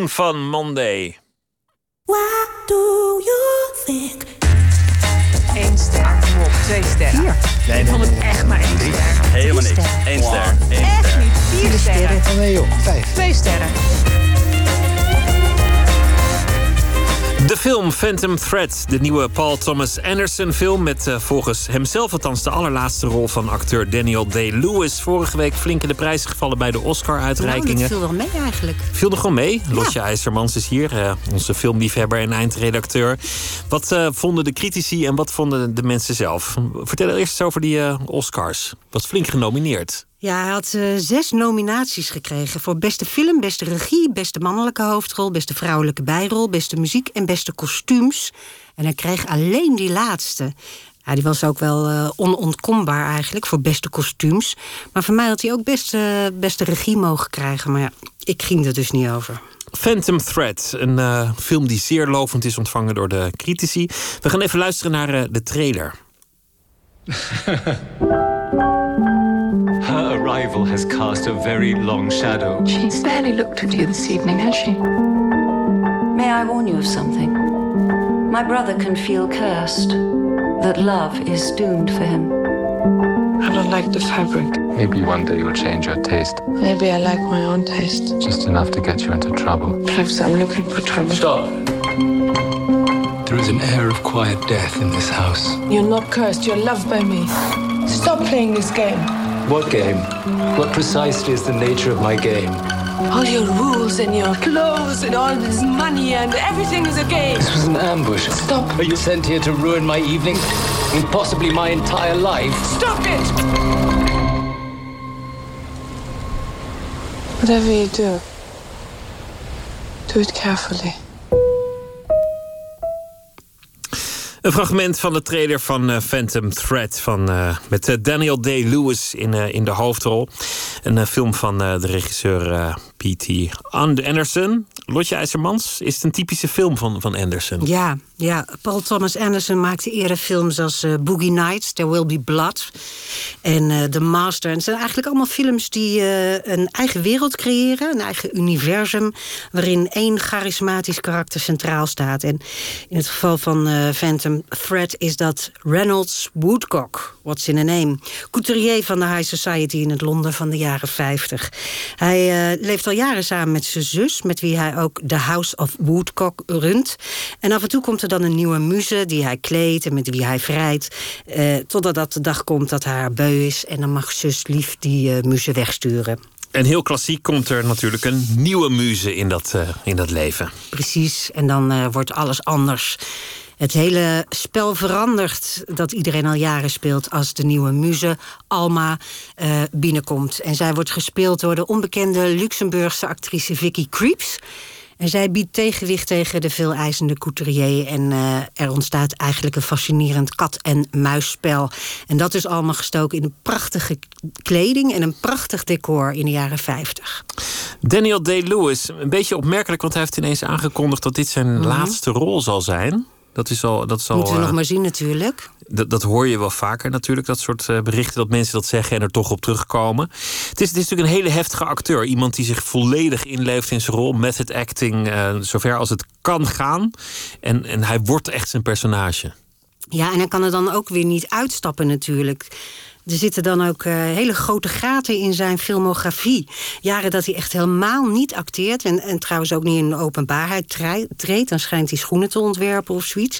Moon van Monday. What do you think? Eén ster. Kom op, twee sterren. Nee, ik vond het echt maar één ster. Helemaal niks. Eén ster. Eén Echt ster. niet. Vier sterren. Nee joh, vijf. Twee sterren. De film Phantom Thread, de nieuwe Paul Thomas Anderson film... met eh, volgens hemzelf althans de allerlaatste rol van acteur Daniel Day-Lewis. Vorige week flink in de prijzen gevallen bij de Nou, Oscar-uitreikingen. dat viel wel mee eigenlijk. Viel er gewoon mee. Lotje IJzermans is hier, eh, onze filmliefhebber en eindredacteur. Wat eh, vonden de critici en wat vonden de mensen zelf? Vertel eerst eens over die eh, Oscars. Was flink genomineerd. Ja, hij had eh, zes nominaties gekregen voor beste film, beste regie, beste mannelijke hoofdrol, beste vrouwelijke bijrol, beste muziek en beste kostuums. En hij kreeg alleen die laatste. Ja, die was ook wel onontkombaar eigenlijk voor beste kostuums. Maar voor mij had hij ook best, beste regie mogen krijgen. Maar ja, ik ging er dus niet over. Phantom Thread, een eh, film die zeer lovend is ontvangen door de critici. We gaan even luisteren naar eh, de trailer. (laughs) Her arrival has cast a very long shadow. She's barely looked at you this evening, has she? May I warn you of something? My brother can feel cursed. That love is doomed for him. I don't like the fabric. Maybe one day you'll change your taste. Maybe I like my own taste. Just enough to get you into trouble. Perhaps I'm looking for trouble. Stop. There is an air of quiet death in this house. You're not cursed, you're loved by me. Stop playing this game. What game? What precisely is the nature of my game? All your rules and your clothes and all this money and everything is a game. This was an ambush. Stop. Are you sent here to ruin my evening? And possibly my entire life? Stop it! Whatever you do, do it carefully. Een fragment van de trailer van eh, Phantom Thread van, eh, met eh, Daniel Day-Lewis in, eh, in de hoofdrol. Een eh, film van eh, de regisseur eh, P.T. Anderson. Lotje IJzermans, is het een typische film van, van Anderson? Ja, ja, Paul Thomas Anderson maakte eerder films als eh, Boogie Nights, There Will Be Blood en eh, The Master. En het zijn eigenlijk allemaal films die eh, een eigen wereld creëren, een eigen universum, waarin één charismatisch karakter centraal staat. En in het geval van Phantom Thread is dat Reynolds Woodcock, what's in a name, couturier van de High Society in het Londen van de jaren 50. Hij leeft al jaren samen met zijn zus, met wie hij ook The House of Woodcock runt. En af en toe komt er dan een nieuwe muze die hij kleedt en met wie hij vrijt. Eh, totdat dat de dag komt dat haar beu is en dan mag zus lief die eh, muze wegsturen. En heel klassiek komt er natuurlijk een nieuwe muze in dat, eh, in dat leven. Precies, en dan wordt alles anders. Het hele spel verandert dat iedereen al jaren speelt als de nieuwe muze Alma binnenkomt. En zij wordt gespeeld door de onbekende Luxemburgse actrice Vicky Creeps. En zij biedt tegenwicht tegen de veel eisende couturier. En eh, er ontstaat eigenlijk een fascinerend kat-en-muisspel. En dat is allemaal gestoken in een prachtige kleding en een prachtig decor in de jaren 50. Daniel Day-Lewis, een beetje opmerkelijk, want hij heeft ineens aangekondigd dat dit zijn Mhm. laatste rol zal zijn. Dat is al. Dat is al Moeten we eh, nog maar zien natuurlijk. Dat, dat hoor je wel vaker natuurlijk, dat soort eh, berichten dat mensen dat zeggen en er toch op terugkomen. Het is, het is natuurlijk een hele heftige acteur. Iemand die zich volledig inleeft in zijn rol, method acting, eh, zover als het kan gaan. En, en hij wordt echt zijn personage. Ja, en hij kan er dan ook weer niet uitstappen natuurlijk. Er zitten dan ook eh, hele grote gaten in zijn filmografie. Jaren dat hij echt helemaal niet acteert. En, en trouwens ook niet in de openbaarheid treedt. Dan schijnt hij schoenen te ontwerpen of zoiets.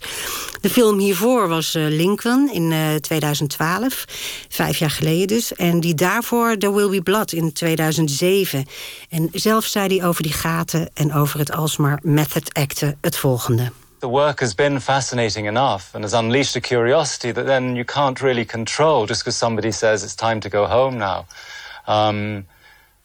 De film hiervoor was eh, Lincoln in eh, 2012. Vijf jaar geleden dus. En die daarvoor There Will Be Blood in 2007. En zelf zei hij over die gaten en over het alsmaar method acten het volgende. The work has been fascinating enough and has unleashed a curiosity that then you can't really control just because somebody says it's time to go home now. Um,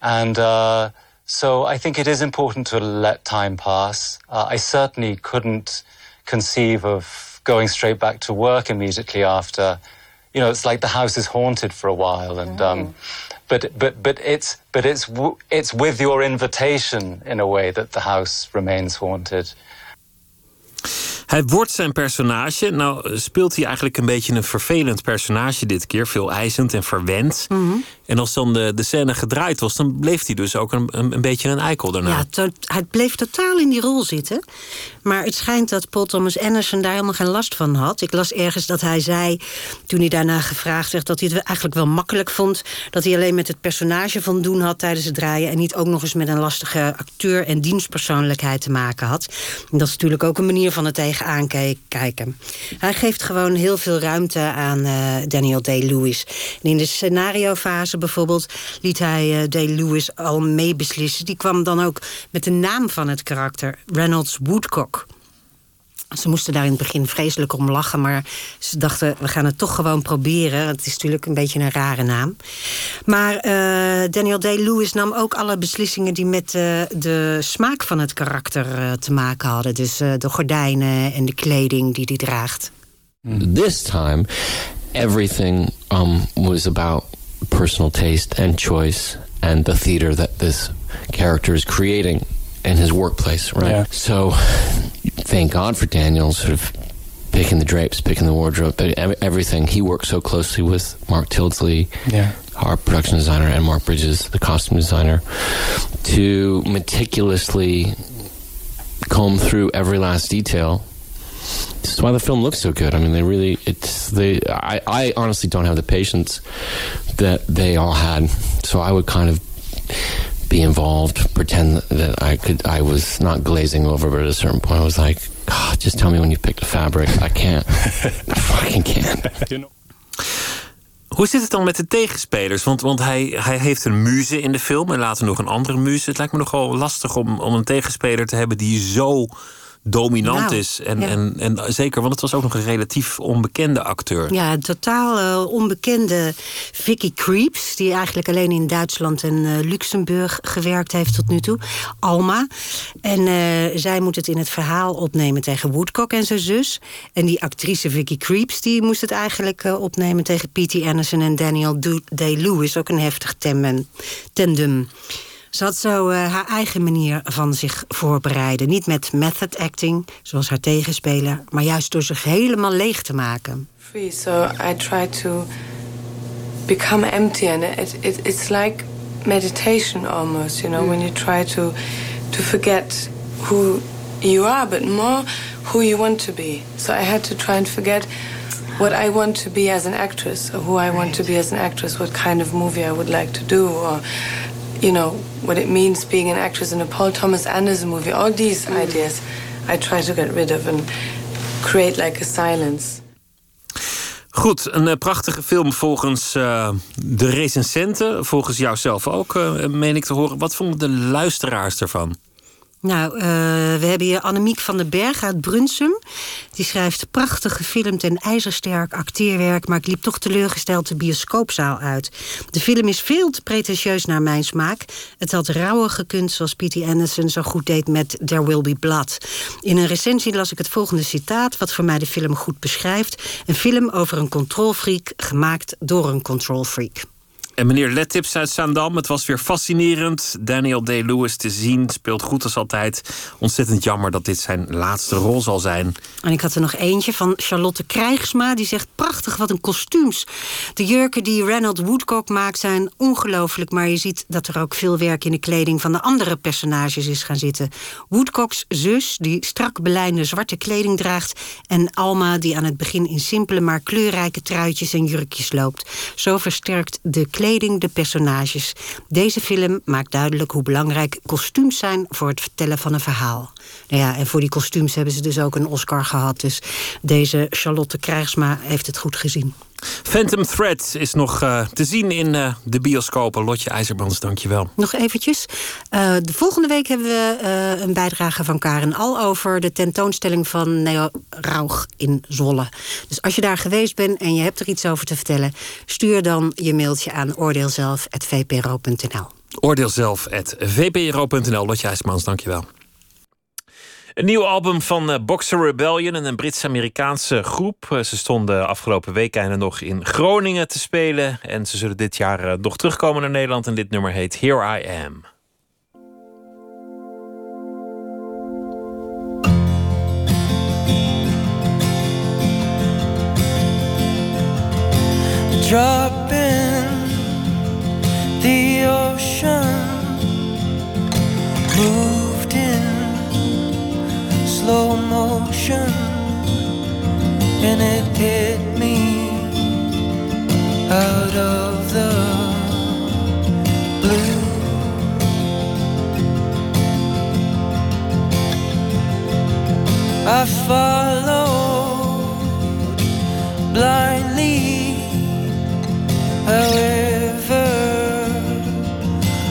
and uh, so I think it is important to let time pass. Uh, I certainly couldn't conceive of going straight back to work immediately after. You know, it's like the house is haunted for a while, and um, but but but it's but it's w- it's with your invitation in a way that the house remains haunted. Hij wordt zijn personage. Nou speelt hij eigenlijk een beetje een vervelend personage dit keer. Veel eisend en verwend. Mhm. En als dan de, de scène gedraaid was, dan bleef hij dus ook een, een, een beetje een eikel daarna. Ja, to- hij bleef totaal in die rol zitten. Maar het schijnt dat Paul Thomas Anderson daar helemaal geen last van had. Ik las ergens dat hij zei, toen hij daarna gevraagd werd... dat hij het eigenlijk wel makkelijk vond... dat hij alleen met het personage van doen had tijdens het draaien... en niet ook nog eens met een lastige acteur en dienstpersoonlijkheid te maken had. En dat is natuurlijk ook een manier van het ke- kijken. Hij geeft gewoon heel veel ruimte aan eh, Daniel Day-Lewis. In de scenariofase bijvoorbeeld liet hij eh, Day-Lewis al meebeslissen. Die kwam dan ook met de naam van het karakter, Reynolds Woodcock. Ze moesten daar in het begin vreselijk om lachen, maar ze dachten, we gaan het toch gewoon proberen. Het is natuurlijk een beetje een rare naam. Maar eh, Daniel Day-Lewis nam ook alle beslissingen die met eh, de smaak van het karakter eh, te maken hadden. Dus eh, de gordijnen en de kleding die hij draagt. This time, everything um, was about personal taste and choice and the theater that this character is creating in his workplace, right? Yeah. So, thank God for Daniel sort of picking the drapes, picking the wardrobe, but everything. He worked so closely with Mark Tildesley, Yeah. our production designer, and Mark Bridges, the costume designer, to meticulously comb through every last detail. This is why the film looks so good. I mean, they really, it's, they, I, I honestly don't have the patience that they all had. So I would kind of be involved, pretend that I could, I was not glazing over, but at a certain point I was like, God, just tell me when you've picked the fabric. I can't. I fucking can't. (laughs) Hoe zit het dan met de tegenspelers? Want, want hij, hij heeft een muze in de film en later nog een andere muze. Het lijkt me nogal lastig om, om een tegenspeler te hebben die zo dominant Nou, is. En, ja. en, en zeker, want het was ook nog een relatief onbekende acteur. Ja, totaal eh, onbekende Vicky Creeps... die eigenlijk alleen in Duitsland en eh, Luxemburg gewerkt heeft tot nu toe. Alma. En eh, zij moet het in het verhaal opnemen tegen Woodcock en zijn zus. En die actrice Vicky Creeps... die moest het eigenlijk opnemen tegen P.T. Anderson en Daniel Day-Lewis. Ook een heftig tandem. Ze had zo eh, haar eigen manier van zich voorbereiden. Niet met method acting, zoals haar tegenspeler... maar juist door zich helemaal leeg te maken. free. So I try to become empty, and it, it it's like meditation almost. You know, when you try to to forget who you are, but more who you want to be. So I had to try and forget what I want to be as an actress, or who I want to be as an actress, what kind of movie I would like to do, or you know what it means being an actress in a Paul Thomas Anderson movie. All these ideas I try to get rid of and create like a silence. Goed, een eh, prachtige film volgens eh, de recensenten. Volgens jou zelf ook, eh, meen ik te horen. Wat vonden de luisteraars ervan? Nou, eh, we hebben hier Annemiek van den Berg uit Brunsum. Die schrijft prachtig gefilmd en ijzersterk acteerwerk... maar ik liep toch teleurgesteld de bioscoopzaal uit. De film is veel te pretentieus naar mijn smaak. Het had rauwer gekund zoals P.T. Anderson zo goed deed met There Will Be Blood. In een recensie las ik het volgende citaat... wat voor mij de film goed beschrijft. Een film over een controlfreak gemaakt door een controlfreak. En meneer Lettips uit Zaandam, het was weer fascinerend. Daniel Day-Lewis te zien, speelt goed als altijd. Ontzettend jammer dat dit zijn laatste rol zal zijn. En ik had er nog eentje van Charlotte Krijgsma. Die zegt, prachtig, wat een kostuums. De jurken die Reynold Woodcock maakt zijn ongelooflijk... maar je ziet dat er ook veel werk in de kleding van de andere personages is gaan zitten. Woodcocks zus, die strak belijnde zwarte kleding draagt... en Alma, die aan het begin in simpele maar kleurrijke truitjes en jurkjes loopt. Zo versterkt de kleding de personages. Deze film maakt duidelijk hoe belangrijk kostuums zijn... voor het vertellen van een verhaal. Nou ja, en voor die kostuums hebben ze dus ook een Oscar gehad. Dus deze Charlotte Krijgsma heeft het goed gezien. Phantom Thread is nog eh, te zien in eh, de bioscopen. Lotje IJzerbrands, dankjewel. Nog eventjes. Eh, de volgende week hebben we een bijdrage van Karen Al... over de tentoonstelling van Neo Rauch in Zwolle. Dus als je daar geweest bent en je hebt er iets over te vertellen... stuur dan je mailtje aan oordeelzelf.vpro.nl. Oordeelzelf.vpro.nl. Lotje IJzerbrands, dankjewel. Een nieuw album van eh, Boxer Rebellion een Brits-Amerikaanse groep. Eh, ze stonden afgelopen weekenden nog in Groningen te spelen. En ze zullen dit jaar eh, nog terugkomen naar Nederland. En dit nummer heet Here I Am. Drop in the ocean. Blue. Slow motion, and it hit me out of the blue. I followed blindly, however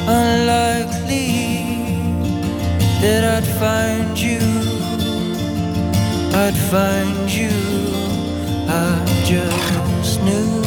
unlikely that I'd find I'd find you. I just knew.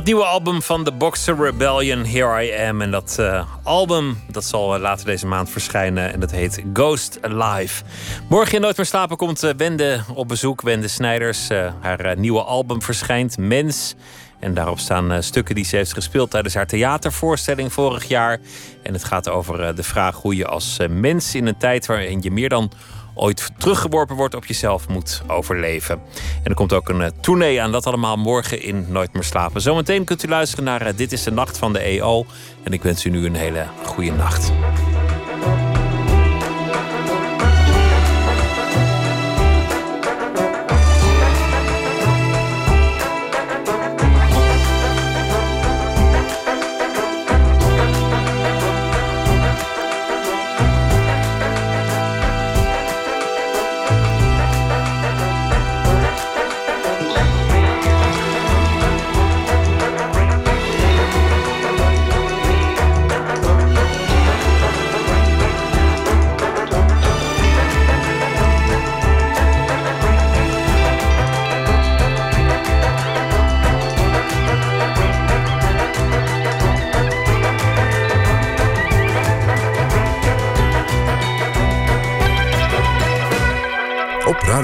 Het nieuwe album van The Boxer Rebellion, Here I Am. En dat eh, album dat zal eh, later deze maand verschijnen. En dat heet Ghost Alive. Morgen in Nooit meer slapen komt eh, Wende op bezoek. Wende Snijders. Haar nieuwe album verschijnt, Mens. En daarop staan stukken die ze heeft gespeeld tijdens haar theatervoorstelling vorig jaar. En het gaat over de vraag hoe je als mens in een tijd waarin je meer dan ooit teruggeworpen wordt op jezelf moet overleven. En er komt ook een uh, tournee aan, dat allemaal morgen in Nooit meer slapen. Zometeen kunt u luisteren naar uh, Dit is de Nacht van de EO. En ik wens u nu een hele goede nacht.